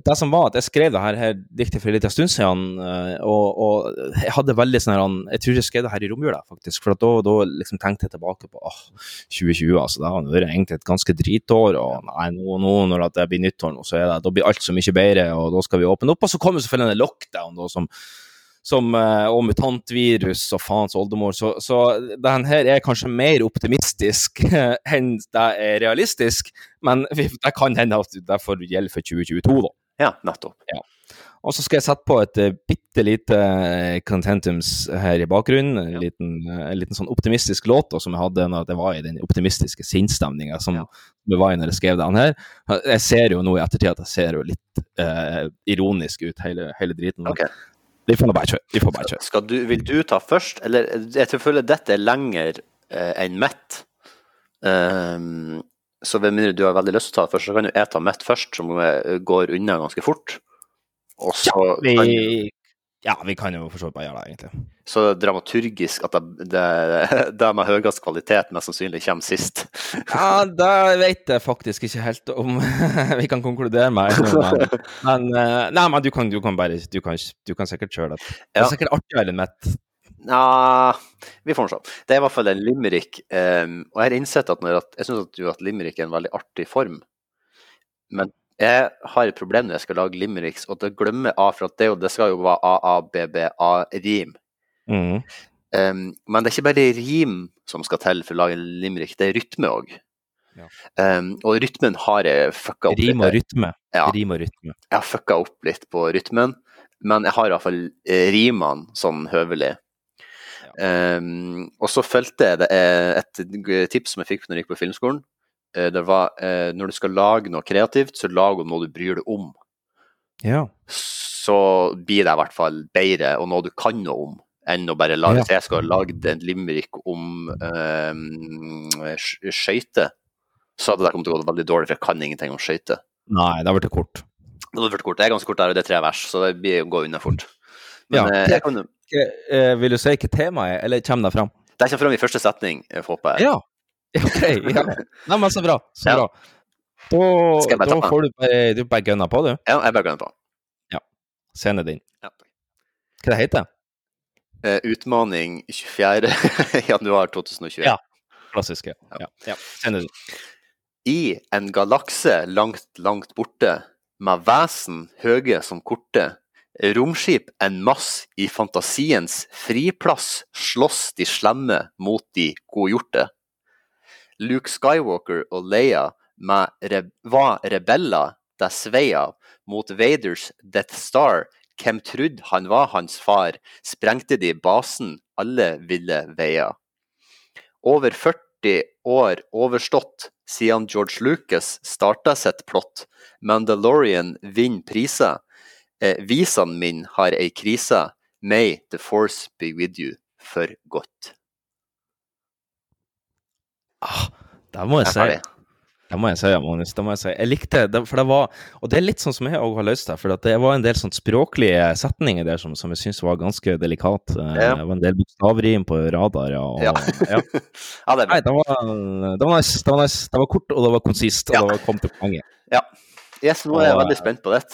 B: det som var at jeg skrev det her, her diktet for en liten stund siden, eh, og, og jeg hadde veldig sånn her Jeg tror jeg skrev det her i romjula, faktisk. For at da, da liksom tenkte jeg tilbake på åh, 2020, altså. Det har vært egentlig et ganske dritår. Og nei, nå, nå når det blir nyttår, nå, så er det, da blir alt så mye bedre, og da skal vi åpne opp. Og så kommer selvfølgelig en lockdown, da, som som, eh, og mutantvirus og faens oldemor. Så, så den her er kanskje mer optimistisk *laughs* enn det er realistisk, men det kan hende at det får gjelde for 2022, da.
C: Ja, nettopp.
B: Ja. Og så skal jeg sette på et uh, bitte lite eh, contentums her i bakgrunnen. En liten, eh, en liten sånn optimistisk låt da, som jeg hadde når jeg var i den optimistiske sinnsstemninga som det var i når jeg skrev den her. Jeg ser jo nå i ettertid at jeg ser jo litt eh, ironisk ut, hele, hele driten. men Vi får nå bare kjøre. Vi får bare kjøre.
C: Skal du, vil du ta først, eller jeg tror føler dette er lenger eh, enn mitt. Um, så ved mindre du har veldig lyst til å ta det først, så kan jo jeg ta mitt først, som eh, går unna ganske fort. Og så
B: Vi,
C: kan,
B: ja, vi kan jo for så vidt bare gjøre det, egentlig.
C: så dramaturgisk at det, det, det med høyest kvalitet mest sannsynlig kommer sist. *laughs*
B: Ja, det vet jeg faktisk ikke helt om *laughs* vi kan konkludere med. Men, *laughs* men, eh, nei, men du kan, du kan bare du kan, du kan sikkert kjøre det. Det
C: Ja.
B: er sikkert artigere enn mitt.
C: Nja, vi får se. Det er i hvert fall en limerick. Um, og jeg har innsett at, når at jeg syns at, at limerick er en veldig artig form. Men jeg har et problem når jeg skal lage limericks, og det glemmer A, for at det, det skal jo være AABBA-rim.
B: Mm.
C: Um, men det er ikke bare rim som skal til for å lage en limerick, det er rytme òg. Um, og rytmen har jeg fucka opp
B: Rim og
C: litt.
B: rytme.
C: Ja.
B: Rim og rytme.
C: Jeg har fucka opp litt på rytmen, men jeg har iallfall rimene sånn høvelig. Um, og så fulgte jeg det er et tips som jeg fikk når jeg gikk på filmskolen. Eh, Det var eh, når du skal lage noe kreativt, så lag om noe du bryr deg om.
B: Ja.
C: Så blir det i hvert fall bedre, og noe du kan noe om, enn å bare lage
B: Ja.
C: Jeg skal ha lagd en limerick om eh, skøyter, så hadde det kommet til å gå veldig dårlig, for jeg kan ingenting om skøyter.
B: Nei, det har blitt kort.
C: Det hadde blitt kort. Det er ganske kort der, og det er tre vers, så det blir å gå unna fort. Men
B: Ja.
C: eh, jeg kan
B: Eh, vil du si hva temaet er, eller kommer det fram?
C: Det kommer fram i første setning, håper jeg.
B: Ja. *laughs* Ok, ja. Nei, men så bra. Så bra. Da, da får du bare, du bare gønner på, du.
C: Ja, jeg bare glemmer på.
B: Ja. Scenen din.
C: Ja,
B: Hva det heter
C: Eh, utmaning 24. *laughs* januar 2021.
B: Ja. Klassiske. Ja. ja. Scenen din.
C: I en galakse langt, langt borte, med vesen høge som korte, romskip en mass i fantasiens friplass, slåss de slemme mot de godgjorte. Luke Skywalker og Leia re var rebeller det sveia mot Vaders Death Star. Hvem trodde han var hans far? Sprengte de basen alle ville veia. Over 40 år overstått siden George Lucas starta sitt plott. Mandalorian vinner priser. Eh, visene min har ei krise. May the force be with you for godt.
B: Det må jeg
C: Jeg
B: si. Det må jeg si, Magnus. Det må jeg si. Jeg likte det, for det var Og det er litt sånn som jeg òg har løst det, for det var en del sånn språklige setninger der som, som jeg syns var ganske delikat. Eh,
C: Ja.
B: Det var en del bokstavrim på radar, ja. Og,
C: Ja.
B: ja. *laughs*
C: Ja, det.
B: Nei, det var, det var nice. Det var nice. Det var kort, og det var konsist, og det var kom til poenget.
C: Ja. Yes, nå er jeg
B: Og,
C: veldig spent på det.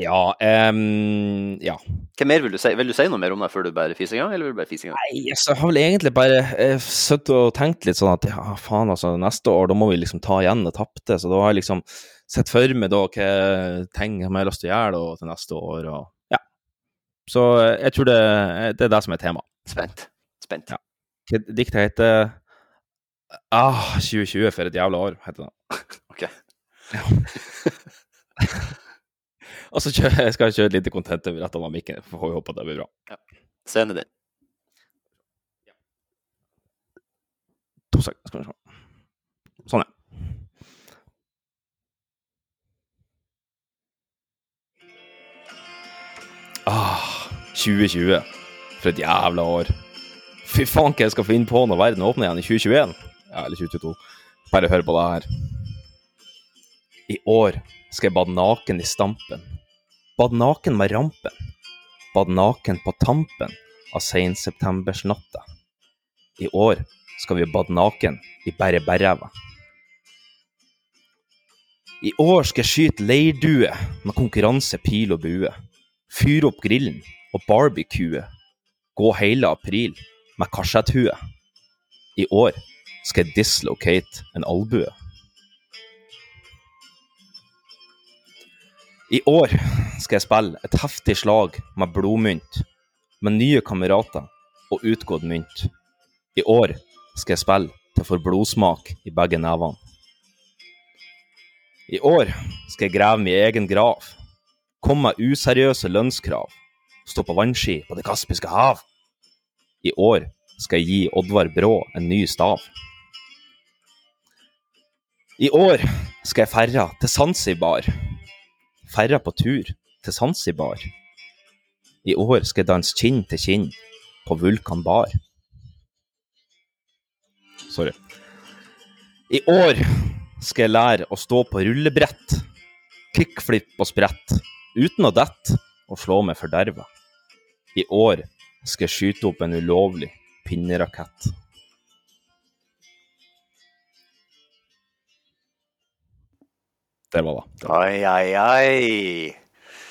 B: Ja, um, ja.
C: Hva mer vil du si? Vil du si noe mer om det før du bare fiser i gang, eller vil du bare fise i gang?
B: Nei, altså, jeg har vel egentlig bare eh, sittet og tenkt litt sånn at ja, faen, altså, neste år da må vi liksom ta igjen det tapte. Så da har jeg liksom sett for meg da hva ting jeg har lyst til å gjøre da, til neste år. Og, ja. Så eh, jeg tror det, det er det som er temaet.
C: Spent. Spent.
B: Ja. Hva diktet heter Ah, 2020 for et jævla år, heter det. *laughs*
C: Ok. *laughs*
B: Og så *laughs* skal jeg kjøre et lite content over rett av mikken. Får vi håpe at det blir bra.
C: Scenen din.
B: To sekunder, skal vi se. Sånn, ja. Ah, 2020. For et jævla år. Fy faen, hva jeg skal finne på når verden åpner igjen i 2021. Ja, eller 2022. Bare hør på det her. I år skal jeg bade naken i stampen. Bade naken med rampen. bad naken på tampen av senseptembersnatta. I år skal vi bade naken i Bære Bærræva. I år skal jeg skyte leirdue med konkurranse pil og bue. Fyre opp grillen og barbecue. Gå hele april med karsetthue. I år skal jeg dislocate en albue. I år skal jeg spille et heftig slag med blodmynt, med nye kamerater og utgått mynt. I år skal jeg spille til får blodsmak i begge nevene. I år skal jeg grave min egen grav. Komme med useriøse lønnskrav. Stå på vannski på Det kaspiske hav. I år skal jeg gi Oddvar Brå en ny stav. I år skal jeg ferra til Zanzibar. Ferra på tur til Zanzibar. I år skal jeg danse kinn til kinn på Vulkan bar. Sorry. I år skal jeg lære å stå på rullebrett, kickflip og sprett, uten å dette og slå meg forderva. I år skal jeg skyte opp en ulovlig pinnerakett. Det var det.
C: Oi, oi, oi.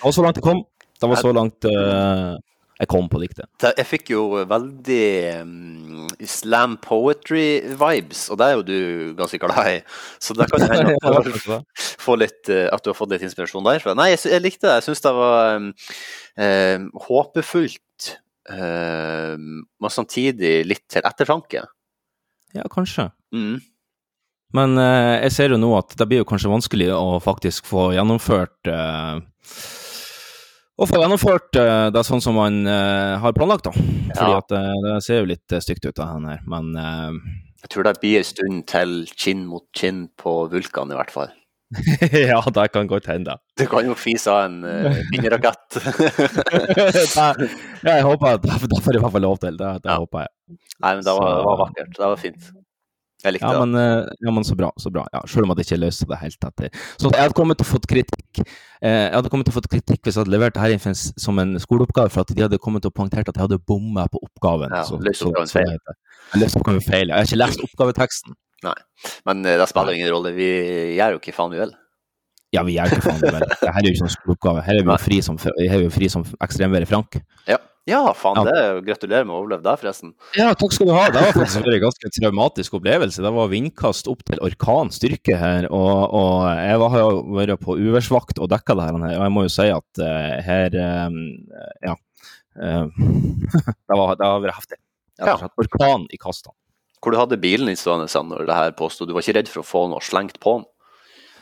B: Det var så langt jeg kom. Det var så langt uh, jeg kom på diktet.
C: Jeg fikk jo veldig um, slam poetry-vibes, og det er jo du ganske glad i. Så det kan hende at *laughs* du
B: kanskje
C: litt, eh, at du har fått litt inspirasjon derfra. Nei, jeg, jeg likte det. Jeg syns det var um, um, håpefullt, men samtidig litt til ettertanke.
B: Ja, kanskje.
C: Mm.
B: Men eh, jeg ser jo nå at det blir jo kanskje vanskelig å faktisk få gjennomført eh, Å få gjennomført eh, det sånn som man eh, har planlagt, da. Fordi
C: Ja.
B: at eh, det ser jo litt eh, stygt ut, det her. Men
C: Jeg tror det blir en stund til kinn mot kinn på Vulkan, i hvert fall. *laughs*
B: Ja, det kan godt hende.
C: Du kan jo fise av en uh, *laughs*
B: ja, jeg håper at *laughs* det får jeg i hvert fall lov til. Det, det håper jeg.
C: Nei, men det var, det var vakkert. Det var fint. Jeg likte
B: Ja, men, eh, ja, men så bra. så bra. Ja, selv om at jeg ikke løste det helt etter. Så jeg hadde kommet til å fått kritikk eh, Jeg hadde kommet til å fått kritikk hvis jeg hadde levert det her inn for en s- som en skoleoppgave, for at de hadde kommet til å poengtere at jeg hadde bomma på oppgaven.
C: Ja,
B: så,
C: løst oppgaven feil.
B: løste oppgaven feil. Jeg har ikke lest oppgaveteksten.
C: Nei. Men eh, det spiller ingen rolle. Vi gjør jo ikke faen vi vil.
B: Ja, vi gjør ikke faen vi vel. *laughs* Dette er jo ikke noen skoleoppgave. Her er vi jo fri som, vi jo fri som ekstremværet Frank.
C: Ja, ja faen.
B: Ja.
C: Det er Gratulerer med å overleve det, forresten.
B: Ja, takk skal du ha. Det var faktisk en ganske traumatisk opplevelse. Det var vindkast opp til orkanstyrke her, og, og jeg var, har jo vært på uværsvakt og dekka det her, og jeg må jo si at uh, her um, Ja. Uh, *laughs* det, var, det har vært heftig. Ja. Orkan i kastene.
C: Hvor du hadde bilen i stående når det her påsto? Du var ikke redd for å få noe slengt på den?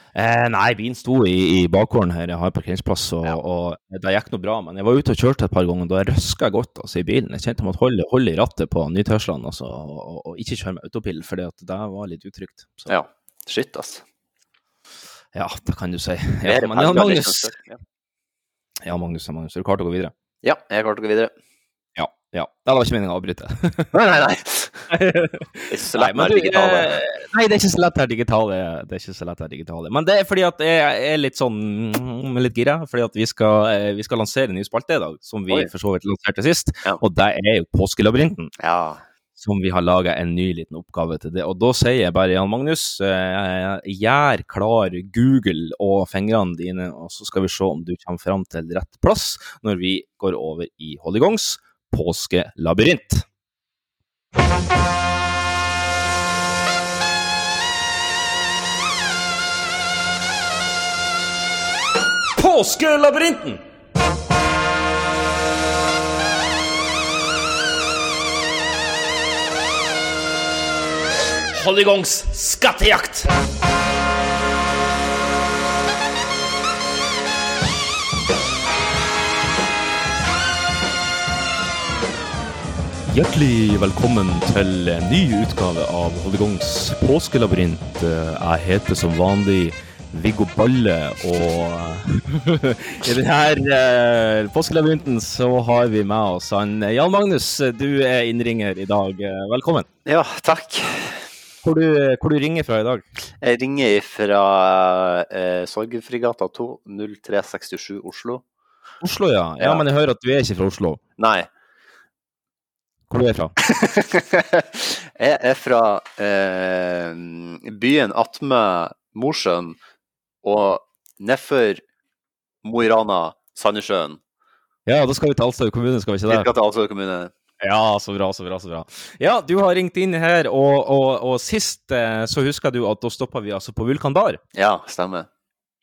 B: Eh, nei, bilen sto i, i bakgården her, jeg har parkeringsplass, og, og det gikk noe bra. Men jeg var ute og kjørte et par ganger, og da røska jeg godt altså, i bilen. Jeg kjente jeg måtte holde, holde i rattet på Nytørsland altså, og, og, og ikke kjøre med autopil, for det var litt utrygt. Så.
C: Ja. Shit, ass.
B: Ja, det kan du si. Ja, men ja, Magnus,
C: liksom. Ja.
B: ja, Magnus, ja, Magnus, er du klar til å gå videre?
C: Ja, jeg klar til å gå videre.
B: Ja. ja. Det var ikke meninga å avbryte. *laughs*
C: Nei, nei, nei. Det *laughs* er ikke så lett med
B: du,
C: digitale.
B: eh, Nei, det er ikke så lett her digitale. Det er ikke så lett her digitale. Men det er fordi at jeg er litt sånn mm, litt gira, fordi at vi skal, eh, vi skal lansere en ny spalte i dag, som vi
C: Oi.
B: for så vidt lanserte sist. Og det er jo Påskelabyrinten.
C: Ja.
B: Som vi har laga en ny liten oppgave til det. Og da sier jeg bare, Jan Magnus, eh, gjør klar Google og fingrene dine, og så skal vi se om du kommer fram til rett plass når vi går over i Hollygongs påskelabyrint. Påskelabyrinten! Hollygongs skattejakt! Hjertelig velkommen til en ny utgave av Holdegongs påskelabyrint. Jeg heter som vanlig Viggo Balle, og *laughs* i denne eh, påskelabyrinten så har vi med oss han Jan Magnus. Du er innringer i dag. Velkommen.
C: Ja, takk.
B: Hvor du, hvor du ringer fra i dag?
C: Jeg ringer fra eh, Sorgenfrigata 2, 0367 Oslo.
B: Oslo, ja. ja.
C: Ja.
B: Men jeg hører at du er ikke fra Oslo.
C: Nei.
B: Hvor du er fra? *laughs*
C: jeg er fra eh, byen attmed Mosjøen, Og nedfor Mo i Rana, Sandnessjøen,
B: Ja, da skal vi til Alstad kommune, skal vi ikke
C: vi skal til Alsøy kommune.
B: Ja, så bra, så bra, så bra. Ja, du har ringt inn her, og, og, og sist eh, så husker du at da stoppa vi altså på Vulkan Bar.
C: Ja, stemmer.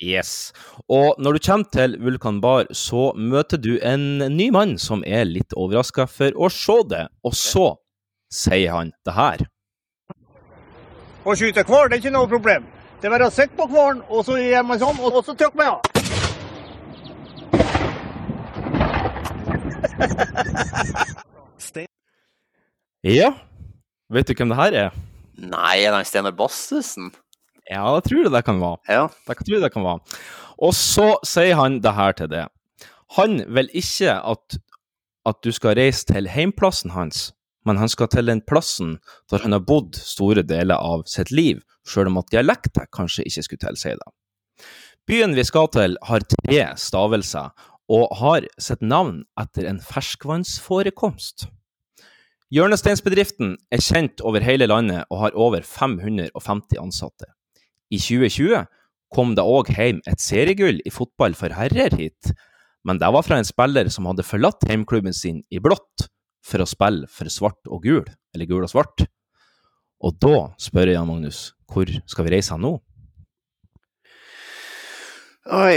B: Yes. Og når du kommer til Vulkan Bar, så møter du en ny mann som er litt overraska for å se det, og så sier han det her.
P: Å skyte hval det er ikke noe problem. Det er bare å sitte på hvalen, og så gjør man sånn, og så trykker man av.
B: Ja, vet du hvem det her er?
C: Nei, er det Steinar Bassesen?
B: Ja, det tror jeg det kan være.
C: Ja.
B: Det tror jeg det kan være. Og så sier han det her til det. Han vil ikke at, at du skal reise til heimplassen hans, men han skal til den plassen der han har bodd store deler av sitt liv, sjøl om at dialekten kanskje ikke skulle tilsi det. Byen vi skal til har tre stavelser, og har sitt navn etter en ferskvannsforekomst. Hjørnesteinsbedriften er kjent over hele landet og har over 550 ansatte. I 2020 kom det òg hjem et seriegull i fotball for herrer hit, men det var fra en spiller som hadde forlatt heimklubben sin i blått for å spille for svart og gul, eller gul og svart. Og da spør jeg Jan Magnus, hvor skal vi reise han nå?
C: Oi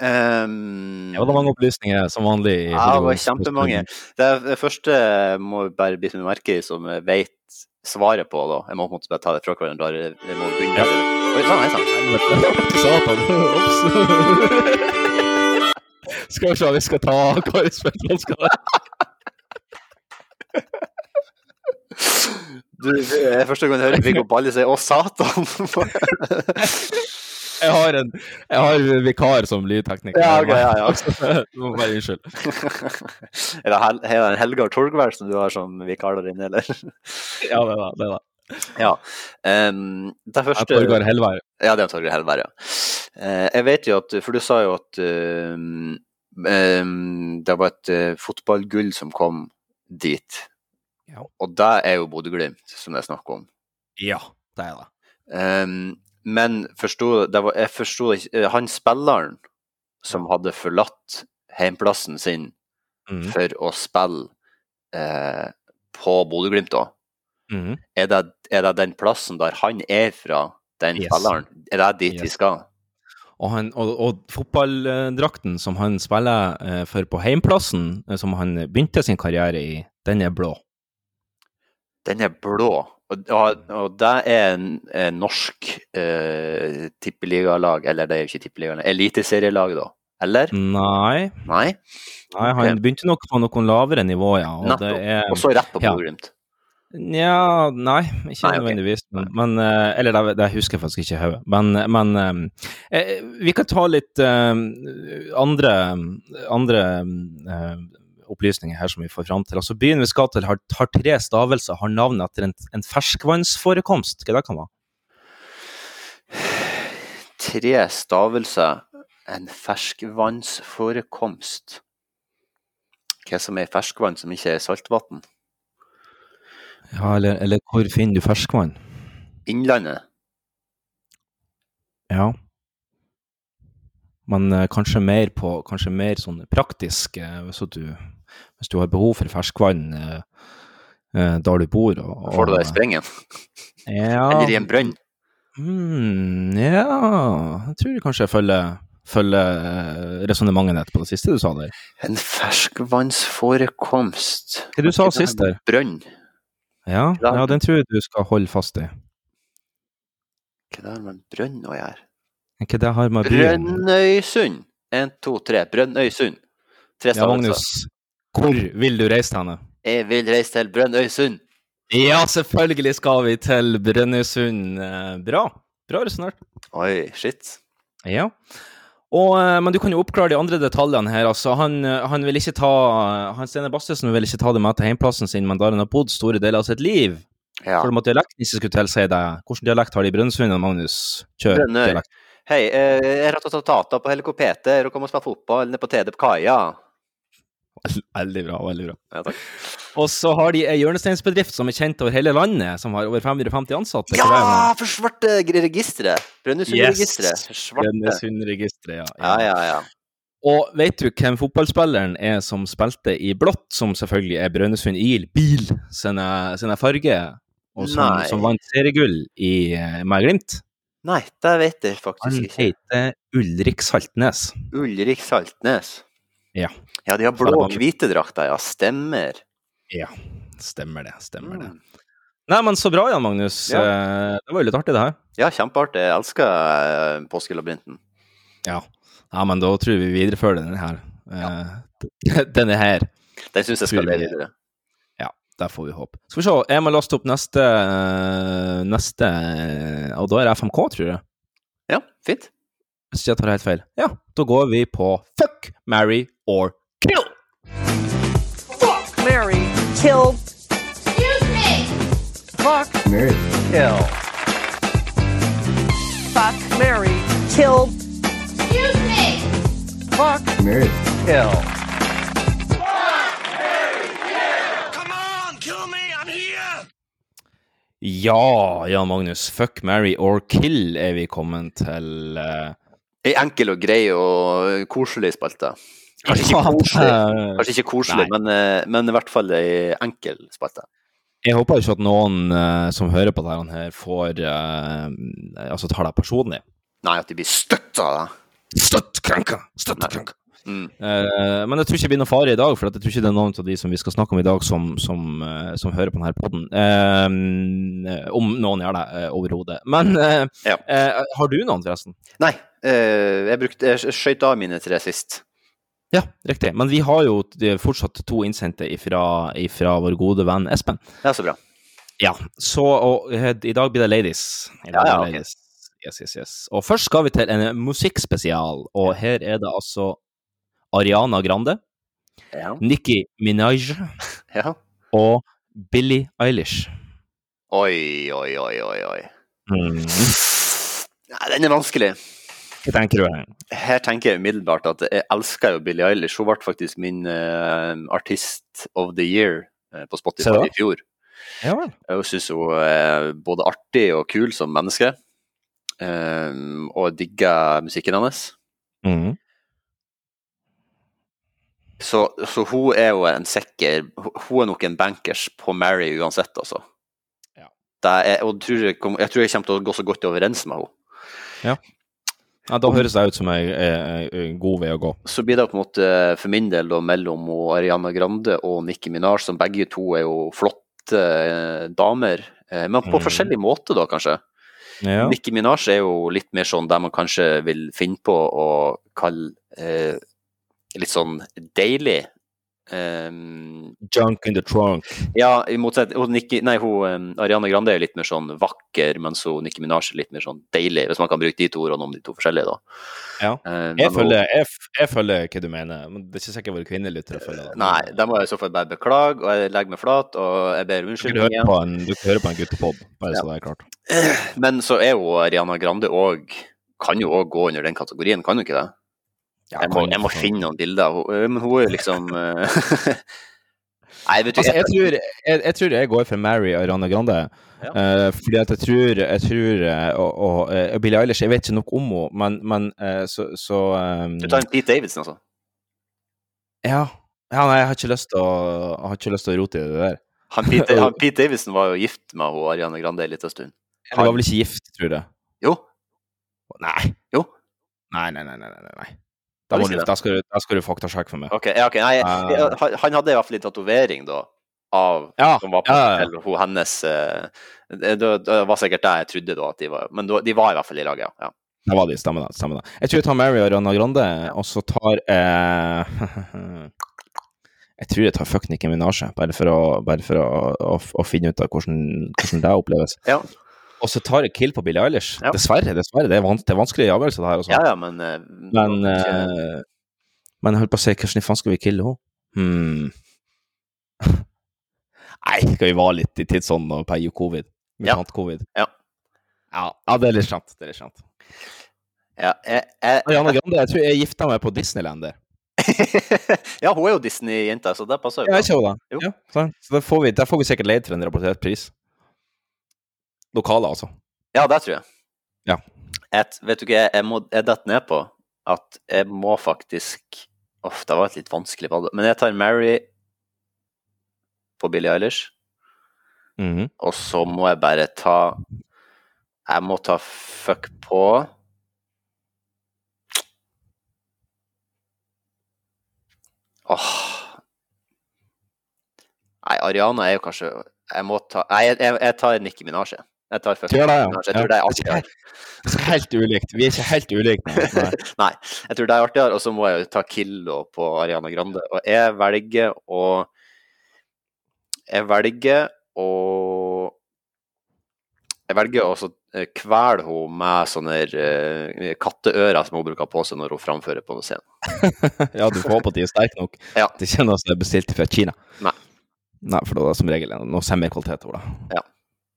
B: um, det var mange opplysninger, som vanlig.
C: Ja, det var kjempemange. Det, det første må bare bite meg merke i, som vet svaret på. da. Jeg må på en måte bare ta det fra hverandre. Jeg må begynne. Oi, sånn, hei sann.
B: Skal vi se, vi skal ta Kari Spetland.
C: Du, det er første gang jeg hører Viggo Balle si 'Å, satan'. *laughs*
B: Jeg har en jeg har vikar som lydtekniker.
C: Ja, ok, ja, ja. *laughs*
B: Du må bare unnskyld. *laughs*
C: er det Hel en Helgar Torgvær som du har som vikar der inne, eller?
B: Ja, det er det. er det.
C: Ja. Um, det første
B: Torgeir Helvær.
C: Ja, det er Torgeir Helvær, ja. Uh, jeg vet jo at For du sa jo at um, um, det var et uh, fotballgull som kom dit.
B: Ja.
C: Og det er jo Bodø-Glimt, som det er snakk om.
B: Ja, det er det.
C: Um, men forstod, det var, jeg forsto ikke eh, Han spilleren som hadde forlatt heimplassen sin
B: mm.
C: for å spille eh, på Bodø-Glimt, da,
B: mm.
C: er, det, er det den plassen der han er fra, den
B: Yes.
C: spilleren? Er det dit vi skal?
B: Og, han, og, og fotballdrakten som han spiller eh, for på heimplassen, eh, som han begynte sin karriere i, den er blå.
C: Den er blå. Og, og, og det er en, en norsk eh, tippeligalag, eller det er jo ikke tippeligalag, eliteserielag, da? Eller?
B: Nei.
C: Nei?
B: Nei, han begynte nok på noen lavere nivå, ja. Og, det er,
C: Og så rett på
B: ja.
C: Bodø-Glimt.
B: Nja, nei, ikke
C: Nei,
B: nødvendigvis. Men, men eh, Eller det, det husker jeg faktisk ikke i hodet. Men, men eh, eh, vi kan ta litt eh, andre, andre eh, opplysninger her som vi får fram til. Altså, byen vi skal til har, har tre stavelser, har navn etter en, en ferskvannsforekomst. Hva det kan være?
C: Tre stavelser, en ferskvannsforekomst. Hva som er ferskvann som ikke er saltvann?
B: Ja, eller, eller hvor finner du ferskvann?
C: Innlandet.
B: Ja. Men eh, kanskje mer på Kanskje mer sånn praktisk, eh, hvis, at du, hvis du har behov for ferskvann eh, eh, der du bor. Og, og,
C: Får du det i sprengen?
B: Ja.
C: Eller i en brønn?
B: Mm, ja Jeg tror kanskje jeg følger, følger eh, resonnementet ditt på det siste du sa der.
C: En ferskvannsforekomst.
B: Hva du sa sist der?
C: Brønn.
B: Ja, ja, den tror jeg du skal holde fast i.
C: Hva det har med brønn å gjøre?
B: Hva det har med brønn?
C: Brønnøysund. En, to, tre. Brønnøysund. Tre
B: Ja, Magnus. Hvor vil du reise til henne?
C: Jeg vil reise til Brønnøysund.
B: Ja, selvfølgelig skal vi til Brønnøysund. Eh, Bra. Bra resonnert.
C: Oi, shit.
B: Ja. Og, eh, men du kan jo oppklare de andre detaljene her. altså. Han, eh, han vil ikke ta, han Steinar Bastesen vil ikke ta det med til heimplassen sin, men der han har bodd store deler av sitt liv.
C: Ja.
B: Selv om at dialekten ikke skulle tilsi det. Hvilken dialekt har de i Brønnøysund, Magnus? Kjør
C: Brønnøy.
B: dialekt.
C: Hei, jeg jeg tatt på helikopter og kommer og spiller fotball nede på TD på kaia. *laughs*
B: Veldig bra, veldig bra.
C: Ja, takk.
B: Og så har de ei hjørnesteinsbedrift som er kjent over hele landet, som har over 550 ansatte.
C: Ja, for svarte registeret! Brønnøysundregisteret. Yes.
B: Brønnøysundregisteret, ja.
C: Ja, ja, ja.
B: Og vet du hvem fotballspilleren er som spilte i blått, som selvfølgelig er Brønnøysund IL Bil sine, sine farger, og som,
C: Nei.
B: som vant seriegull i eh, med Glimt?
C: Nei, det vet jeg faktisk ikke.
B: Han heter Ulrik Saltnes.
C: Ulrik Saltnes.
B: Ja.
C: Ja, de har blå og hvite drakter, ja. Stemmer.
B: Ja, stemmer det. Stemmer det. Nei, men så bra, Jan Magnus.
C: Ja.
B: Eh, Det var jo litt artig, det her.
C: Ja, kjempeartig. Jeg elsker eh, påskelabyrinten.
B: Ja. ja, men da tror vi vi viderefører denne her. Ja. *laughs* denne her.
C: Den syns jeg skal leve videre.
B: Ja, der får vi håpe. Skal vi se, jeg må laste opp neste, eh, neste eh, Og da er det FMK, tror jeg.
C: Ja, fint.
B: Hvis jeg tar helt feil. Ja, da går vi på fuck, marry or kill.
I: Fuck, marry, kill. Excuse me. Fuck,
A: marry,
I: kill. Fuck, marry, kill. Excuse me. Fuck,
A: marry,
I: kill.
B: Ja, Jan Magnus. Fuck, marry or kill er vi kommet til. eh,
C: Ei enkel og grei og koselig spalte. Kanskje ikke koselig, Kanskje ikke koselig men, eh, men i hvert fall ei enkel spalte.
B: Jeg håper ikke at noen eh, som hører på dette her, får eh, Altså tar deg personlig.
C: Nei, at de blir støtt av deg.
B: Støttkrenka! Støttkrenka!
C: Mm.
B: Eh, men jeg tror ikke det blir noe fare i dag, for jeg tror ikke det er noen av de som vi skal snakke om i dag, som, som, eh, som hører på denne poden. om noen gjør det, uh, overhodet. Men eh, eh, har du noen, forresten?
C: Nei, eh, jeg, brukte, jeg skøyt av mine tre sist.
B: Ja, riktig. Men vi har jo fortsatt to innsendte ifra, ifra vår gode venn Espen.
C: Ja, så bra.
B: Ja, så og, eh, i dag blir det ladies. I dag
C: Ja, ja,
B: blir det
C: ok.
B: ladies. Yes, yes, yes. Og først skal vi til en musikkspesial, og her er det altså Ariana Grande,
C: Ja.
B: Nicki Minaj *laughs*
C: Ja.
B: og Billie Eilish.
C: Oi, oi, oi, oi, oi.
B: Mm.
C: Nei, den er vanskelig.
B: Hva tenker du her?
C: Her tenker jeg umiddelbart at jeg elsker jo Billie Eilish. Hun ble faktisk min uh, artist of the year eh, på Spotify i fjor.
B: Ja vel.
C: Jeg syns hun er både artig og kul som menneske. um, og digger musikken hennes.
B: Mhm.
C: Så, så hun er jo en sikker Hun er nok en bankers på Mary uansett, altså. Det er, og tror jeg, jeg tror jeg kommer til å gå så godt overens med henne.
B: Ja. ja. Da høres det ut som en, god vei å gå.
C: Så blir det på en måte for min del da, mellom Ariana Grande og Nicki Minaj, som begge to er jo flotte eh, damer. Eh, men på
B: Mm.
C: forskjellig måte, da, kanskje.
B: Ja.
C: Nicki Minaj er jo litt mer sånn der man kanskje vil finne på å kalle eh, litt sånn deilig. Um,
B: Junk in the trunk.
C: ja, i motsetning nei, hun, um, Ariana Grande er litt mer sånn vakker, mens hun, Nicki Minaj er litt mer sånn deilig, hvis man kan bruke de to ordene om de to forskjellige, da.
B: Ja.
C: Uh,
B: Jeg
C: følger, hun-
B: jeg, jeg følger hva du mener, men det er ikke sikkert våre kvinnelyttere følger det.
C: Nei, da må jeg i så fall bare beklage, og jeg legger meg flat, og jeg ber om unnskyldning igjen.
B: på en, du kan høre på en guttepod, bare så det er klart.
C: Men så er jo Ariana Grande òg Kan jo òg gå under den kategorien, kan hun ikke det? Jeg, må, jeg må finne noen bilder. av henne, Men hun er jo liksom *laughs* Nei, vet du
B: Altså, jeg, tror, jeg, jeg tror jeg går for Mary og Ariana Grande. eh, fordi at jeg tror, jeg tror og, og, og Billie Eilish Jeg vet ikke nok om henne, men, men uh, så, så um,
C: Du tar en Pete Davidson, altså?
B: Ja. ja nei, jeg har ikke lyst til å, rote i det der.
C: Han Pete, *laughs* han Pete Davidson var jo gift med hun Ariana Grande en liten stund.
B: Han var vel ikke gift, tror jeg.
C: Jo.
B: Nei.
C: Jo.
B: Nei, nei, nei. nei, nei, nei. Da, du, da, skal du, da skal du faktasjekke for meg.
C: Ok, ja, ok, nei,
B: Eh.
C: jeg- han- hadde i hvert fall en tatovering, da, av
B: Ja,
C: som var på
B: ja,
C: hun hennes eh, det, det, var sikkert det jeg trodde, da, at de var Men de var i hvert fall i lag, ja.
B: Det var de, stemmer det. stemmer det. Jeg tror jeg tar Mary og Rana Grande, og så tar eh, *laughs* Jeg tror jeg tar fuck Nikki Minaj, bare for å, bare for å, å, å finne ut av hvordan, hvordan det oppleves.
C: Ja.
B: Og så tar jeg kill på Billie Eilish. Dessverre, dessverre. Det er, van det er vanskelige avgjørelse, det her. Også.
C: Ja, ja, men uh,
B: Men, eh, men jeg holdt på å si, hvordan faen skal vi kille henne? Hmm. *laughs* Nei, skal vi være litt i tidsånden og peie covid?
C: Ja.
B: Mutant-covid?
C: Ja.
B: ja. Ja, det er litt sant. Det er litt sant.
C: Ja, jeg, jeg,
B: Ariana Grande, jeg tror jeg gifta meg på Disneyland der. *laughs*
C: ja, hun er jo Disney-jenta, så det passer jo
B: Ja, ikke hun da?
C: Jo.
B: Ja, så, så der får, vi, der får vi sikkert leid for en rapportert pris. Lokale, altså.
C: Ja, det tror jeg.
B: Ja.
C: Et, vet du ikke, jeg, må, jeg detter ned på at jeg må faktisk Uff, det var et litt vanskelig valg. Men jeg tar Mary på Billie Eilish.
B: Mhm.
C: Og så må jeg bare ta Jeg må ta fuck på Åh Nei, Ariana er jo kanskje Jeg må ta Nei, jeg, jeg, jeg tar Nicki Minaj. Jeg. Tar
B: først. Gjør det, ja.
C: Jeg tror det er artigere.
B: Det er helt ulikt. Vi er ikke helt ulike. Nei. *laughs*
C: Nei, jeg tror det er artigere. Og så må jeg jo ta Killo på Ariana Grande. Og jeg velger å Jeg velger å Jeg velger å eh, kvele henne med sånne uh, katteører som hun bruker på seg når hun framfører på scenen. *laughs*
B: Ja, du får håpe at de er sterke nok.
C: Ja.
B: Det noe som er bestilt fra Kina.
C: Nei.
B: Nei, for det er som regel noe semikvalitet over det.
C: Ja.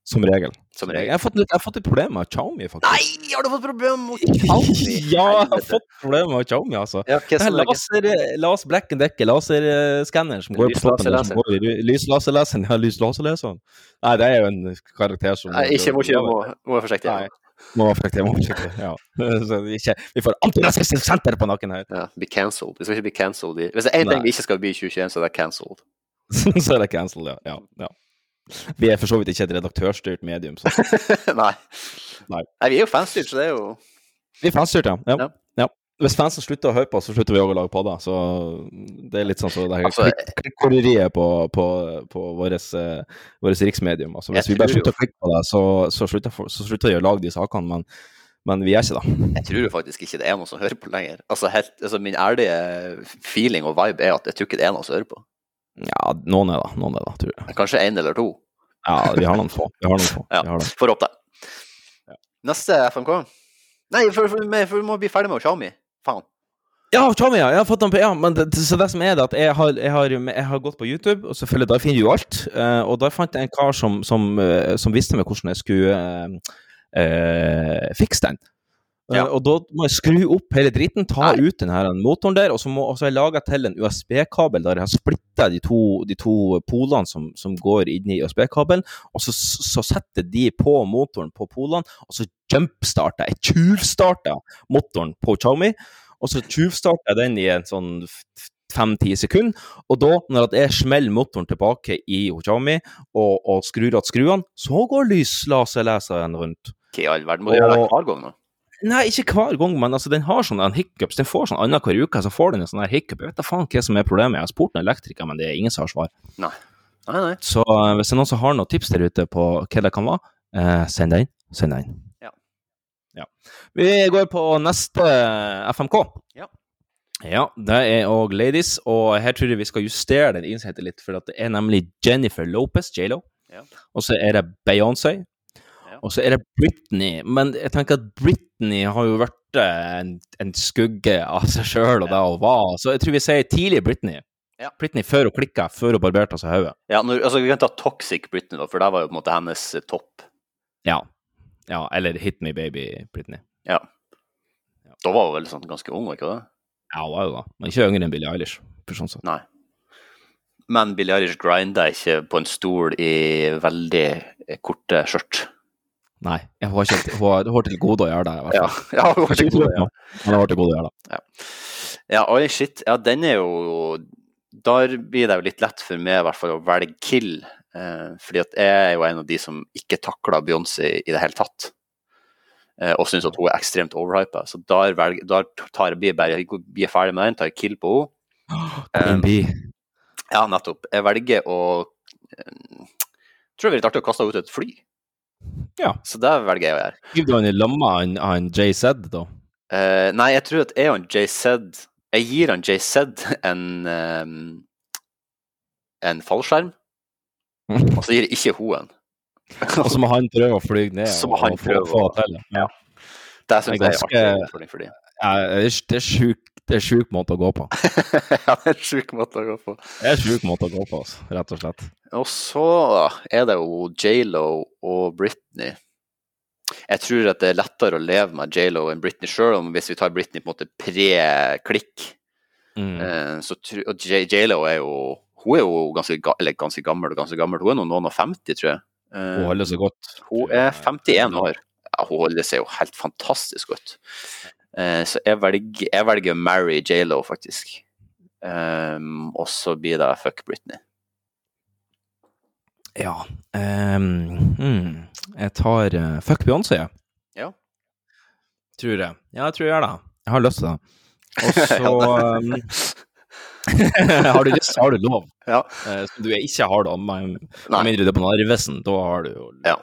B: Som regel.
C: Som
B: Jeg har fått jeg har fått et problem med Xiaomi, faktisk.
C: Nei, har du fått problem med *laughs* Xiaomi?
B: Ja, jeg har fått problem med Xiaomi, altså.
C: Ja,
B: Det
C: er
B: laser, laser Black and Decker, laserskanneren som går på toppen
C: Lyslaserleseren.
B: Ja, lyslaserleseren. Nei, det er jo en karakter som
C: Nei, ikke, må ikke må, må være forsiktig.
B: Nei. Må være forsiktig, må være forsiktig. Ja. *laughs* Så vi ikke, vi får antirasistisk senter på nakken her.
C: Ja, be cancelled. Vi skal ikke bli cancelled. Hvis det er én ting vi ikke skal bli i 2021, så er det cancelled. *laughs*
B: så er det cancelled, ja. ja. ja. *laughs* Vi er for så vidt ikke et redaktørstyrt medium. Så. *laughs*
C: Nei.
B: Nei.
C: Nei, vi er jo fanstyrt, så det er jo
B: Vi er fanstyrt, ja. ja. ja. Hvis fansen slutter å høre på, så slutter vi òg å lage podder. Så det er litt sånn som det her
C: Altså,
B: klikk- klikkoreriet på, på, på vårt riksmedium. Altså, hvis vi bare slutter å klikke på det, så, så, slutter, så slutter vi å lage de sakene. Men, men vi er ikke det.
C: Jeg tror jo faktisk ikke det er noen som hører på lenger. Altså, helt, altså Min ærlige feeling og vibe er at jeg tror ikke det er noen som hører på.
B: Ja, noen er det, noen er det, tror jeg.
C: Kanskje én eller to.
B: Ja, vi har noen få. Vi har noen få. *laughs*
C: Ja,
B: Vi har det.
C: Får håpe det. Neste FMK? Nei, for, for, for, vi må bli ferdig med Xiaomi. Faen.
B: Ja, Xiaomi, ja. Jeg har fått den på, ja, men det, så det som er det at jeg har, jeg, har, jeg har gått på YouTube, og selvfølgelig der finner du jo alt. eh, og der fant jeg en kar som, som, eh, som visste meg hvordan jeg skulle uh, uh, fikse den. Eh, og da må jeg skru opp hele dritten, ta ut den her motoren der, og så må og så jeg lage til en USB-kabel der jeg har splitta de de to polene som, som går inn i USB-kabelen, og så, så setter de på motoren på polene, og så jumpstarter jeg, tjuvstarter motoren på Xiaomi, og så tjuvstarter jeg den i en sånn fem-ti sekunder, og da, når jeg smeller motoren tilbake i Xiaomi og, og skrur igjen skruene, så går lyslaserleseren rundt.
C: Hva i all verden? Må du gjøre hver gang nå?
B: Nei, ikke hver gang, men altså, den har sånne hiccups. Den får sånn annenhver uke, så får den en sånn hiccup. Jeg vet da faen hva som er problemet. Jeg har spurt en elektriker, men det er ingen som har svar.
C: Nei. Nei, nei.
B: Så uh, hvis det er noen som har noen tips der ute på hva det kan være, uh, send det inn. Send det inn.
C: Ja.
B: Ja. Vi går på neste FMK.
C: Ja.
B: Ja, det er òg Ladies, og her tror jeg vi skal justere den innsendte litt, for det er nemlig Jennifer Lopez, J.Lo,
C: Ja.
B: og så er det Beyoncé, og så er det Britney. Men jeg tenker at Britney har jo vært eh, en, en skugge av seg sjøl og det hun var, så jeg tror vi sier tidlig Britney.
C: Ja.
B: Britney før hun klikka, før hun barberte seg hodet.
C: Ja, når, altså, vi kan ta Toxic Britney, da, for det var jo på en måte hennes eh, topp.
B: Ja. ja. Eller Hit Me Baby Britney.
C: Ja. Da var hun vel sånn ganske ung, var ikke det?
B: Ja, hun var jo da. Men ikke yngre enn Billie Eilish. For sånn sett.
C: Nei. Men Billie Eilish grinda ikke på en stol i veldig eh, korte skjørt.
B: Nei, jeg har kjent, hun har, til gode å gjøre det. i hvert
C: Ja,
B: fall. *laughs*
C: ja, hun har til gode å gjøre
B: Ja, hun har til gode å gjøre det.
C: Ja. Ja, oi, shit. Ja, den er jo Der blir det jo litt lett for meg i hvert fall å velge Kill. Eh, fordi at jeg er jo en av de som ikke takler Beyoncé i det hele tatt. Eh, og syns at hun er ekstremt overhypa. Så der, velger, der tar jeg, blir jeg bare blir ferdig med den, tar jeg Kill på henne.
B: Oh, eh,
C: Ja, nettopp. Jeg velger å eh, Tror det blir litt artig å kaste henne ut et fly.
B: Ja.
C: Så det velger jeg å gjøre.
B: Skriver du han i lomma, av en- JZ, da?
C: Uh, nei, jeg tror at jeg og JZ Jeg gir han JZ en um, en fallskjerm, *laughs* og så gir jeg ikke hun en.
B: Og så må han prøve å fly ned *laughs*
C: Så må han
B: og få,
C: prøve
B: få
C: å-
B: det til. Ja.
C: Det syns jeg er artig for dem.
B: Det er- sjukt sjuk det er sjuk måte å gå på. *laughs*
C: ja, det er sjuk måte å gå på.
B: Det er sjuk måte å gå på, altså, rett og slett.
C: Og så er det jo J.Lo og Britney. Jeg tror at det er lettere å leve med J.Lo enn Britney, sjøl hvis vi tar Britney på en måte pre-klikk,
B: Mm.
C: Eh, så, og J.Lo er jo Hun er jo ganske, ganske gammel og ganske gammel. Hun er nå noen og 50, tror jeg. Eh,
B: Hun holder seg godt.
C: Hun er 51 år. Ja, hun holder seg jo helt fantastisk godt. Eh, så jeg velger, jeg velger å marry J.Lo, faktisk. Um, og så blir det fuck Britney.
B: Ja. um, hmm. Jeg tar uh, Fuck Beyoncé, jeg.
C: Ja.
B: Tror jeg. Ja, jeg tror jeg gjør det. Jeg har lyst til det. Og *laughs* så um, *laughs* Har du lyst, har du lov.
C: Ja.
B: Uh, du ikke har, da. Med mindre du er på Narvesen. Da har du jo
C: Ja.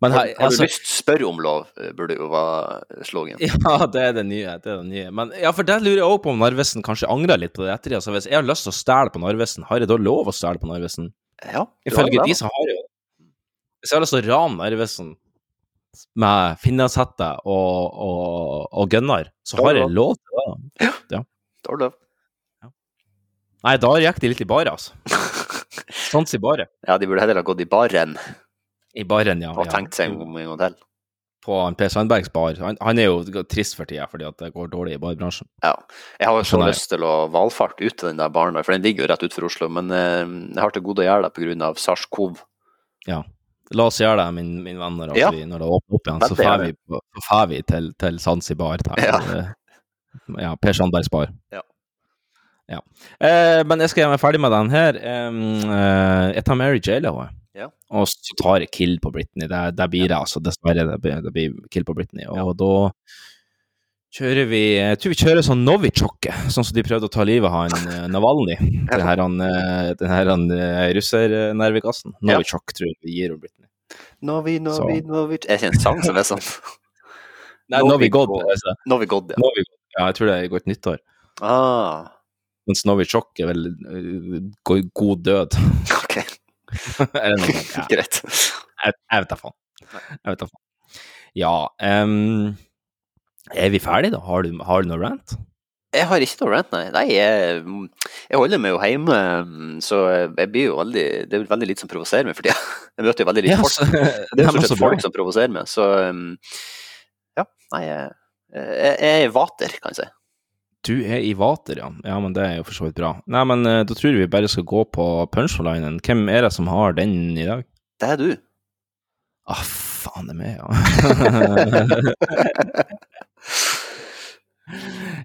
B: Men
C: har,
B: her,
C: har
B: altså-
C: du lyst, spør om lov, eh, burde jo være slogan. *laughs*
B: Ja, det er det nye. det er det nye. Men ja, for der lurer jeg også på om Narvesen kanskje angrer litt på det etter. Altså, hvis jeg har lyst til å stjele på Narvesen, har jeg da lov å stjele på Narvesen?
C: Ja,
B: Ifølge de som har jo Hvis jeg har lyst til å rane Narvesen med finnesette og, og, og gunner, så har jeg
C: lov.
B: til det. Ja.
C: Da har du lov.
B: Nei, da gikk de litt i baret, altså. *laughs* Stans i baret.
C: Ja, de burde heller ha gått i baren
B: I baren, ja.
C: og tenkt seg om en gang til.
B: På Per Sandbergs bar. Han, han er jo trist for tida fordi det går dårlig i barbransjen.
C: Ja. Jeg har jo så
B: Skjønner
C: lyst til å valfarte ut til den der baren for den ligger jo rett utenfor Oslo, men eh, jeg har til gode å gjøre det pga. SARS-CoV.
B: Ja. La oss gjøre det, min, min venn, når,
C: Ja.
B: vi, når det åpner opp igjen. Så drar vi, vi til, til Zanzibar.
C: Ja.
B: ja, Per Sandbergs bar.
C: Ja.
B: Ja. Eh, men jeg skal gjøre meg ferdig med den her. Eh, jeg tar Mary J. Lo,
C: Ja.
B: og så tar jeg kill på Britney. Det, det blir det, altså. Dessverre. Det blir, det blir kill på Britney. Og da kjører vi Jeg tror vi kjører sånn Novichok, sånn som de prøvde å ta livet av han eh, *laughs* Navalny. Den her, han, eh, den her han, eh, russernervegassen.
C: Ja.
B: Novichok tror jeg vi gir om Britney.
C: Novi, Novi,
B: Så.
C: Novi Er ikke en sang som er sånn? *laughs*
B: Nei, Novigod.
C: God. Novigod, ja.
B: Novi Ja, jeg tror det er godt nyttår.
C: Ah,
B: Mens Novichok er vel god død. *laughs*
C: ok. *laughs*
B: Ja. *laughs*
C: Greit.
B: Jeg, jeg vet da faen. Jeg vet da faen. Ja um, Er vi ferdige, da? Har du, har du noe rant?
C: Jeg har ikke noe rant, nei. nei jeg, jeg holder meg jo hjemme, så jeg blir jo veldig Det er veldig lite som provoserer meg for tida. *laughs* Jeg møter jo veldig lite
B: Ja,
C: folk.
B: så-
C: Det er jo stort sett folk som provoserer meg, så um, ja. Nei, jeg, jeg, jeg er vater, kan jeg si.
B: Du er i vater, ja. Ja, men det er jo for så vidt bra. Nei, men uh, da tror jeg vi bare skal gå på punchlinen. Hvem er det som har den i dag?
C: Det er du.
B: Ah, faen, det er meg, ja.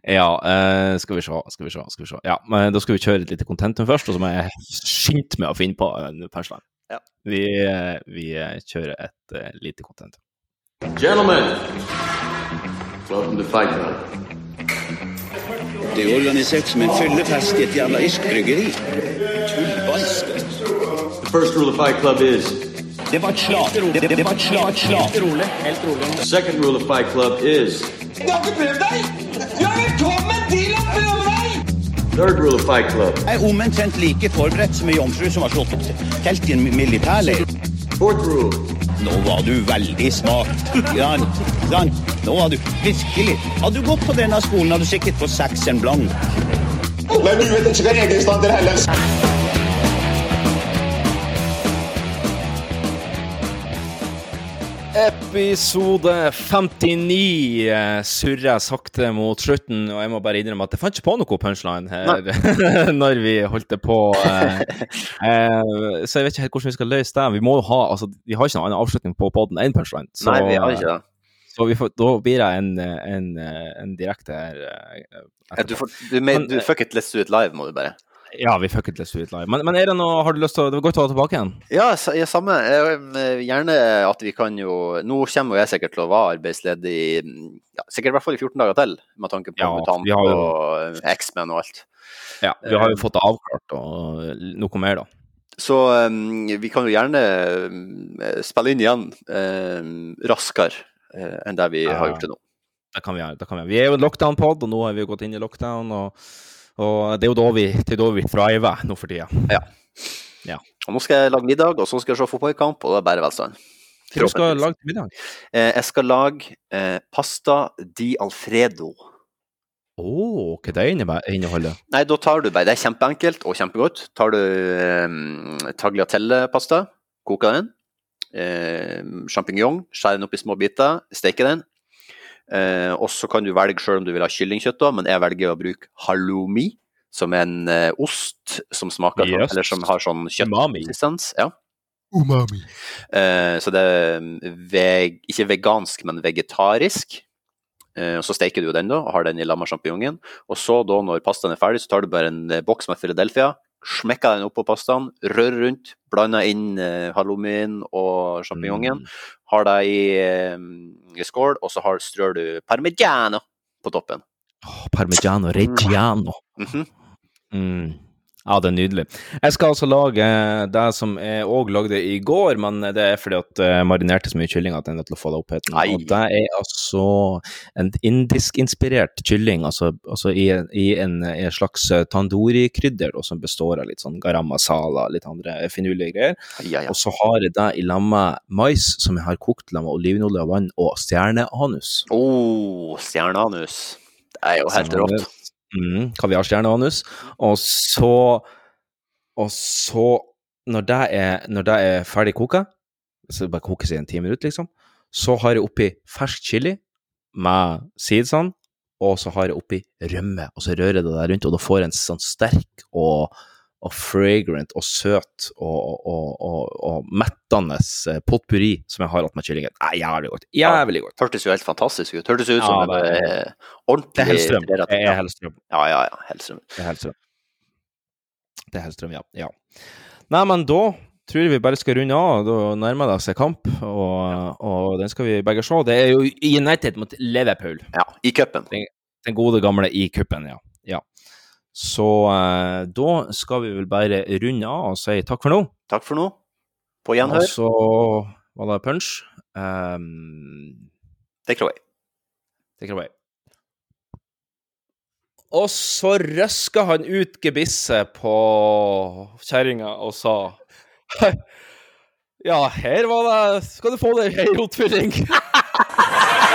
B: *laughs* ja, uh, skal vi se, skal vi se, skal vi se. Ja, men da skal vi kjøre et lite contentum først, og så må jeg skynde meg å finne på en punchline.
C: Ja.
B: Vi, uh, vi eh, kjører et eh, lite contentum.
Q: Gentlemen, welcome to Fight Club.
R: Det er organisert som en fyllefest i et jævla irsk bryggeri. Tullballsk.
Q: The first rule of Fight Club is.
R: Det var et slag. Det, det, det var et slag. Et slag. Rolig. Helt rolig.
Q: The second rule of Fight Club is.
R: Du har ikke prøvd deg! Du er velkommen til å prøve deg!
Q: Third rule of Fight Club.
R: Jeg er omtrent like forberedt som ei jomfru som har slått opp telt i en militærleir.
Q: Fourth.
R: Nå var du veldig smart. Jan, Jan, nå var du virkelig Hadde du gått på denne skolen, hadde du sikkert fått seks en blank.
Q: Men du vet ikke hva regelstander heller.
B: Episode 59 eh, surrer sakte mot slutten, og jeg må bare innrømme at jeg fant ikke på noe punchline her *laughs* når vi holdt det på. Eh, *laughs* eh, så jeg vet ikke helt hvordan vi skal løse det. Vi må jo ha, altså, vi har ikke noen annen avslutning på podden enn punchline. Så,
C: Nei, vi har ikke det.
B: Så vi får, da blir det en, en, en direkte her.
C: Ja, Du, får, du, du fuck it, let's do it live, må du bare.
B: Ja, vi fucket let's do it live. Men, men er det noe, har du lyst til å Det var godt å være tilbake igjen.
C: Ja, ja samme. Eh, Gjerne at vi kan jo Nå kommer jeg sikkert til å være arbeidsledig ja, sikkert i hvert fall i 14 dager til, med tanke på
B: Ja,
C: mutant
B: jo-
C: og eh, X-Men og alt.
B: Ja, vi har jo fått det avklart, og noe mer, da.
C: Så um, vi kan jo gjerne spille inn igjen um, raskere uh, enn det vi har gjort til nå.
B: Det kan vi gjøre. det kan vi gjøre. Vi er jo en lockdown-pod, og nå har vi gått inn i lockdown. Og, og det er jo da vi, det er da vi thriver nå for tida.
C: Ja.
B: Ja.
C: Og nå skal jeg lage middag, og så skal jeg se fotballkamp, og det er bare velstand.
B: Hva du lage til middag?
C: Eh, jeg skal lage eh, pasta di alfredo.
B: Å, hva det inneholder?
C: Nei, da tar du bare Det er kjempeenkelt og kjempegodt. Tar du eh, tagliatelle-pasta, koker den. Eh, Sjampinjong, skjærer den opp i små biter, steker den. Eh, og så kan du velge sjøl om du vil ha kyllingkjøtt, da, men jeg velger å bruke halloumi. som er en eh, ost som smaker sånn,
B: Yes.
C: eller som har sånn kjøttkonsistens. Ja.
A: Umami.
C: Eh, så det er veg, ikke vegansk, men vegetarisk. Eh, og Så steker du jo den da, og har den i lag med sjampinjongen. Og så da, når pastaen er ferdig, så tar du bare en eh, boks med Philadelphia, smekker den oppå pastaen, rører rundt, blander inn eh, halloumien og sjampinjongen, har det i, eh, i skål, og så har, strør du parmigiano på toppen.
B: Parmigiano reggiano.
C: Mhm.
B: Mm. Ja, det er nydelig. Jeg skal altså lage det som jeg òg lagde i går, men det er fordi at jeg marinerte så mye kylling at jeg er nødt til å få det opp heten. Og det er altså en indisk-inspirert kylling, altså, altså i, i, en, i en slags tandoori-krydder, som består av litt sånn garam masala, litt andre finurlige greier.
C: Ja, ja.
B: Og så har jeg det i lag med mais, som jeg har kokt med olivenolje og vann, og stjerneanus.
C: Oh, stjerneanus. Det er jo helt rått.
B: Mm, Kaviarstjerneanus. Og så Og så, når det er, når det er ferdig koka, så bare kokes i en time ut, liksom, så har jeg oppi fersk chili med seedsene, og så har jeg oppi rømme, og så rører jeg det der rundt, og da får jeg en sånn sterk og, og fragrant og søt og, og, og, og mettende eh, potpurri som jeg har hatt med kyllingen. Det er jævlig godt. Jævlig godt.
C: Hørtes jo helt fantastisk ut. Hørtes ut som
B: Ja, det er-
C: eh, ordentlig
B: Det er Hellstrøm. Det er Hellstrøm.
C: Ja, ja, ja. Hellstrøm.
B: Det er Hellstrøm. Det er Hellstrøm, ja. ja. Nei, men da tror jeg vi bare skal runde av. Da nærmer det seg kamp, og den skal vi begge se. Det er jo United mot Liverpool.
C: Ja, i cupen.
B: Den, den gode gamle i cupen, ja. Så eh, da skal vi vel bare runde av og si takk for nå.
C: Takk for nå. På gjenhør.
B: Og så var det punch. Um,
C: Take it away.
B: Take it away. Og så røska han ut gebisset på kjerringa og sa *laughs* Ja, her var det Skal du få deg ei rotfylling? *laughs*